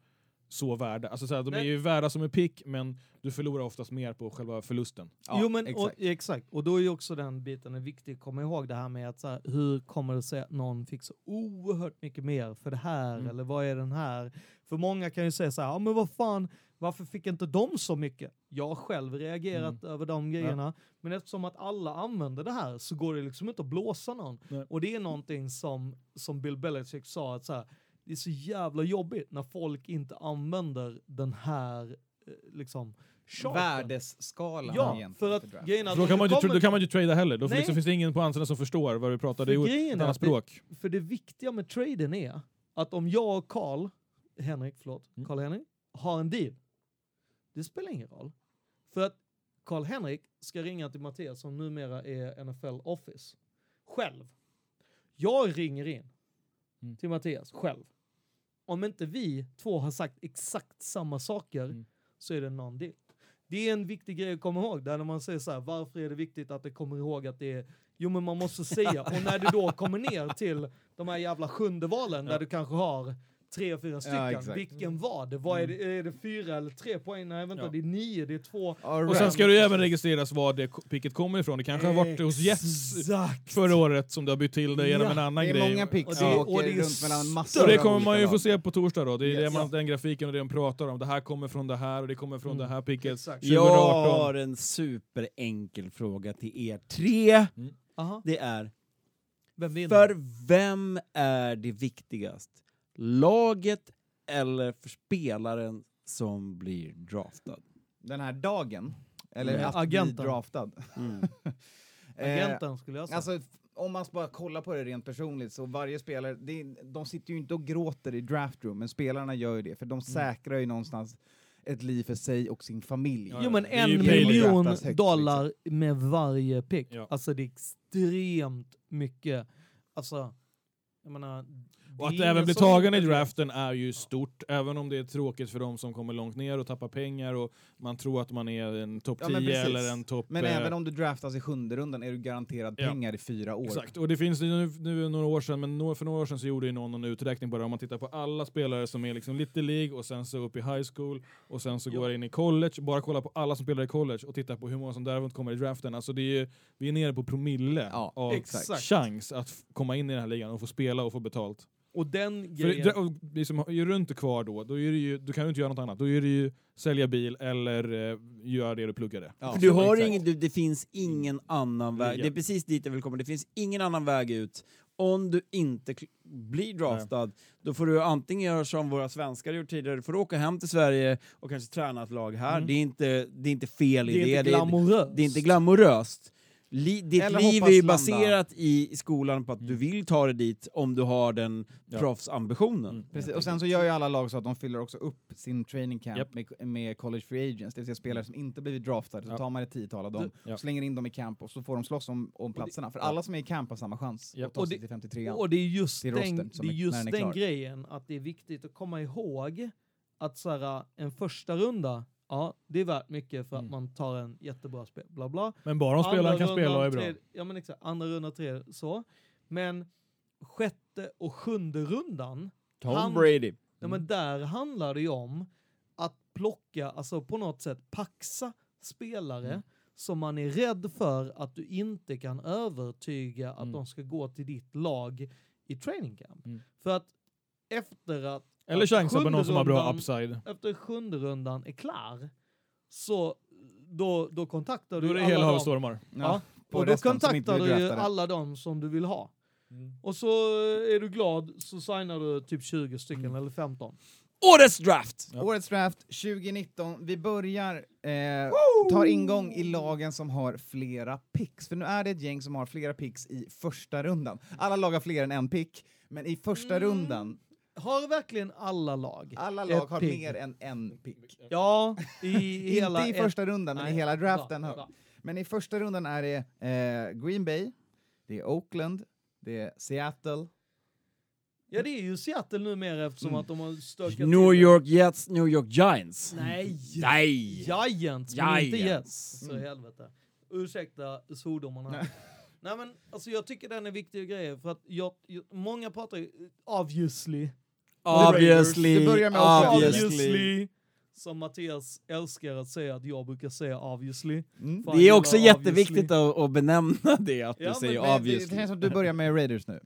så värda. Alltså så här, de Nej. är ju värda som en pick, men du förlorar oftast mer på själva förlusten. Ja, jo, men, exakt. Och, exakt. Och då är ju också den biten är viktig att komma ihåg det här med att så här, hur kommer det sig att någon fick så oerhört mycket mer för det här Mm. eller vad är den här? För många kan ju säga så här, ja men vad fan, varför fick inte de så mycket? Jag har själv reagerat över de grejerna, men eftersom att alla använder det här så går det liksom inte att blåsa någon. Nej. Och det är någonting som, som Bill Belichick sa, att så här, det är så jävla jobbigt när folk inte använder den här eh, liksom charten. Värdesskalan Ja, egentligen för att grejen är att För då kan man kommer- då kan man ju trada heller, då liksom finns det ingen på andra som förstår vad vi pratar. Det är För ett är annat att det- språk. För det viktiga med traden är att om jag och Karl, Henrik, förlåt, Mm. Karl Henrik, har en deal. Det spelar ingen roll. För att Karl Henrik ska ringa till Mattias som numera är NFL Office. Själv. Jag ringer in Mm. till Mattias själv. Om inte vi två har sagt exakt samma saker Mm. så är det någon deal. Det är en viktig grej att komma ihåg där när man säger så här, varför är det viktigt att det kommer ihåg att det är Jo men man måste säga, och när du då kommer ner till de här jävla sjunde valen där Ja. du kanske har tre, fyra stycken, exakt. vilken var det? Vad är det? Är det fyra eller tre poäng? Nej vänta, Ja. det är nio, det är två. All Och sen ska ju även registreras var det picket kommer ifrån. Det kanske har varit hos Jets Exakt! förra året som du har bytt till det genom Ja. en annan Det är grej. många picks Och som det- åker och det är runt mellan massor. Och det kommer man ju få se på torsdag då. Det är Yes. det man, den grafiken och det de pratar om. Det här kommer från det här och det kommer från Mm. det här picket. Exakt. 2018. Jag har en superenkel fråga till er tre. Aha. Det är, Vem för vem är det viktigast? Laget eller för spelaren som blir draftad? Den här dagen, eller Mm. att Agenten. bli draftad. Mm. Eh, Agenten skulle jag säga. Alltså, om man bara kollar på det rent personligt så varje spelare, det, de sitter ju inte och gråter i draftroom, men spelarna gör ju det, för de säkrar ju någonstans ett liv för sig och sin familj. Ja, Jo men en miljon högt, dollar med varje pick. Ja. Alltså det är extremt mycket. Alltså, jag menar... Och att även bli tagen i draften är ju stort, även om det är tråkigt för de som kommer långt ner och tappar pengar och man tror att man är en topp Ja, 10 men precis. eller en topp... Men eh, även om du draftas i sjunde rundan är du garanterad Ja. pengar i fyra år. Exakt, och det finns nu, nu några år sedan, men för några år sedan så gjorde ju någon en uträkning på det. Om man tittar på alla spelare som är liksom Little League och sen så upp i high school och sen så Jo. går in i college, bara kolla på alla som spelar i college och titta på hur många som däremot kommer i draften. Alltså det är ju, vi är nere på promille Ja, av exakt. chans att komma in i den här ligan och få spela och få betalt. Och den För grejen... dra- och liksom, är du inte kvar då, då är det ju, du kan ju inte göra något annat. Då är det ju sälja bil eller eh, göra det du pluggade. Ja, För du har ingen, du, det finns ingen annan väg, det är precis dit jag vill komma, det finns ingen annan väg ut. Om du inte blir draftad, då får du antingen göra som våra svenskar gjort tidigare, du får åka hem till Sverige och kanske träna ett lag här. Mm. Det, är inte, det är inte fel i det är det. inte det, är, glamoröst. det är inte glamoröst. Li, ditt Eller liv är ju landa. baserat i, skolan på att du vill ta dig dit om du har den Ja. proffsambitionen. Mm. Precis. Och sen så gör ju alla lag så att de fyller också upp sin training camp Japp. med, med college free agents, det vill säga spelare som inte blivit draftade, så Ja. tar man ett tiotal av dem, Ja. slänger in dem i camp och så får de slåss om, om platserna. För ja. alla som är i camp har samma chans Japp. att ta Och sig det- till 53 Och det är just den, rosten det är just den är den klar. grejen att det är viktigt att komma ihåg att så här, en första runda, ja, det är värt mycket för att Mm. man tar en jättebra spel, bla bla. Men bara om spelaren kan spela och är bra. tredje, ja men exakt, andra runda, tredje, så. Men sjätte och sjunde rundan, Tom Han- Brady. ja, men där handlar det ju om att plocka, alltså på något sätt paxa spelare Mm. som man är rädd för att du inte kan övertyga att Mm. de ska gå till ditt lag i training camp. Mm. För att efter att Eller chansa på någon som har bra upside. Efter sjunde rundan är klar, så då, då kontaktar Då du är det alla hela stormar. Ja, på och då kontaktar du ju alla dem som du vill ha. Och så är du glad så signar du typ 20 stycken Mm. eller 15. Årets draft! Ja. Årets draft 2019, vi börjar, eh, tar ingång i lagen som har flera picks. För nu är det ett gäng som har flera picks i första rundan. Alla lag har fler än en pick, men i första Mm. rundan, Har verkligen alla lag alla lag har pick? mer än en pick. Ja, i hela... Inte i första rundan, men i Nej, hela draften. bra, bra. Men i första rundan är det eh, Green Bay, det är Oakland, det är Seattle, Ja, det är ju Seattle numera eftersom Mm. att de har stökat New. York Jets, New York Giants. Nej! Nej! Giants, men inte Giants. Jets. Så Mm. helvete. Ursäkta svordomarna. Nej men alltså jag tycker den är viktig grej för att jag, jag, många pratar ju, obviously, Obviously, Det börjar med obviously. Obviously. Som Mattias älskar att säga att jag brukar säga obviously. Mm. Det är också jätteviktigt obviously. att, att benämna det, att Ja, du säger men Det, det, obviously. det känns som att du börjar med Raiders nu.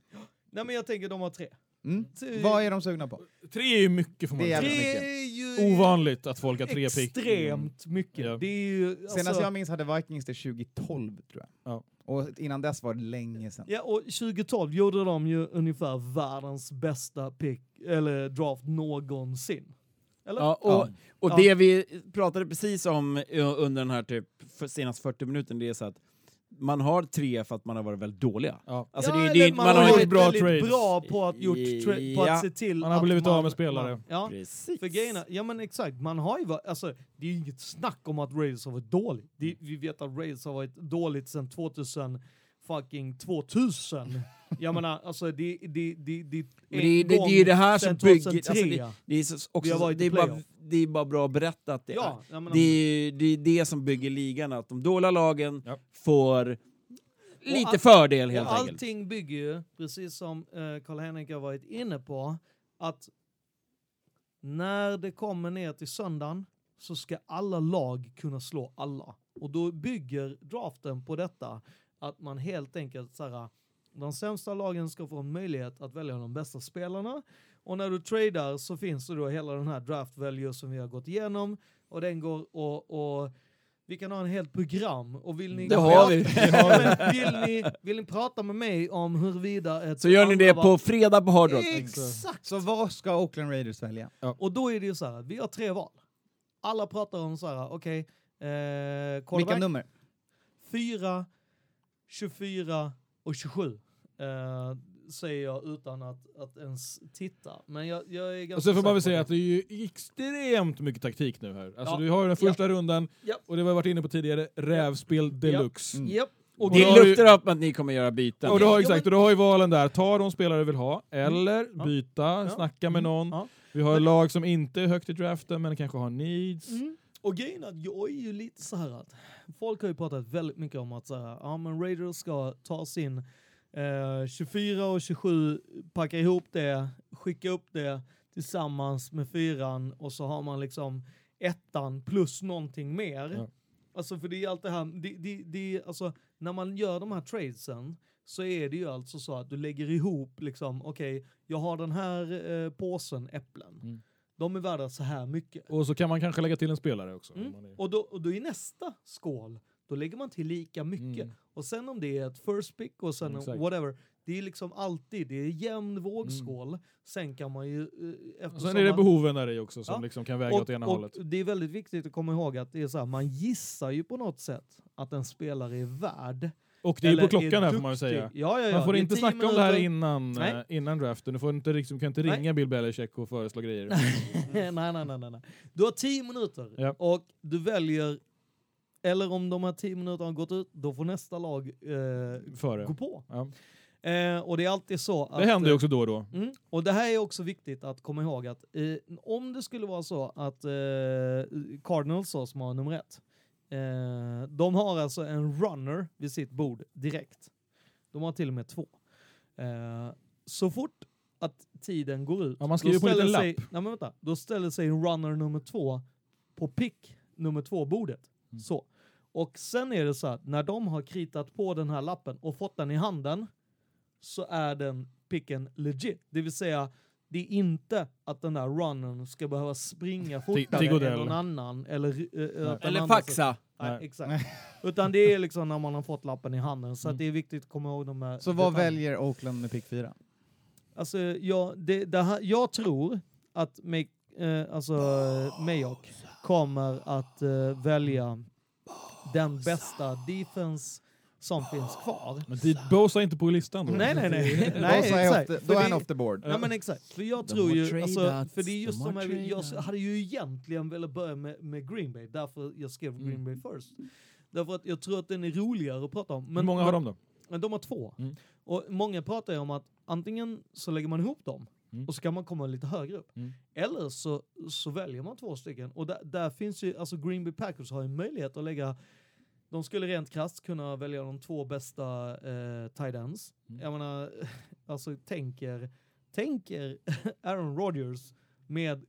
Nej men jag tänker de har tre. Mm. Tre- Vad är de sugna på? Tre är ju mycket säga. jävligt Tre mycket. är ju Ovanligt att folk har tre pick. extremt mycket. Ja. Det är ju, alltså, Senast jag minns hade Vikings det 2012, tror jag. Ja. Och innan dess var det länge sedan. Ja, och 2012 gjorde de ju ungefär världens bästa pick, eller draft någonsin. Eller? Ja, och, Ja. och Ja. det vi pratade precis om under den här typ senaste 40 minuterna, det är så att man har tre för att man har varit väldigt dåliga. Ja. Alltså ja, det, det, man, man har varit inte... bra väldigt trades. bra på att, gjort tra- på Ja. att se till Man har blivit man, av med spelare. Man, ja, Precis. för grejerna, ja men exakt, man har ju varit, alltså det är ju inget snack om att Raiders har varit dåligt. Det, vi vet att Raiders har varit dåligt sedan 2000, fucking 2000. Jag menar, alltså det, det, det, det, Men det, det, det är det här som bygger... 2003. Alltså det, det, är också, det, är bara, det är bara bra att berätta att det, ja, jag menar, det, är, det är det som bygger ligan, att de dåliga lagen Ja. får lite all- fördel helt enkelt. allting bygger ju, precis som eh, Karl-Henrik har varit inne på, att när det kommer ner till söndagen så ska alla lag kunna slå alla. Och då bygger draften på detta, att man helt enkelt så här, de sämsta lagen ska få en möjlighet att välja de bästa spelarna. Och när du tradar så finns det då hela den här draft value som vi har gått igenom. Och den går och, och vi kan ha en helt program. Och vill ni Det har vi. Ja, vill, ni, vill ni prata med mig om huruvida ett Så gör ni det på fredag på Hard Rock. Exakt! Så vad ska Oakland Raiders välja? Och då är det ju så här, vi har tre val. Alla pratar om så här, okej, eh, Vilka nummer? 4, 24 och 27. Eh, säger jag utan att, att ens titta. Men jag, jag är ganska Och sen får man väl säga att det är ju extremt mycket taktik nu här. Alltså Ja. du har ju den första rundan, Ja. och det har vi varit inne på tidigare, rävspel deluxe. Mm. Japp. Och då Det luktar upp att ni kommer göra byten. Och du har, Ja, exakt, och du har ju valen där, ta de spelare du vill ha, eller Ja. byta, snacka med någon. Ja. Vi har Men- lag som inte är högt i draften men kanske har needs. Mm. Och grejen är att jag är ju lite så här att folk har ju pratat väldigt mycket om att så här, ja men Raiders ska ta sin eh, 24 och 27, packa ihop det, skicka upp det tillsammans med fyran och så har man liksom ettan plus någonting mer. Ja. Alltså för det är allt det här, det, det, det, alltså när man gör de här tradesen så är det ju alltså så att du lägger ihop liksom, okej, jag har den här eh, påsen äpplen. Mm. De är värda så här mycket. Och så kan man kanske lägga till en spelare också. Mm. är- Och, då, och då i nästa skål, då lägger man till lika mycket. Mm. Och sen om det är ett first pick och sen Exakt. whatever, det är liksom alltid, det är jämn vågskål. Sen kan man ju... eh, Och eftersom sen är det behoven där i också som Ja. liksom kan väga åt ena och, hållet. och det är väldigt viktigt att komma ihåg att det är så här, man gissar ju på något sätt att en spelare är värd. Och det är ju på klockan här får man ju säga. Ja, ja, ja. Man får inte 10 snacka om det här minuter. innan, Nej. eh, innan draften. Du får inte, liksom, kan inte Nej. ringa Bill Belichick och föreslå grejer. nej, nej, nej, nej, nej. Du har tio minuter Ja. och du väljer, eller om de här tio minuterna har gått ut, då får nästa lag eh, Före. gå på. Ja. Eh, och det är alltid så att... Det händer ju eh, också då och då. Mm. Och det här är också viktigt att komma ihåg att eh, om det skulle vara så att eh, Cardinals som har nummer ett, eh, de har alltså en runner vid sitt bord direkt. De har till och med två. Eh, så fort att tiden går ut, Ja, man då ställer sig, nej, vänta, då ställer sig runner nummer två på pick nummer två bordet. Mm. Så. Och sen är det så att när de har kritat på den här lappen och fått den i handen så är den picken legit. Det vill säga, det är inte att den där runnern ska behöva springa fortare än någon annan. Eller, att den Eller faxa. Nej, Nej. exakt. Utan det är liksom när man har fått lappen i handen. Så Mm. att det är viktigt att komma ihåg de här Så vad väljer Oakland med pick 4? Alltså, jag, det, det här, jag tror att Make, eh, alltså, Mayock kommer att eh, välja den bästa defense som finns kvar. Men dit Bosa inte på listan då. Nej, nej, nej. Då nej exakt. då är han det- off the board. Ja men exakt, för jag tror ju, alltså, för det är just här, jag tradat. hade ju egentligen velat börja med, med Green Bay, därför jag skrev Green Mm. Bay first. Därför att jag tror att den är roligare att prata om. Hur Men, många har de då? Men de har två. Mm. Och många pratar ju om att antingen så lägger man ihop dem Mm. och så kan man komma lite högre upp. Mm. Eller så, så väljer man två stycken. Och där, där finns ju, alltså Green Bay Packers har ju möjlighet att lägga de skulle rent krasst kunna välja de två bästa eh, tight ends. Mm. Jag menar, alltså tänker, tänk er Aaron Rodgers med eh,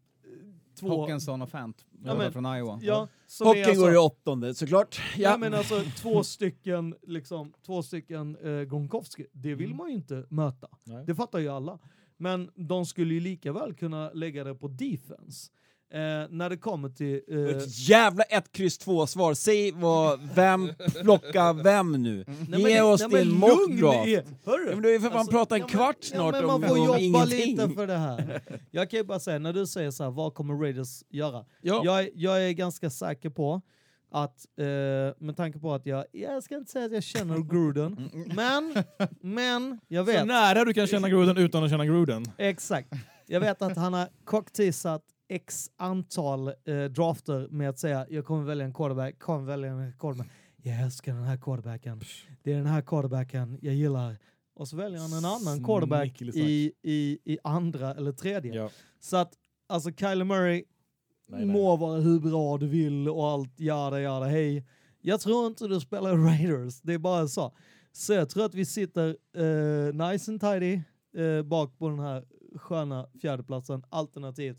två... Hawkinson och Fant, båda men- från Iowa. Ja, Hockeyn alltså- går i åttonde, såklart. Ja. Ja. men alltså två stycken, liksom, två stycken eh, Gronkowski, det vill man ju inte möta. Nej. Det fattar ju alla. Men de skulle ju lika väl kunna lägga det på defense. Eh, när det kommer till... Eh, Ett jävla 1, kryss 2 svar. Säg vad, vem plockar vem nu? nej, men Ge det- oss nej, men din mockdraft. Ja, men du har ju för fan Alltså, pratat en ja, men- kvart ja, snart men om, man får om jobba ingenting. lite för det här. Jag kan ju bara säga, när du säger så här, vad kommer Raiders göra? Ja. Jag, är- jag är ganska säker på att, eh, med tanke på att jag, jag ska inte säga att jag känner Gruden, men, men jag Så vet. nära du kan känna Gruden utan att känna Gruden. Exakt. Jag vet att han har cockteasat x antal eh, drafter med att säga jag kommer välja en quarterback, kommer välja en quarterback. Jag älskar den här quarterbacken. Det är den här quarterbacken jag gillar. Och så väljer han en annan quarterback i, i, i andra eller tredje. Ja. Så att alltså Kyler Murray Nej, nej. må vara hur bra du vill och allt, jada jada hej. Jag tror inte du spelar Raiders, det är bara så. Så jag tror att vi sitter eh, nice and tidy eh, bak på den här sköna fjärdeplatsen, alternativt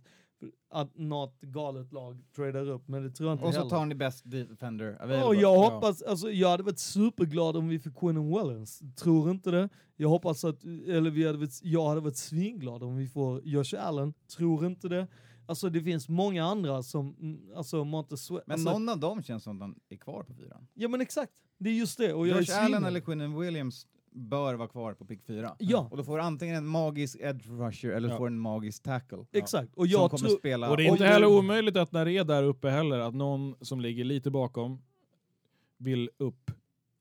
att något galet lag tradar upp, men det tror jag inte Och så heller. tar ni best defender available. och jag Ja. hoppas, alltså jag hade varit superglad om vi fick Quinnen Wellens. Tror inte det. Jag hoppas att, eller vi hade varit, jag hade varit svinglad om vi får Josh Allen. Tror inte det. Alltså det finns många andra som, alltså Montez Sweat. Men alltså, någon av dem känns som de är kvar på fyran. Ja men exakt, det är just det. Och Josh Allen eller Quinnen Williams bör vara kvar på pick 4. Ja. Och då får du antingen en magisk edge rusher eller Ja. får en magisk tackle. Exakt. Och som jag kommer tror, spela... Och det är inte heller omöjligt att när det är där uppe heller, att någon som ligger lite bakom vill upp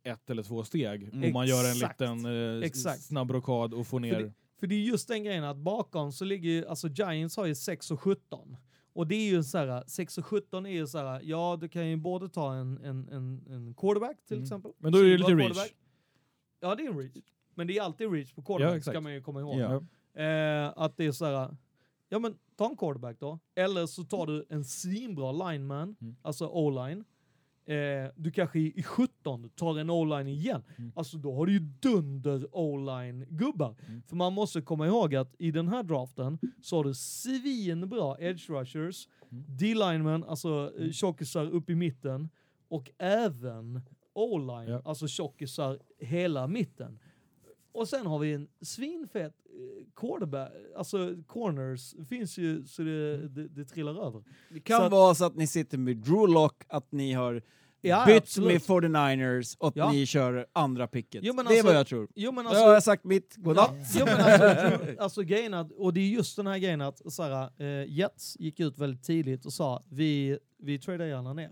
ett eller två steg. Mm. Om man gör en liten eh, Exakt. snabb rockad och får ner... det- för det är just den grejen att bakom så ligger ju, alltså Giants har ju 6 och 17. Och det är ju så här, 6 och 17 är ju så här, ja du kan ju både ta en, en, en, en quarterback till Mm. exempel. Men då är det Superbra lite reach. Ja det är en reach. Men det är alltid reach på Ja, quarterback exakt. ska man ju komma ihåg. Ja. Eh, att det är så här, ja men ta en quarterback då. Eller så tar du en svinbra lineman, Mm. alltså o-line. Eh, du kanske i, i 17 tar en o-line igen. Mm. Alltså då har du ju dunder o-line gubbar. Mm. För man måste komma ihåg att i den här draften så har du svinbra edge rushers, Mm. D-linemen, alltså eh, tjockisar upp i mitten och även o-line, Ja. alltså tjockisar hela mitten. Och sen har vi en svinfet eh, quarterback, alltså corners finns ju så det, det, det trillar över. Det kan Så att- vara så att ni sitter med Drew Lock, att ni har Ja, bytt absolut. med 49ers och att Ja. ni kör andra picket. Jo, men det är alltså- vad jag tror. Jo men Då alltså, har jag sagt mitt. Godnatt. Ja, jo, men alltså, alltså grejen att, och det är just den här grejen att så här, eh, Jets gick ut väldigt tidigt och sa vi, vi tradar gärna ner.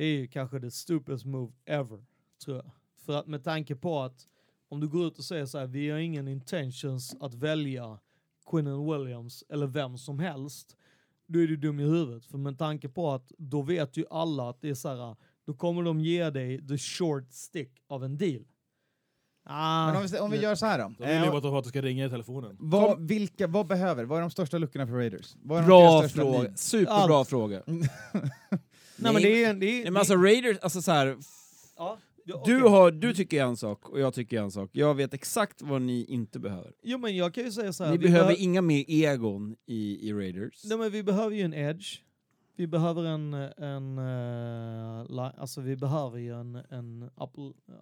Det är ju kanske det stupidest move ever, tror jag. För att med tanke på att om du går ut och säger så här, vi har ingen intentions att välja Quinnen Williams eller vem som helst, då är du dum i huvudet. För med tanke på att då vet ju alla att det är så här, då kommer de ge dig the short stick av en deal. Ah, Men om vi, om vi gör så här då. Då vill jag Eh, bara att du ska ringa i telefonen. vad, vilka, vad behöver, vad är de största luckorna för Raiders? Vad är de Bra fråga. Superbra Allt. fråga. Nej men det är... Det är, men alltså Raiders, alltså så här, ja, du, har, du tycker en sak och jag tycker en sak. Jag vet exakt vad ni inte behöver. Jo men jag kan ju säga så här. Ni behöver behö- inga mer egon i, i Raiders. Nej men vi behöver ju en edge. Vi behöver en, en uh, alltså vi behöver ju en, en up,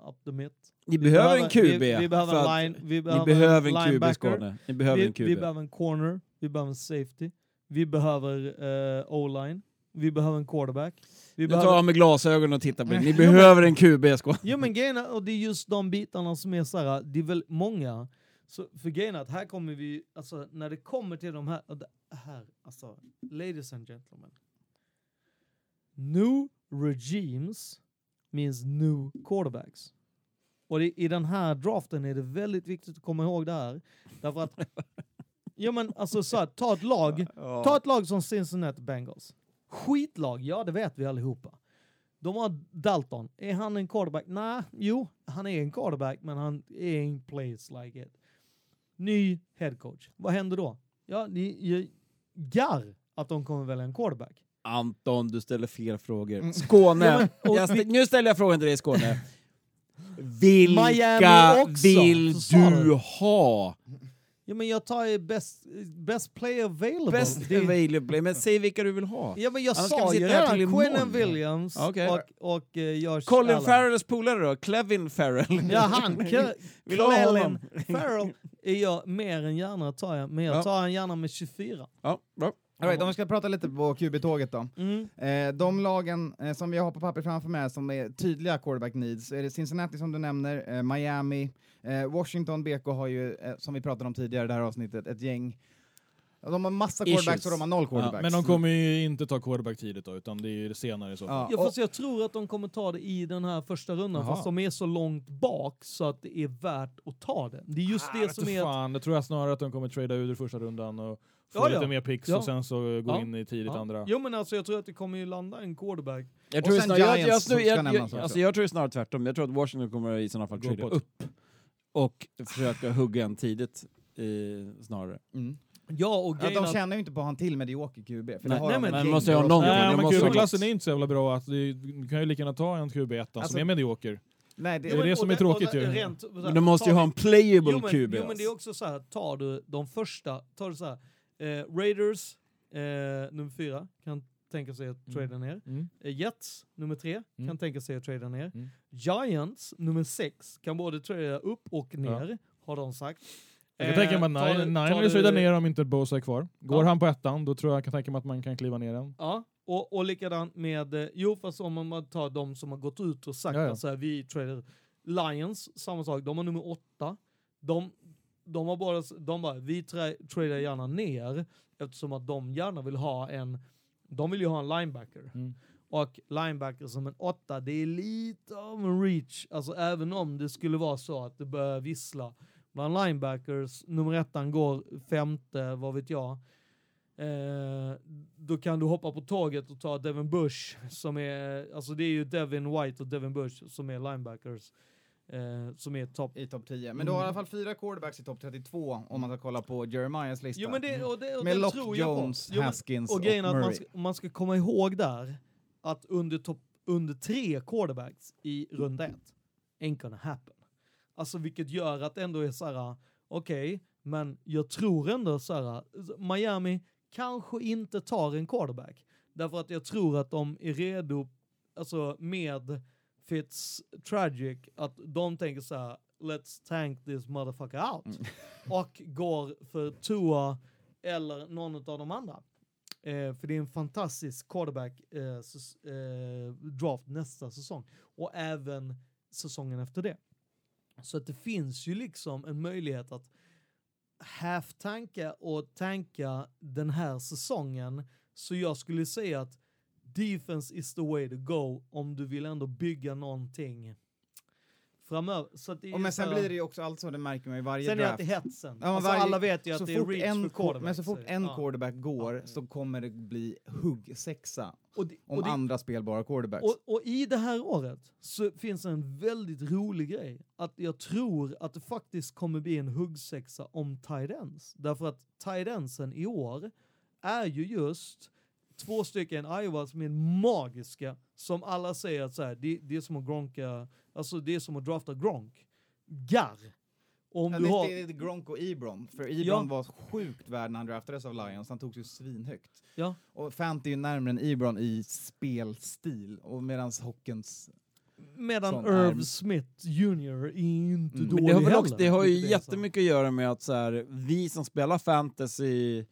up the mid. Ni Vi behöver en QB. Vi, vi behöver en line, vi Ni behöver, behöver en QB. Skåne. Ni behöver vi, en QB. vi behöver en corner, vi behöver en safety. Vi behöver uh, o-line. Vi behöver en quarterback. Vi Jag behöver... tar av mig glasögonen och tittar på det. Ni behöver en QB Skåne. Jo men grejen och det är just de bitarna som är såhär, det är väl många, så för grejen att här kommer vi, alltså när det kommer till de här, här, alltså ladies and gentlemen. New regimes means new quarterbacks. Och det, i den här draften är det väldigt viktigt att komma ihåg det här. Därför att, ja men alltså så här, ta ett lag, Ta ett lag som Cincinnati Bengals. Skitlag, ja det vet vi allihopa. De har Dalton. Är han en quarterback? Nej, jo, han är en quarterback, men han är en plays like it. Ny headcoach. Vad händer då? Ja, ni garr att de kommer välja en quarterback. Anton, du ställer fel frågor. Mm. Skåne. Ja, men- stä- vi- nu ställer jag frågan till dig Skåne. Vilka vill du. ha? Ja men jag tar ju best, best player available. Best Det- available, men säg vilka du vill ha. Ja men jag Annars sa ju redan till imorgon. Quinnen Williams Okej. och, och uh, Josh Colin Allen. Farrells polare då? Clevin Farrell? Ja han, honom? Farrell är jag mer än gärna tar jag, men jag Ja. tar han gärna med 24. Ja, bra. All right, om vi ska prata lite på QB-tåget då. Mm. Eh, de lagen eh, som vi har på papper framför mig som är tydliga quarterback needs, är det Cincinnati som du nämner, eh, Miami, Washington, BK har ju, eh, som vi pratade om tidigare i det här avsnittet, ett gäng. Ja, De har massa Issues. quarterbacks och de har noll Ja, quarterbacks. men de kommer ju inte ta quarterback tidigt då, utan det är ju senare i så fall. Ja. Ja, fast jag tror att de kommer ta det i den här första rundan, Jaha. fast de är så långt bak så att det är värt att ta det. Det är just Ah, det som är... att- fan, det tror jag snarare att de kommer trada ut i första rundan och få Ja, lite ja. mer picks Ja. och sen så gå Ja. in i tidigt Ja. andra. Jo men alltså jag tror att det kommer ju landa en quarterback. Jag tror, snarare, jag, jag, jag, jag, alltså jag tror snarare tvärtom. Jag tror att Washington kommer i sådana fall Gå trada upp och försöka hugga en tidigt eh, snarare. Mm. Ja och Ja, de att- tjänar ju inte på att ha en till medioker QB. För det Nej, har nej, men man måste ha någon Nej, men QB-klassen är inte så jävla bra. Att det, du kan ju lika gärna ta en QB1 Alltså- som är medioker. Nej, det, Det är det som är tråkigt ju. rent- Men de måste ju ha en playable jo, men, QB. Jo men det är också så här, tar du de första, tar du så här, eh, Raiders, eh, nummer fyra, kan tänka sig att Mm. trada ner. Mm. Eh, Jets, nummer tre, Mm. kan tänka sig att trada ner. Mm. Giants, nummer sex, kan både trada upp och ner, har de sagt. Jag kan tänka mig Eh, att tar Nin- du- tar Niners du- tradar ner om inte Bosa är kvar. Går Ja. han på ettan, då tror jag jag kan tänka mig att man kan kliva ner en. Ja, och, och likadant med, eh, jo fast om man tar de som har gått ut och sagt Ja, ja. att så här, vi tradar Lions, samma sak, de har nummer åtta. De, de har bara, de bara, vi tra- tradar gärna ner eftersom att de gärna vill ha en, de vill ju ha en linebacker. Mm. Och linebacker som en åtta, det är lite av en reach, alltså även om det skulle vara så att det börjar vissla bland linebackers, nummer ettan går femte, vad vet jag. Eh, då kan du hoppa på tåget och ta Devin Bush som är, alltså det är ju Devin White och Devin Bush som är linebackers. Eh, som är topp. I topp 10. Men du har i alla fall fyra quarterbacks i topp 32 om man ska kolla på Jeremiahs lista. Jo men det, och det, och Med Lock. Jones, Jo, men- Haskins Och och, är att man Murray. ska, man ska komma ihåg där att under, topp, under tre quarterbacks i runda ett, ain't gonna happen. Alltså vilket gör att ändå är så här, okej, men jag tror ändå så här, Miami kanske inte tar en quarterback. Därför att jag tror att de är redo, alltså med Fitz Tragic, att de tänker så här, let's tank this motherfucker out. Mm. Och går för Tua eller någon av de andra. Eh, för det är en fantastisk quarterback eh, eh, draft nästa säsong. Och även säsongen efter det. Så att det finns ju liksom en möjlighet att half-tanka och tanka den här säsongen. Så jag skulle säga att defense is the way to go om du vill ändå bygga någonting framöver. Så det är Och men sen blir det ju också allt så, det märker man i varje Sen är det draft. alltid hetsen. Ja, alltså varje- alla vet ju att det är reach en för quar- quarterbacks. men så fort en Ja. quarterback går Ja. så kommer det bli huggsexa Och, det, om och, det, andra spelbara quarterbacks. och, och i det här året så finns en väldigt rolig grej. Att jag tror att det faktiskt kommer bli en huggsexa om tight ends. Därför att tight endsen i år är ju just två stycken Iowa som är magiska. Som alla säger att så här, det, det är som att gronka, alltså det är som att drafta Gronk. Garr. Om Ja, du det, har, det är Gronk och Ebron, för Ebron Ja. var sjukt värd när han draftades av Lions, han togs ju svinhögt. Ja. Och Fant är ju närmare än Ebron i spelstil, och medans Hockens... medan sån Irv är- Smith Jr. är inte Mm. dålig Men det har, väl också, det har ju så. jättemycket att göra med att så här, vi som spelar fantasy.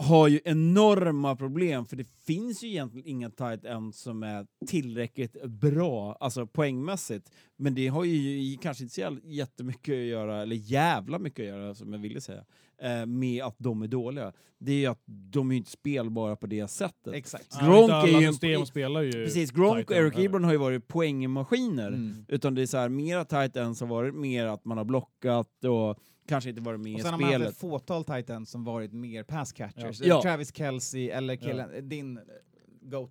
Har ju enorma problem, för det finns ju egentligen inga tight ends som är tillräckligt bra, alltså poängmässigt. Men det har ju kanske inte så jättemycket att göra, eller jävla mycket att göra, som jag ville säga, eh, med att de är dåliga. Det är ju att de är inte spelbara på det sättet. Exakt. Ja, Gronk inte alla är ju en- system spelar ju Precis, Gronk och Eric. Ebron har ju varit poängmaskiner. Mm. Utan det är så här, mera tight ends har varit mer att man har blockat och kanske inte varit med Och i sen har man haft ett spelet. fåtal tight ends som varit mer pass catchers. Ja. Travis Kelce eller killen, din GOAT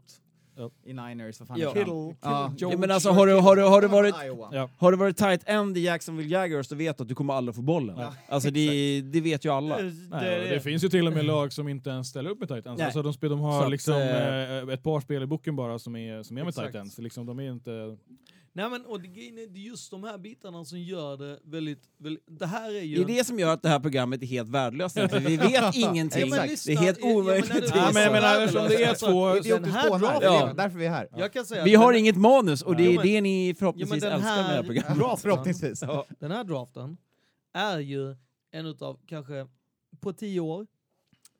i Niners, vad fan Ja. Kittle, Ja. Ja, men alltså, har, du, har, du, har, du varit. Ja. har du varit tight end i Jacksonville Jaguars då vet du att du kommer aldrig få bollen. Ja, Alltså det, det vet ju alla. Eh, Nej, och det finns ju till och med lag som inte ens ställer upp med tight ends. Alltså de, de har Så att, liksom eh, ett par spel i boken bara som är, som är med Exakt. tight ends. Liksom, de är inte... Nej men och det, det är just de här bitarna som gör det väldigt, väldigt det här är Det ju... är det som gör att det här programmet är helt värdelöst. För vi vet ingenting. Ja, men det lyssna, är helt ja, men omöjligt. Ja, men Alltså, eftersom det är alltså, två... den här det Ja. därför vi är här. Jag kan säga vi har den- inget manus och det är Jo, men- det ni men förhoppningsvis den älskar med det här programmet. draften, Förhoppningsvis. Ja. den här draften är ju en utav kanske på tio år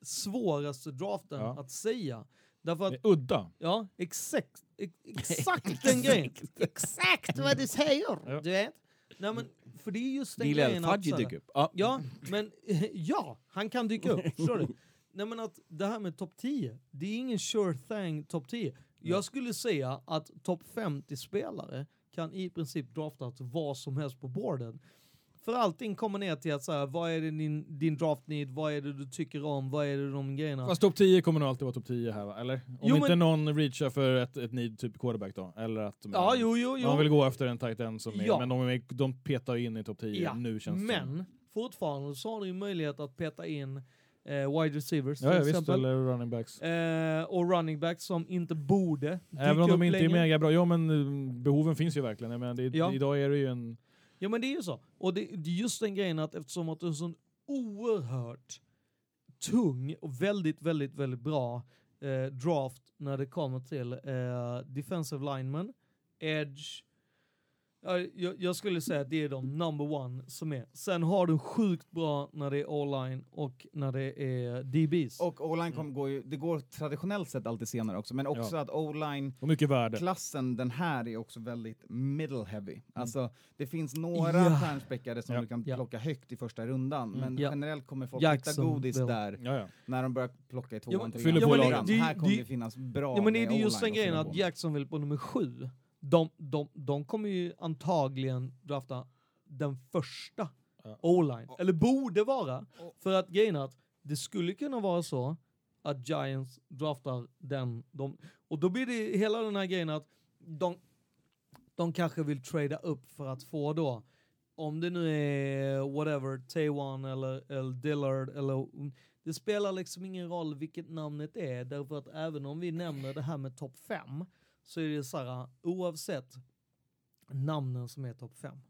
svåraste draften Ja. att säga. Därför att, udda. ja, exakt, ex, exakt den grejen. Exakt vad du säger! Ja. Du vet? Nej men, för det är just den Lilla grejen. Fudgy dyker upp. Ja. Ja, men ja, han kan dyka upp. Förstår du? Nej men att det här med topp 10, det är ingen sure thing topp 10. Jag skulle säga att topp 50 spelare kan i princip drafta till vad som helst på boarden. För allting kommer ner till att så här, vad är det din, din draft need, vad är det du tycker om, vad är det de grejerna. Fast topp 10 kommer nog alltid vara topp 10 här va? Eller? Om Jo, inte men- någon reachar för ett, ett need typ quarterback då? Eller att de, ja, jo, jo, jo. de vill gå efter en tight end som är, Ja. men de, är, de petar in i topp 10 Ja, nu känns det som. Men fortfarande så har du ju möjlighet att peta in eh, wide receivers Ja, till visst, exempel. eller running backs. Eh, och running backs som inte borde Även om de inte är längre. mega bra. Ja men eh, behoven finns ju verkligen. Jag menar, det, Ja. Idag är det ju en... Ja men det är ju så. Och det, det är just den grejen att eftersom att du är sån oerhört tung och väldigt, väldigt, väldigt bra eh, draft när det kommer till eh, defensive lineman, edge, jag, jag skulle säga att det är de number one som är. Sen har du sjukt bra när det är O-line och när det är DBs. Och O-line kommer gå ju, det går traditionellt sett alltid senare också, men också Ja. att O-line Och mycket värde. klassen den här är också väldigt middle heavy. Alltså det finns några Ja. stjärnspäckade som Ja. du kan Ja. plocka högt i första rundan, men Ja. generellt kommer folk hitta Jacksonville. godis där Ja, ja. när de börjar plocka i Ja, tvåan, men- trean, Fyller på Här kommer det- det finnas bra Ja men är det just den grejen att på. Jacksonville på nummer sju, de, de, de kommer ju antagligen drafta den första Ja. O-line. Eller borde vara. För att grejen är att det skulle kunna vara så att Giants draftar den. De, och då blir det hela den här grejen att de, de kanske vill trada upp för att få då om det nu är whatever, Taiwan eller, eller Dillard eller det spelar liksom ingen roll vilket namnet är därför att även om vi nämner det här med topp 5 så är det så här oavsett namnen som är topp 5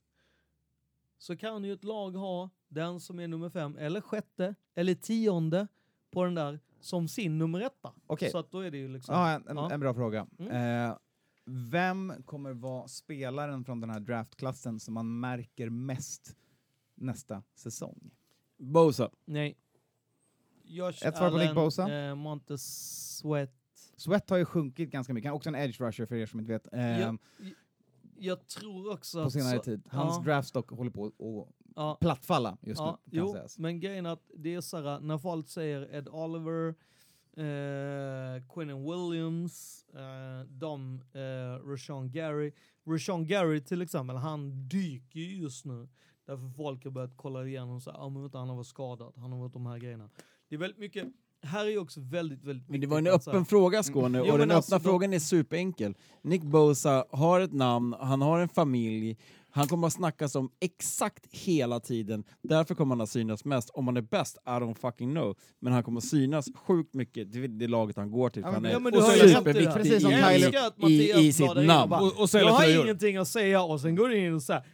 så kan ju ett lag ha den som är nummer 5 eller sjätte eller tionde på den där som sin nummer etta. Okej. Så att då är det ju liksom... Ja, en, en, Ja. en bra fråga. Mm. Eh, vem kommer vara spelaren från den här draftklassen som man märker mest nästa säsong? Bosa. Nej. Josh Ett svar på Nick Bosa. Eh, Montez Sweat. Har ju sjunkit ganska mycket, han är också en edge rusher för er som inte vet. Jag, jag tror också på att senare så- tid. Hans ja. draftstock håller på att Ja, plattfalla just ja, nu, jo, sägas. men grejen är att det är såhär, när folk säger Ed Oliver, eh, Quinnen Williams, eh, de, eh, Rashawn Gary. Rashawn Gary till exempel, han dyker ju just nu. Därför folk har börjat kolla igenom så här, ah, men vänta, han har varit skadad, han har varit de här grejerna. Det är väldigt mycket, här är ju också väldigt, väldigt Men det var en att så här- öppen fråga Skåne Jo, och men den alltså, öppna de- frågan är superenkel. Nick Bosa har ett namn, han har en familj, han kommer att snackas om exakt hela tiden. Därför kommer han att synas mest. Om han är bäst, I don't fucking know. Men han kommer att synas sjukt mycket till det laget han går till. Ja, han är Ja det det. superviktig i, i, i sitt namn. Och, och jag har ingenting att säga och sen går du in och så här,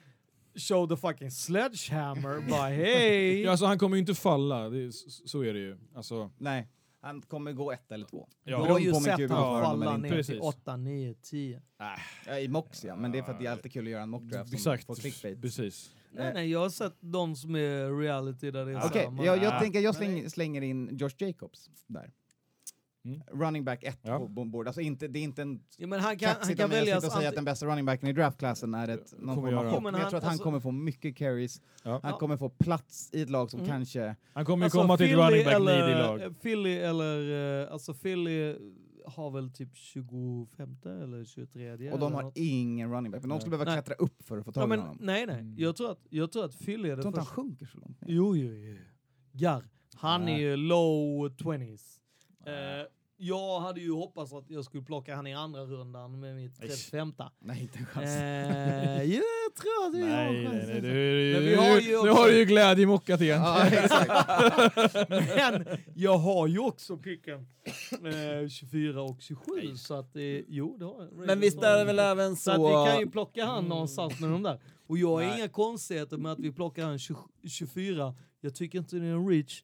show the fucking sledgehammer, bara hej. Ja, alltså, han kommer ju inte falla, det är, så, är det ju. Alltså, Nej, han kommer gå ett eller två. Ja. Du har ju på sett han honom falla ner Precis. till 8, 9, 10. Ja, I Mox ja, men det är för att det är alltid kul att göra en mockdraft exakt. får clickbait. Precis. Nej, nej, jag har sett de som är reality där det är här, man- jag, jag Ah. tänker jag släng, slänger in Josh Jacobs där. Mm. Running back 1 Ja. på, board. Alltså inte, det är inte en Ja, men han kan, han kan mig att säga att den bästa running backen i draftklassen är ett, någon Kommer form av. Jo, men Men jag tror att han alltså- kommer få mycket carries. Ja. Han Ja. kommer få plats i ett lag som Mm. kanske... Han kommer ju Alltså, komma till ett running back eller, lag. Philly eller, eh, alltså Philly har väl typ 25 eller 23 Och de har ingen running back. Men de skulle behöva Nej. klättra upp för att få ja, tag i men, honom. Nej, nej. Mm. Jag tror att, jag tror att Philly är Jag det tror inte han sjunker så långt. Jo, jo, jo. Gar. Han Nej. är ju low 20s. Eh, jag hade ju hoppats att jag skulle plocka han i andra rundan med mitt Nej. 35. Nej, inte en chans. Eh, jo, tror jag att vi har Nej, nej, chansen. nej. Du, Men vi har ju nu har du ju glädjemockat igen. Ja, exakt. Men jag har ju också picken eh, 24 och 27 så att eh, jo det har jag. Men visst är det väl även Så att så... vi kan ju plocka han någonstans med de där. Och jag har Nej. inga konstigheter med att vi plockar han 20, 24. Jag tycker inte det är en reach.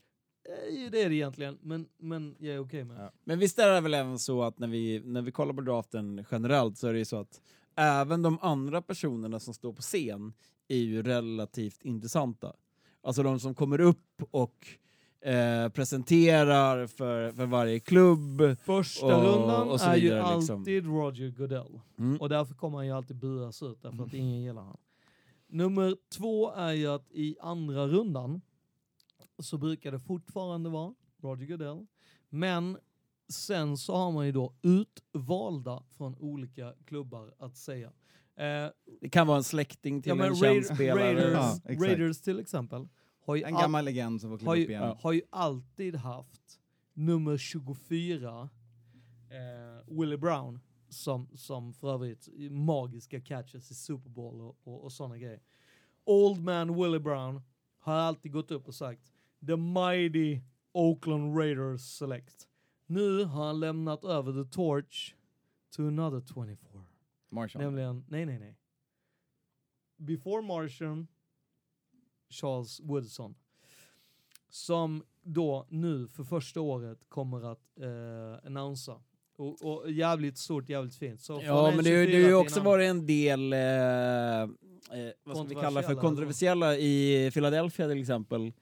Det är det egentligen, men, men jag är okej med det. Men visst är det väl även så att när vi, när vi kollar på draften generellt så är det ju så att även de andra personerna som står på scen är ju relativt intressanta. Alltså de som kommer upp och eh, presenterar för, för varje klubb. Första Och- rundan och så är ju vidare, liksom. alltid Roger Goodell. Mm. Och därför kommer han ju alltid buras ut, därför att ingen gillar han. Nummer två är ju att i andra rundan så brukar det fortfarande vara Roger Goodell. Men sen så har man ju då utvalda från olika klubbar att säga. Eh, Det kan vara en släkting till ja, en känd spelare. Raiders, Ja. Raiders till exempel har ju, En gammal legend som får kliva har, upp ju, igen. har ju alltid haft nummer 24, eh, Willie Brown, som, som för övrigt magiska catches i Super Bowl och, och, och sådana grejer. Old man Willie Brown har alltid gått upp och sagt The mighty Oakland Raiders select. Nu har han lämnat över the torch to another 24. Marshall. Nämligen, nej nej nej. Before Martian, Charles Woodson. Som då nu för första året kommer att eh, annonsa. Och, och jävligt stort, jävligt fint. Så Ja, en men det, det 24 har ju också varit en del, eh, eh, vad ska vi kalla för Kontroversiella, kontroversiella i Philadelphia till exempel.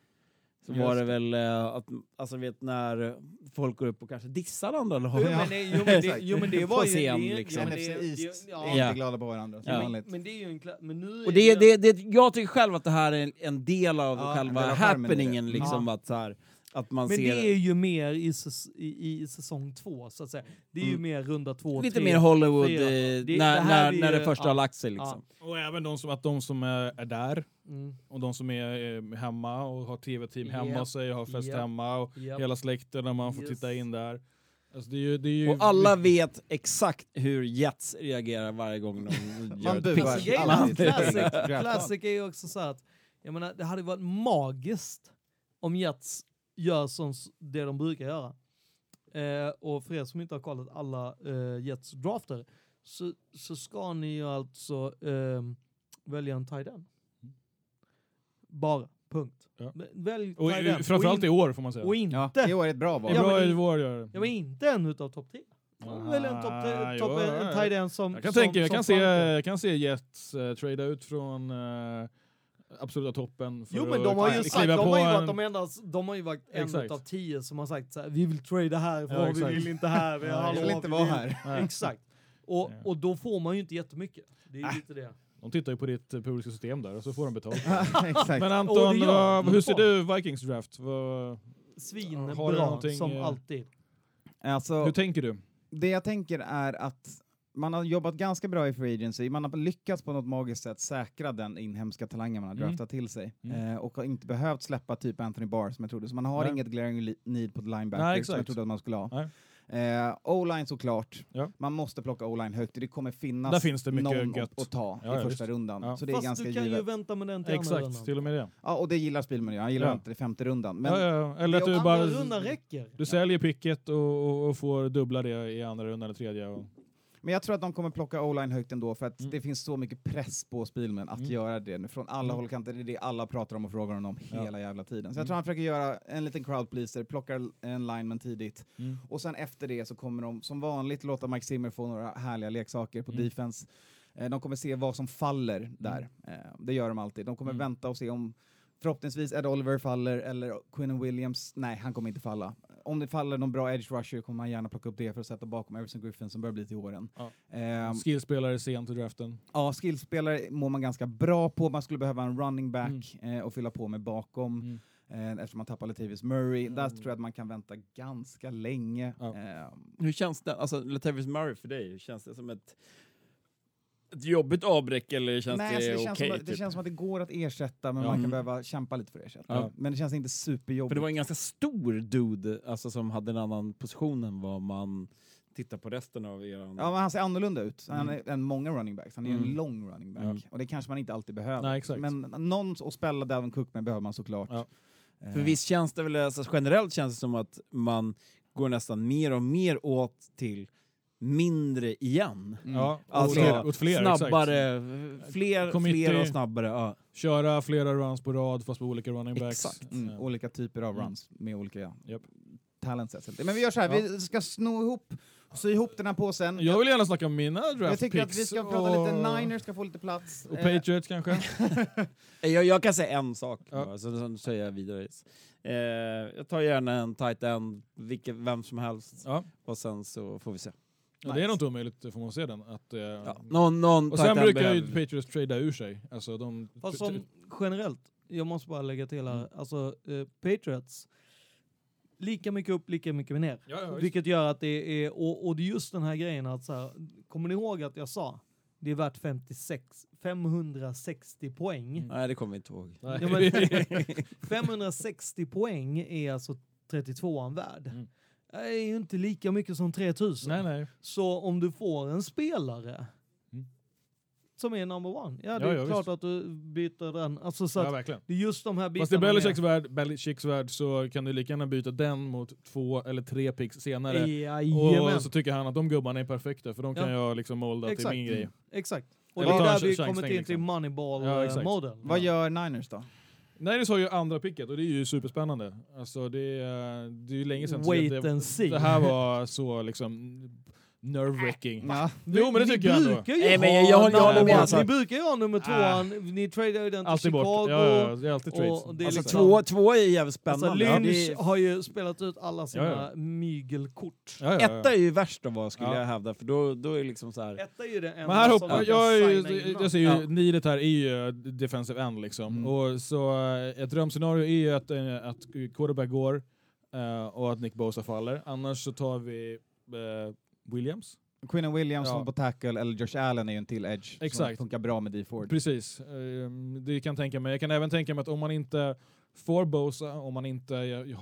Så Just var det väl eh, att, alltså vet när folk går upp och kanske dissar andra lag. men det, jo, men det, jo men det var ju... scen, det, liksom. ja, men det, East det, är ja, inte Ja. glada på varandra, som Ja. vanligt. Men det är ju en men nu Och är det, ju- det, det, jag tycker själv att det här är en, en del av Ja, själva happeningen, liksom Ja. att, så här, att man Men ser det är ju mer i, säs- i, i säsong två, så att säga. Det är ju Mm. mer runda två, lite tre, mer Hollywood eh, Det- det när, här när, är när ju- det första ja. har lagt sig. Liksom. Och även de som, att de som är, är där Mm. och de som är eh, hemma och har tv-team hemma Japp. hos sig och har fest Japp. hemma och Japp. hela släkten när man får Yes. titta in där. Alltså det är ju, det är ju, Och alla vet exakt hur Jets reagerar varje gång de gör ett buar. Alltså. Classic. Classic är ju också så att jag menar, det hade varit magiskt om Jets gör som det de brukar göra. Eh, och för er som inte har kollat alla eh, Jets drafter så, så ska ni ju alltså ehm, välja en tight end. Bara, punkt. Ja. Välj och, tight i- end. framförallt och, i år får man säga. och inte, Ja, i år är ett bra val. Ja, bra men- i vår gör det. ja, men inte en utav topp 10. Välj en topp Ah, top, ja. tight end som Jag kan, som, tänka, jag som kan, se, jag kan se Jets uh, trada ut från uh, absoluta toppen. för Jo men de har ju sagt, de har ju en- varit de enda, de har ju varit en Exakt. av tio som har sagt så här, vi vill trada härifrån, Ja, vi vill inte här, vi, hallå, vill inte vara här. Exakt. Och, och då får man ju inte jättemycket. Det är ju Äh. lite det. De tittar ju på ditt eh, publika system där och så får de betalt. Men Anton, vad, hur ser du Vikings draft? Vad, Har du Svinbra, som eh, alltid. Alltså, hur tänker du? det jag tänker är att man har jobbat ganska bra i Free Agency, man har lyckats på något magiskt sätt säkra den inhemska talangen man har Mm. draftat till sig. Mm. Eh, och har inte behövt släppa typ Anthony Barr som jag trodde, så man har Nej. inget glaring need på linebacker Nej, som jag trodde att man skulle ha. Nej. Eh, O-line såklart, Ja. man måste plocka O-line högt, det kommer finnas Där finns det mycket någon gött. att, ta Ja, i ja, första visst. rundan. Ja. Så det är Fast ganska du kan givet. ju vänta med den till andra Exakt, rundan. till och med det. Ja, och det gillar Spielman han gillar Ja. inte i femte rundan. Men ja, ja, ja. Eller att det du bara... Andra rundan räcker. Du säljer picket och, och, och får dubbla det i andra rundan eller tredje. Och, Men jag tror att de kommer plocka o-line högt ändå, för att Mm. det finns så mycket press på Spielman att Mm. göra det. nu. Från alla Mm. håll och kanter, det är det alla pratar om och frågar honom om Ja. hela jävla tiden. Så jag Mm. tror han försöker göra en liten crowd pleaser, plockar en lineman tidigt, mm. och sen efter det så kommer de som vanligt låta Mike Zimmer få några härliga leksaker på Mm. defense. Eh, De kommer se vad som faller där. Eh, Det gör de alltid. De kommer Mm. vänta och se om Förhoppningsvis Ed Oliver faller, eller Quinn Williams. Nej, han kommer inte falla. Om det faller någon bra edge rusher kommer man gärna plocka upp det för att sätta bakom Everson Griffin som börjar bli till åren. Ja. Ehm, Skillspelare sent i draften. Ja, skillspelare mår man ganska bra på. Man skulle behöva en running back Mm. eh, och fylla på med bakom. Mm. Eh, eftersom man tappar Latavius Murray. Där Mm. tror jag att man kan vänta ganska länge. Ja. Eh, Hur känns det, alltså Latavius Murray för dig, känns det som ett, ett jobbigt avbräck eller känns nej, det alltså, det, okej? känns som att, det typ? känns som att det går att ersätta, men Ja. man kan Mm. behöva kämpa lite för att ersätta. Ja. Men det känns inte För superjobbigt. det var en ganska stor dude alltså, som hade en annan position än vad man titta på resten av er. Ja, men han ser annorlunda ut han Mm. är än många running backs. Han är Mm. en lång running back. Ja. Och det kanske man inte alltid behöver. Nej, exakt. Men någon att spela Dalvin Cook med behöver man såklart. Ja. Eh, För visst känns det väl, alltså, generellt känns det som att man går nästan mer och mer åt till mindre igen. mm. Ja, Alltså, åt fler, åt fler exakt. snabbare, fler, Committee. fler och snabbare. Ja. Köra flera runs på rad fast på olika running backs. Exakt. Mm, Ja. olika typer av Mm. runs med olika Japp. talent sets. Men vi gör så här, Ja. vi ska sno ihop, sy ihop den här påsen. Jag vill gärna snacka om mina draft jag tycker att picks vi ska prata och, lite Niners, ska få lite plats. och Eh, Patriots kanske. Jag, jag kan säga en sak, Ja. bara, så sen säger jag vidare. Eh, jag tar gärna en tight end, vilket, vem som helst, Ja. och sen så får vi se. Ja, det är nog inte omöjligt får man se den. Att, eh, Ja. Någon, någon Och sen brukar ju Patriots trada ur sig. Alltså de, Fast som generellt, jag måste bara lägga till här, alltså eh, Patriots, lika mycket upp, lika mycket ner. Ja, ja. Vilket gör att det är, och, och det är just den här grejen att så här, kommer ni ihåg att jag sa, det är värt 56, 560 poäng. Mm. Nej, det kommer vi inte ihåg. Ja, men, 560 poäng är alltså 32an värd. Mm. Är ju inte lika mycket som 3000. nej, nej. Så om du får en spelare Mm. som är number one, ja det Ja, är ja, klart visst. att du byter den. Alltså, så Ja, verkligen. det är just de här bitarna. Fast i med- Belichicks värld, Belichicks värld så kan du lika gärna byta den mot två eller tre picks senare. Jajamän. Och så tycker han att de gubbarna är perfekta för de kan Ja. jag liksom molda till Exakt. min grej. Exakt. Och det är där vi kommer till, till liksom. Ja, exakt. Moneyball-moden. Vad gör Niners då? Niners har ju andra picket och det är ju superspännande. Alltså det är, det är ju länge sedan Wait det, and see. det här var så liksom nerve-wracking. Ja. Jo men det tycker jag Ni ändå. Nej, men jag- jag jag håller med, nummer- alltså. Ni brukar ju ha nummer tvåan, ni tradar ju den till Alltid bort. Chicago. Ja, ja, ja, det är alltid trades. det är Alltså, liksom- två, två är jävligt Alltså spännande. Lynch Ja, har ju spelat ut alla sina Ja, ja. mygelkort. Ja, ja, ja. Etta är ju värst av vad skulle Ja. jag hävda, för då, då är det liksom så här. Etta är ju det enda Men här som hoppar, man kan jag, signa innan. jag ser ju, Ja. needet här är ju defensive end liksom. Mm. Och så eh, ett drömscenario är ju att, eh, att quarterback går eh, och att Nick Bosa faller. Annars så tar vi Williams. Quinnen Williams Ja. som på tackle, eller Josh Allen är ju en till edge som Exakt. funkar bra med D Ford. Precis, Ehm, det kan jag tänka mig. Jag kan även tänka mig att om man inte får Bosa, om man inte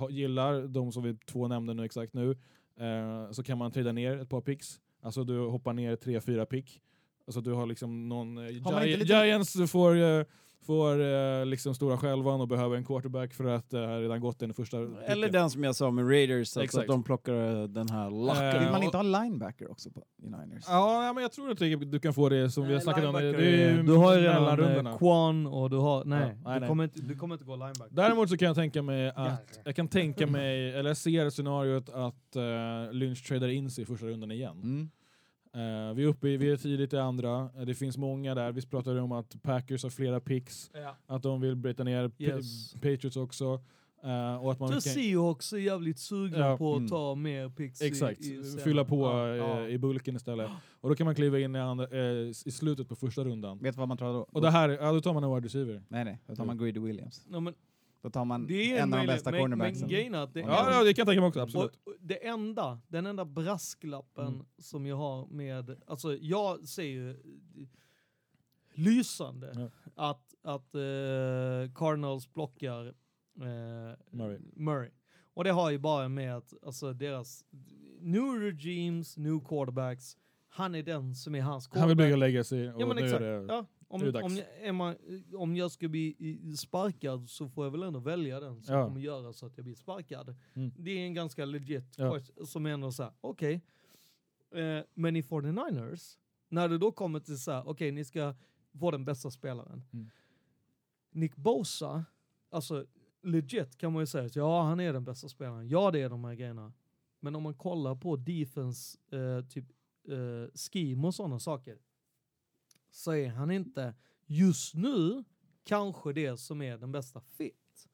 gillar de som vi två nämnde nu exakt nu, eh, så kan man trada ner ett par picks. Alltså du hoppar ner tre, fyra pick. Alltså du har liksom någon... eh, Har man Gi- inte lite- Giants får, eh, får eh, liksom stora självan och behöver en quarterback för att det har redan gått i den första Eller picken. den som jag sa med Raiders, alltså att de plockar den här Eh, lacken. Vill man inte ha linebacker också på, i Niners? Ja, men jag tror att du kan få det som vi har Nej, snackat om. Det, det du har ju redan eh, Quan och du har... Nej, Ja, nej, du, nej. Kommer inte, du kommer inte gå linebacker. Däremot så kan jag tänka mig Ja. att, jag kan tänka mig, eller jag ser scenariot att uh, Lynch tradar in sig i första rundan igen. Mm. Eh, vi är uppe i, vi är tidigt i andra, Eh, det finns många där, vi pratade om att Packers har flera picks, Ja. att de vill bryta ner Yes. Patriots också. eh, och att man kan, Seahawks är jävligt sugna Ja, på att mm. ta mer picks exakt, i, i fylla på Ja, ja. i bulken istället. Och då kan man kliva in i, andra, eh, i slutet på första rundan. Vet du vad man tar då? Och det här, ja, då tar man en wide receiver. Nej, nej. Då tar man Greedy Williams. Ja, men Då tar man det är en av de bästa men, men cornerbacksen. grejen är att det, Ja, ja, det kan jag tänka mig också, absolut. Och det enda, den enda brasklappen Mm. som jag har med, alltså jag ser ju lysande Ja. att, att eh, Cardinals plockar eh, Murray. Murray. Och det har ju bara med att alltså deras new regimes, new quarterbacks, han är den som är hans quarterback. Han vill bygga legacy och Ja men nu exakt. är det... Ja, om, dags. om, jag, man, om jag ska bli sparkad så får jag väl ändå välja den som Ja. kommer göra så att jag blir sparkad. Mm. Det är en ganska legit Ja. som ändå såhär, okej. Eh, men i 49ers, när det då kommer till såhär, okej ni ska vara den bästa spelaren. Mm. Nick Bosa, alltså legit kan man ju säga, ja han är den bästa spelaren, ja det är de här grejerna. Men om man kollar på defense, eh, typ eh, scheme och sådana saker, så är han inte just nu kanske det som är den bästa fit.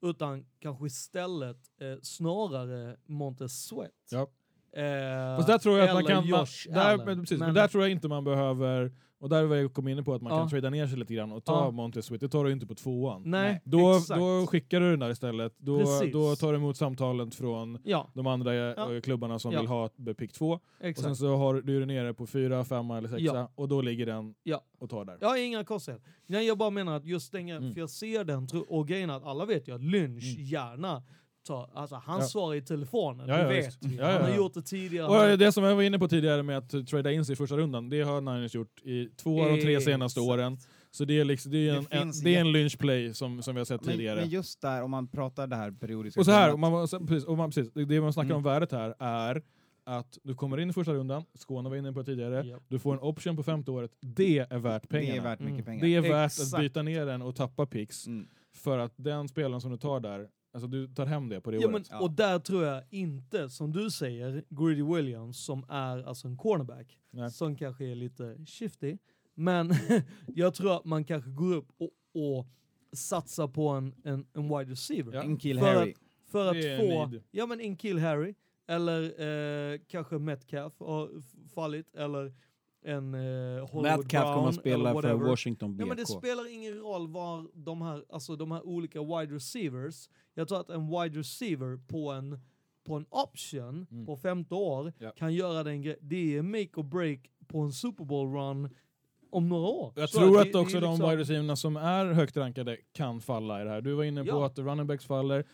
Utan kanske istället eh, snarare Montez Sweat. Ja. Eh, Fast där tror jag att man kan... Man, Josh där, Allen. men, precis, men, Men- där tror jag inte man behöver... Och där var jag kom inne på att man Ja. kan trada ner sig lite grann och ta Ja. Montez Sweat. Det tar du inte på tvåan. Nej, Då, exakt. då skickar du den där istället. Då, Precis. då tar du emot samtalet från Ja, de andra Ja. eh, klubbarna som Ja. vill ha pick två. Och exakt. sen så har du är nere på fyra, femma eller sexa Ja. och då ligger den Ja. och tar där. Jag har inga konstigheter. Nej, jag bara menar att just den Mm. för jag ser den, och grejen att alla vet ju att Lynch Mm. gärna ta, alltså han Ja. svarar i telefonen, Ja, det ja, vet visst. vi. Ja, ja, Han har gjort det tidigare. Och Han- det som jag var inne på tidigare med att trada in sig i första rundan, det har Niners gjort i två av de tre senaste Exakt. åren. Så det är, liksom, det är Det en, en, det är en jätte- lynchplay som, som vi har sett Men, tidigare. men just där, om man pratar det här periodiska... Och så här, om man, precis, om man, precis, det- det man snackar Mm. om värdet här är att du kommer in i första rundan, Skåne var inne på tidigare, Japp. du får en option på femte året, det är värt pengarna. det är värt mycket Mm. pengar. Det är värt Exakt. att byta ner den och tappa picks Mm. för att den spelaren som du tar där, alltså du tar hem det på det Ja, men, året. Ja. Och där tror jag inte, som du säger, Greedy Williams som är alltså en cornerback, Nej. som kanske är lite shifty, men jag tror att man kanske går upp och, och satsar på en, en, en wide receiver. Ja. En kill För Harry. För Det är att få, need. ja men en kill Harry, eller eh, kanske Metcalf har fallit, eller en eh, Hollywood kommer Brown, att spela för. Washington BK. Ja, men det spelar ingen roll var de här, alltså de här olika wide receivers, jag tror att en wide receiver på en, på en option Mm. på femte år Ja. kan göra den. Det är make or break på en Super Bowl run om några år. Jag Så tror det- att det också de liksom- wide receiverna som är högt rankade kan falla i det här. Du var inne på Ja. att running backs faller.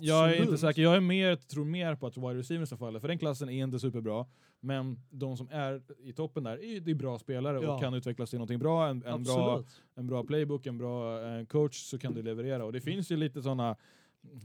Jag är inte Absolut. säker. Jag är mer, tror mer på att wide receivers falla, för den klassen är inte superbra. Men de som är i toppen där är, det är bra spelare Ja. och kan utvecklas till någonting bra. En, en, bra Absolut. en bra playbook, en bra eh, coach så kan du leverera. Och det finns ju lite sådana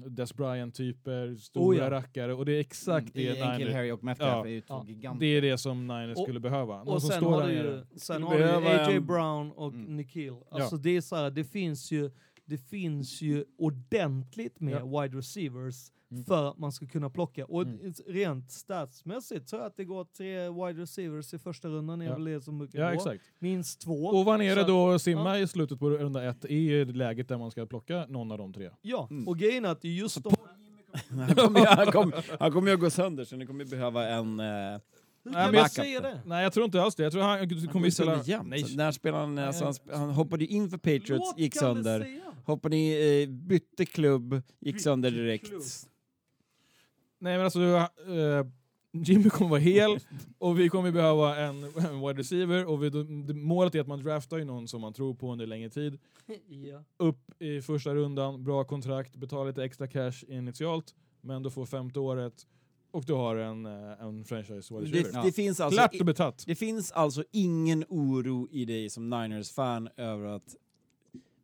Des Bryant-typer, stora Oh ja. rackare och det är exakt Mm, det Niners, Harry och Metcalf Ja. är ju Ja. giganter. det är det som Niners Och- skulle behöva. Någon Och som sen står har du ju, sen har du AJ en- Brown och Mm. Nikhil. Alltså det är så här, det finns ju, det finns ju ordentligt med wide receivers Mm. för att man ska kunna plocka. Och Mm. rent statsmässigt tror jag att det går tre wide receivers i första rundan, är Ja. väl det som brukar Ja, gå. exakt. Minst två. Och var nere att- då och simma i slutet på runda ett ju läget där man ska plocka någon av de tre. Ja, Mm. och grejen är att just de... han, kommer, ju- han, han att gå sönder så ni kommer ju behöva en... Eh, Hur Nej, jag- säga det? Nej, jag tror inte alls det. Jag tror han han kommer ställa... Nej, Så När spelade han, alltså, han, sp- han hoppade in för Patriots, Låt gick sönder. Hoppade i, eh, bytte klubb, gick Bytte sönder direkt. klubb. Nej men alltså, eh, Jimmy kommer vara hel och vi kommer behöva en, en wide receiver och vi, målet är att man draftar ju någon som man tror på under längre tid. ja. Upp i första rundan, bra kontrakt, betala lite extra cash initialt, men du får femte året och du har en, eh, en franchise wide receiver. Det, det, finns alltså, Klart och betatt. det finns alltså ingen oro i dig som Niners-fan över att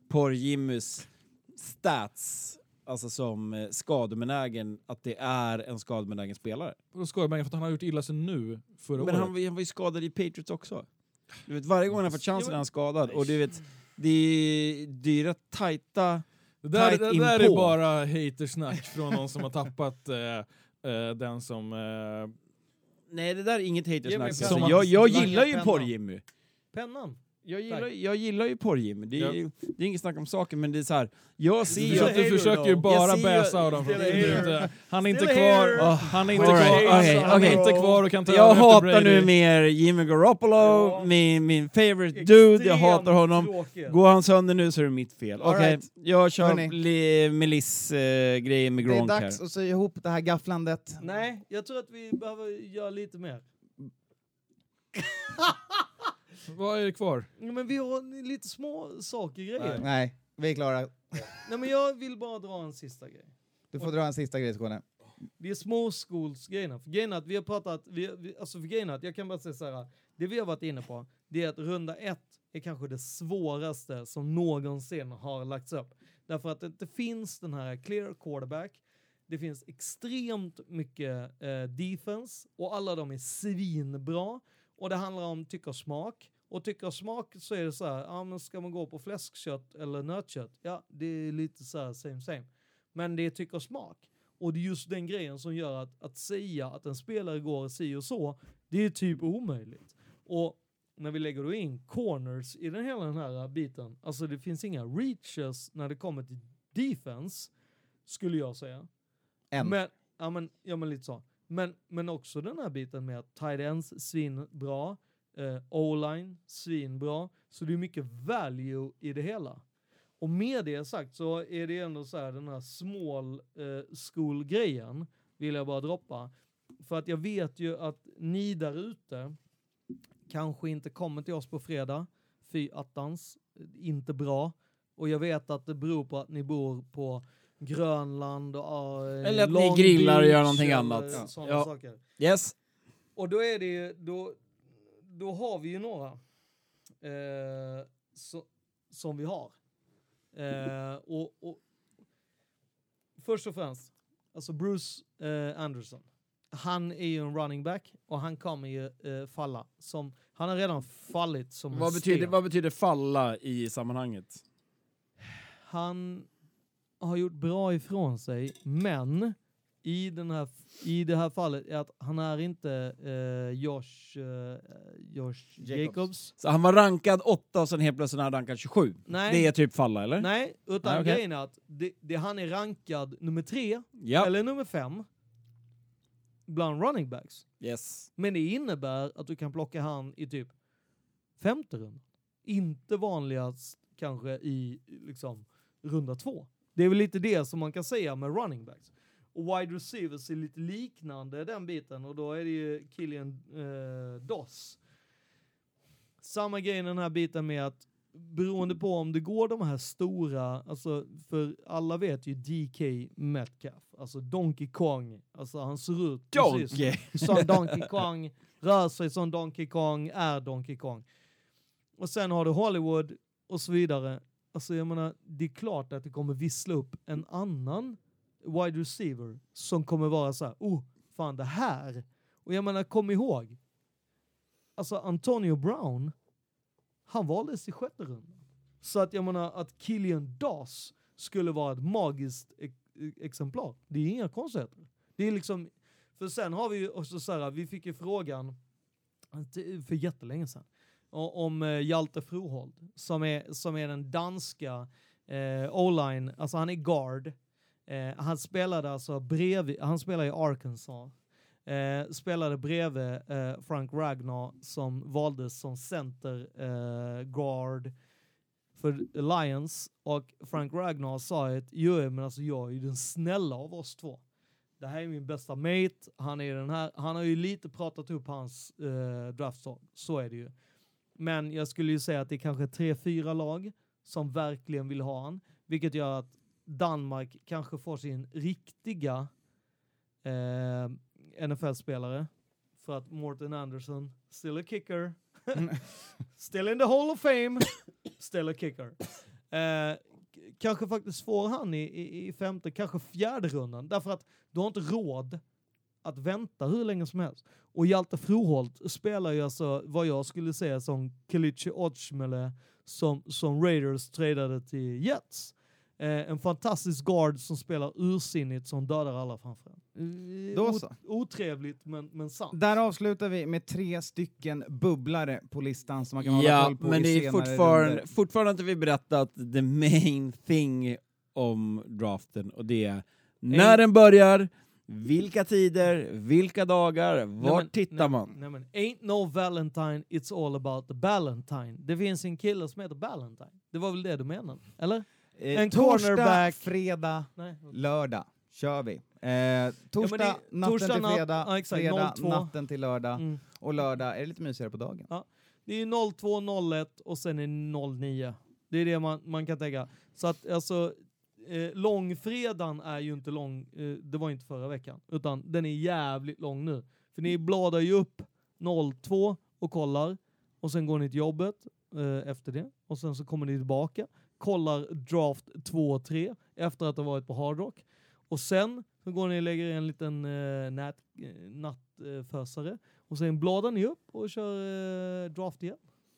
Porr-Jimmys stats, alltså som eh, skadebenägen, att det är en skadebenägen spelare. Och då skojar man för att han har gjort illa sig nu förra Men året. han, var- han var ju skadad i Patriots också. Du vet, varje gång han har fått chansen men- är han skadad. Och du vet, det är, det är rätt tajta... det där, tight det där är bara hatersnack från någon som har tappat eh, eh, den som... Eh, Nej, det där är inget hatersnack. Alltså, jag, jag gillar ju. Porr-Jimmy. Pennan. Jag gillar, jag gillar ju Porr-Jimmy. Det, är Ja. det är inget snack om saken, men det är så här. Jag ser du, ju... Försöker, du försöker ju bara Jag ser ju- bäsa av dem. Still Det är hater. inte- Han är inte Still kvar. Han är inte All right, kvar. okej, Han är okej. inte kvar och kan ta Jag över efter hatar Brady. nu mer Jimmy Garoppolo, Ja. min, min favorite dude, jag hatar honom. tråkigt. Går han sönder nu så är det mitt fel. All Okej, right. jag kör Hörni. li, Meliss-grejen med Det är Gronk här. dags att sy ihop det här gafflandet. Nej, jag tror att vi behöver göra lite mer. Vad är det kvar? Ja, men vi har lite små saker grejer. Nej, vi är klara. Nej, men jag vill bara dra en sista grej. Du får dra en sista grej Skåne. Det är småskolsgrejerna. För grejen att vi har pratat, vi, vi, alltså för grejen att jag kan bara säga så här, det vi har varit inne på, det är att runda ett är kanske det svåraste som någonsin har lagts upp. Därför att det inte finns den här clear quarterback, det finns extremt mycket eh, defense och alla de är svinbra. Och det handlar om tycke och smak. Och tycke och smak så är det så här, ja men ska man gå på fläskkött eller nötkött? Ja, det är lite så här same same. Men det är tycke och smak. Och det är just den grejen som gör att, att säga att en spelare går si och så, det är typ omöjligt. Och när vi lägger då in corners i den hela den här biten, alltså det finns inga reaches när det kommer till defense, skulle jag säga. En. Men, ja, men, ja men lite så. Men, men också den här biten med att tight ends svinbra, eh, o-line svinbra, så det är mycket value i det hela. Och med det sagt så är det ändå så här den här small eh, school grejen vill jag bara droppa. För att jag vet ju att ni där ute kanske inte kommer till oss på fredag, fy attans, inte bra. Och jag vet att det beror på att ni bor på Grönland och eh, Eller att ni grillar och gör någonting annat. Ja. Yes. Och då är det ju, då, då har vi ju några eh, så, som vi har. Eh, och, och först och främst, alltså Bruce eh, Anderson. Han är ju en running back och han kommer ju eh, falla. Som, han har redan fallit som Vad betyder, vad betyder falla i sammanhanget? Han har gjort bra ifrån sig, men i, den här, i det här fallet är att han är inte eh, Josh, eh, Josh Jacobs. Jacobs. Så han var rankad 8 och sen helt plötsligt är han rankad 27. Nej. Det är typ falla, eller? Nej, utan Nej, okej. grejen är att det, det han är rankad nummer tre Ja. eller nummer fem bland running backs. Yes. Men det innebär att du kan plocka han i typ femte runda. Inte vanligast kanske i liksom runda två. Det är väl lite det som man kan säga med running backs. Och wide receivers är lite liknande den biten och då är det ju Killian eh, Doss. Samma grej den här biten med att beroende på om det går de här stora, alltså för alla vet ju DK Metcalf, alltså Donkey Kong, alltså han ser ut precis Donkey! som Donkey Kong, rör sig som Donkey Kong, är Donkey Kong. Och sen har du Hollywood och så vidare. Alltså jag menar, det är klart att det kommer vissla upp en annan wide receiver som kommer vara så här, oh, fan det här. Och jag menar, kom ihåg, alltså Antonio Brown, han valdes i sjätte rundan. Så att jag menar att Killian Doss skulle vara ett magiskt e-, e-, exemplar. Det är inga konstigheter. Det är liksom, för sen har vi ju också så här, vi fick ju frågan för jättelänge sedan om eh, Hjalte Frohold som är, som är den danska eh, O-line, alltså han är guard. Eh, han spelade alltså bredvid, han spelade i Arkansas. Eh, spelade bredvid eh, Frank Ragnar som valdes som center eh, guard för Lions och Frank Ragnar sa att jo men alltså jag är ju den snälla av oss två. Det här är min bästa mate, han är den här, han har ju lite pratat upp hans eh, draftstag, så är det ju. Men jag skulle ju säga att det är kanske tre, fyra lag som verkligen vill ha han, vilket gör att Danmark kanske får sin riktiga eh, NFL-spelare för att Morten Anderson, still a kicker, still in the hall of fame, still a kicker. Eh, kanske faktiskt får han i, i, i femte, kanske fjärde rundan, därför att du har inte råd att vänta hur länge som helst. Och Hjalte Froholt spelar ju alltså vad jag skulle säga som Kalichi Ochmele som, som Raiders tradade till Jets. Eh, en fantastisk guard som spelar ursinnigt som dödar alla framför en. Eh, Då så. Otrevligt men, men sant. Där avslutar vi med tre stycken bubblare på listan som man kan hålla Ja, koll på men det är fortfarande, runder. fortfarande inte vi berättat the main thing om draften och det är när den börjar, vilka tider, vilka dagar, Nej, vart men- tittar nej, man? Nej, men, ain't no Valentine, it's all about the Ballantine. Det finns en kille som heter Ballantine. Det var väl det du menade? Eller? Eh, en torsdag, cornerback. fredag, Nej. lördag kör vi. Eh, torsdag, det- natten torsdag till natt- fredag, ja, exakt, fredag, 02. natten till lördag Mm. och lördag är det lite mysigare på dagen. Det är 02, 01 och sen är 09. Det är det man, man kan tänka. Så att alltså, eh, långfredagen är ju inte lång, eh, det var inte förra veckan, utan den är jävligt lång nu. För ni bladar ju upp 02 och kollar och sen går ni till jobbet eh, efter det och sen så kommer ni tillbaka, kollar draft 2 och 3 efter att ha varit på Hard Rock och sen så går ni och lägger en liten eh, nät, eh, nattfösare och sen bladar ni upp och kör eh, draft igen.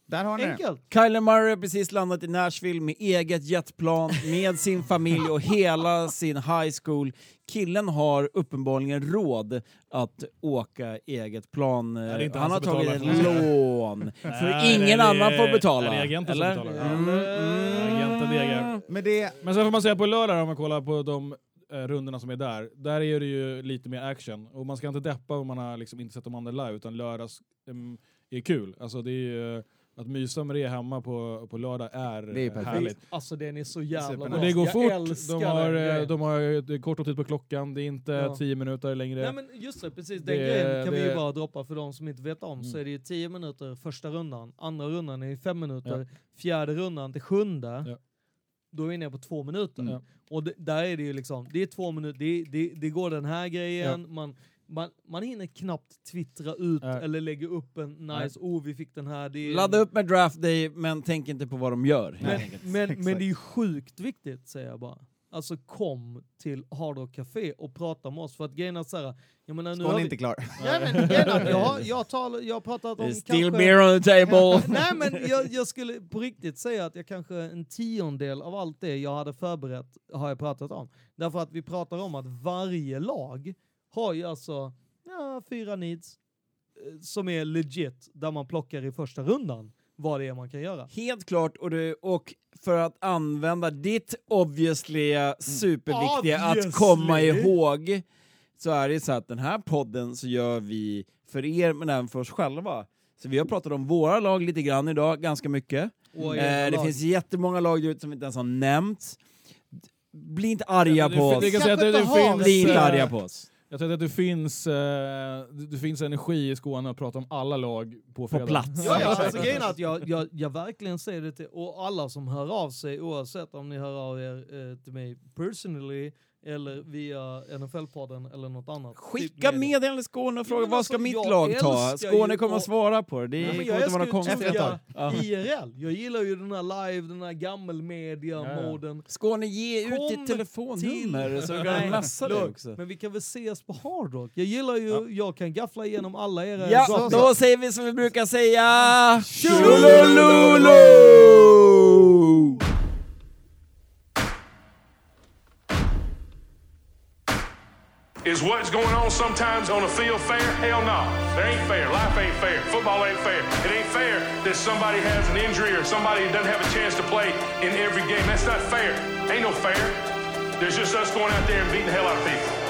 Där har ni det. Enkelt! Kyler Murray har precis landat i Nashville med eget jetplan, med sin familj och hela sin high school. Killen har uppenbarligen råd att åka eget plan. han han har tagit ett lån. För ingen det är- annan får betala. det är agenten som betalar. Mm, Agenten degar. Med det, Men sen får man säga på lördag om man kollar på de eh, rundorna som är där, där är det ju lite mer action. Och man ska inte deppa om man har liksom inte sett de andra live, utan lördags em, är kul. Alltså det är ju, att mysa med det hemma på, på lördag är, Det är perfekt. härligt. Alltså den är så jävla bra. Och det går fort, de har, den eh, de har det är kort tid på klockan, det är inte Ja. tio minuter längre. Nej men just det, precis den Det- grejen kan vi ju det- bara droppa för de som inte vet om. Så Mm. är det ju 10 minuter första rundan, andra rundan är 5 minuter, Ja. fjärde rundan till sjunde. Ja. Då är vi nere på två minuter. Mm. Och det, där är det ju liksom, det är två minuter, det, det, det går den här grejen, man, man, man hinner knappt twittra ut Nej. eller lägga upp en nice, oh vi fick den här. Det är Ladda upp med draft day, men tänk inte på vad de gör. Men, men, men det är ju sjukt viktigt säger jag bara. Alltså kom till Hard Rock Café och prata med oss för att grejen är såhär, jag menar nu Skål har vi, inte klar. Ja, men, att jag, har- jag, tal, jag har pratat om There's still kanske- beer on the table. Nej men jag, jag skulle på riktigt säga att jag kanske en tiondel av allt det jag hade förberett har jag pratat om. Därför att vi pratar om att varje lag har ju alltså ja, fyra needs eh, som är legit där man plockar i första rundan vad det är man kan göra. Helt klart, och, det, och för att använda ditt obviously superviktiga att Obviously. komma ihåg så är det så att den här podden så gör vi för er men även för oss själva. Så vi har pratat om våra lag lite grann idag, ganska mycket. Och Eh, det lag. finns jättemånga lag som vi inte ens har nämnt. Bli inte arga Det- på oss. att Bli inte arga på oss. Jag tror att det finns, eh, det- finns energi i Skåne att prata om alla lag på fredag. plats. Ja, ja, alltså grejen är att jag, jag, jag verkligen säger det till och alla som hör av sig, oavsett om ni hör av er eh, till mig personally eller via NFL-podden eller något annat. Skicka Typ med- meddelande till Skåne och fråga men vad alltså, ska mitt lag ta? Skåne kommer att svara på det. Det men kommer jag inte vara några Ja. IRL. Jag gillar ju den här live, den här gammelmedia-moden. Skåne, ge ut Kom ditt telefonnummer till- så kan jag messa dig look, också. Men vi kan väl ses på Hard Rock? Jag gillar ju, jag kan gaffla igenom alla era Ja, då säger vi som vi brukar säga... Tjolololo! Is what's going on sometimes on the field fair? Hell no. There ain't fair. Life ain't fair. Football ain't fair. It ain't fair that somebody has an injury or somebody doesn't have a chance to play in every game. That's not fair. Ain't no fair. There's just us going out there and beating the hell out of people.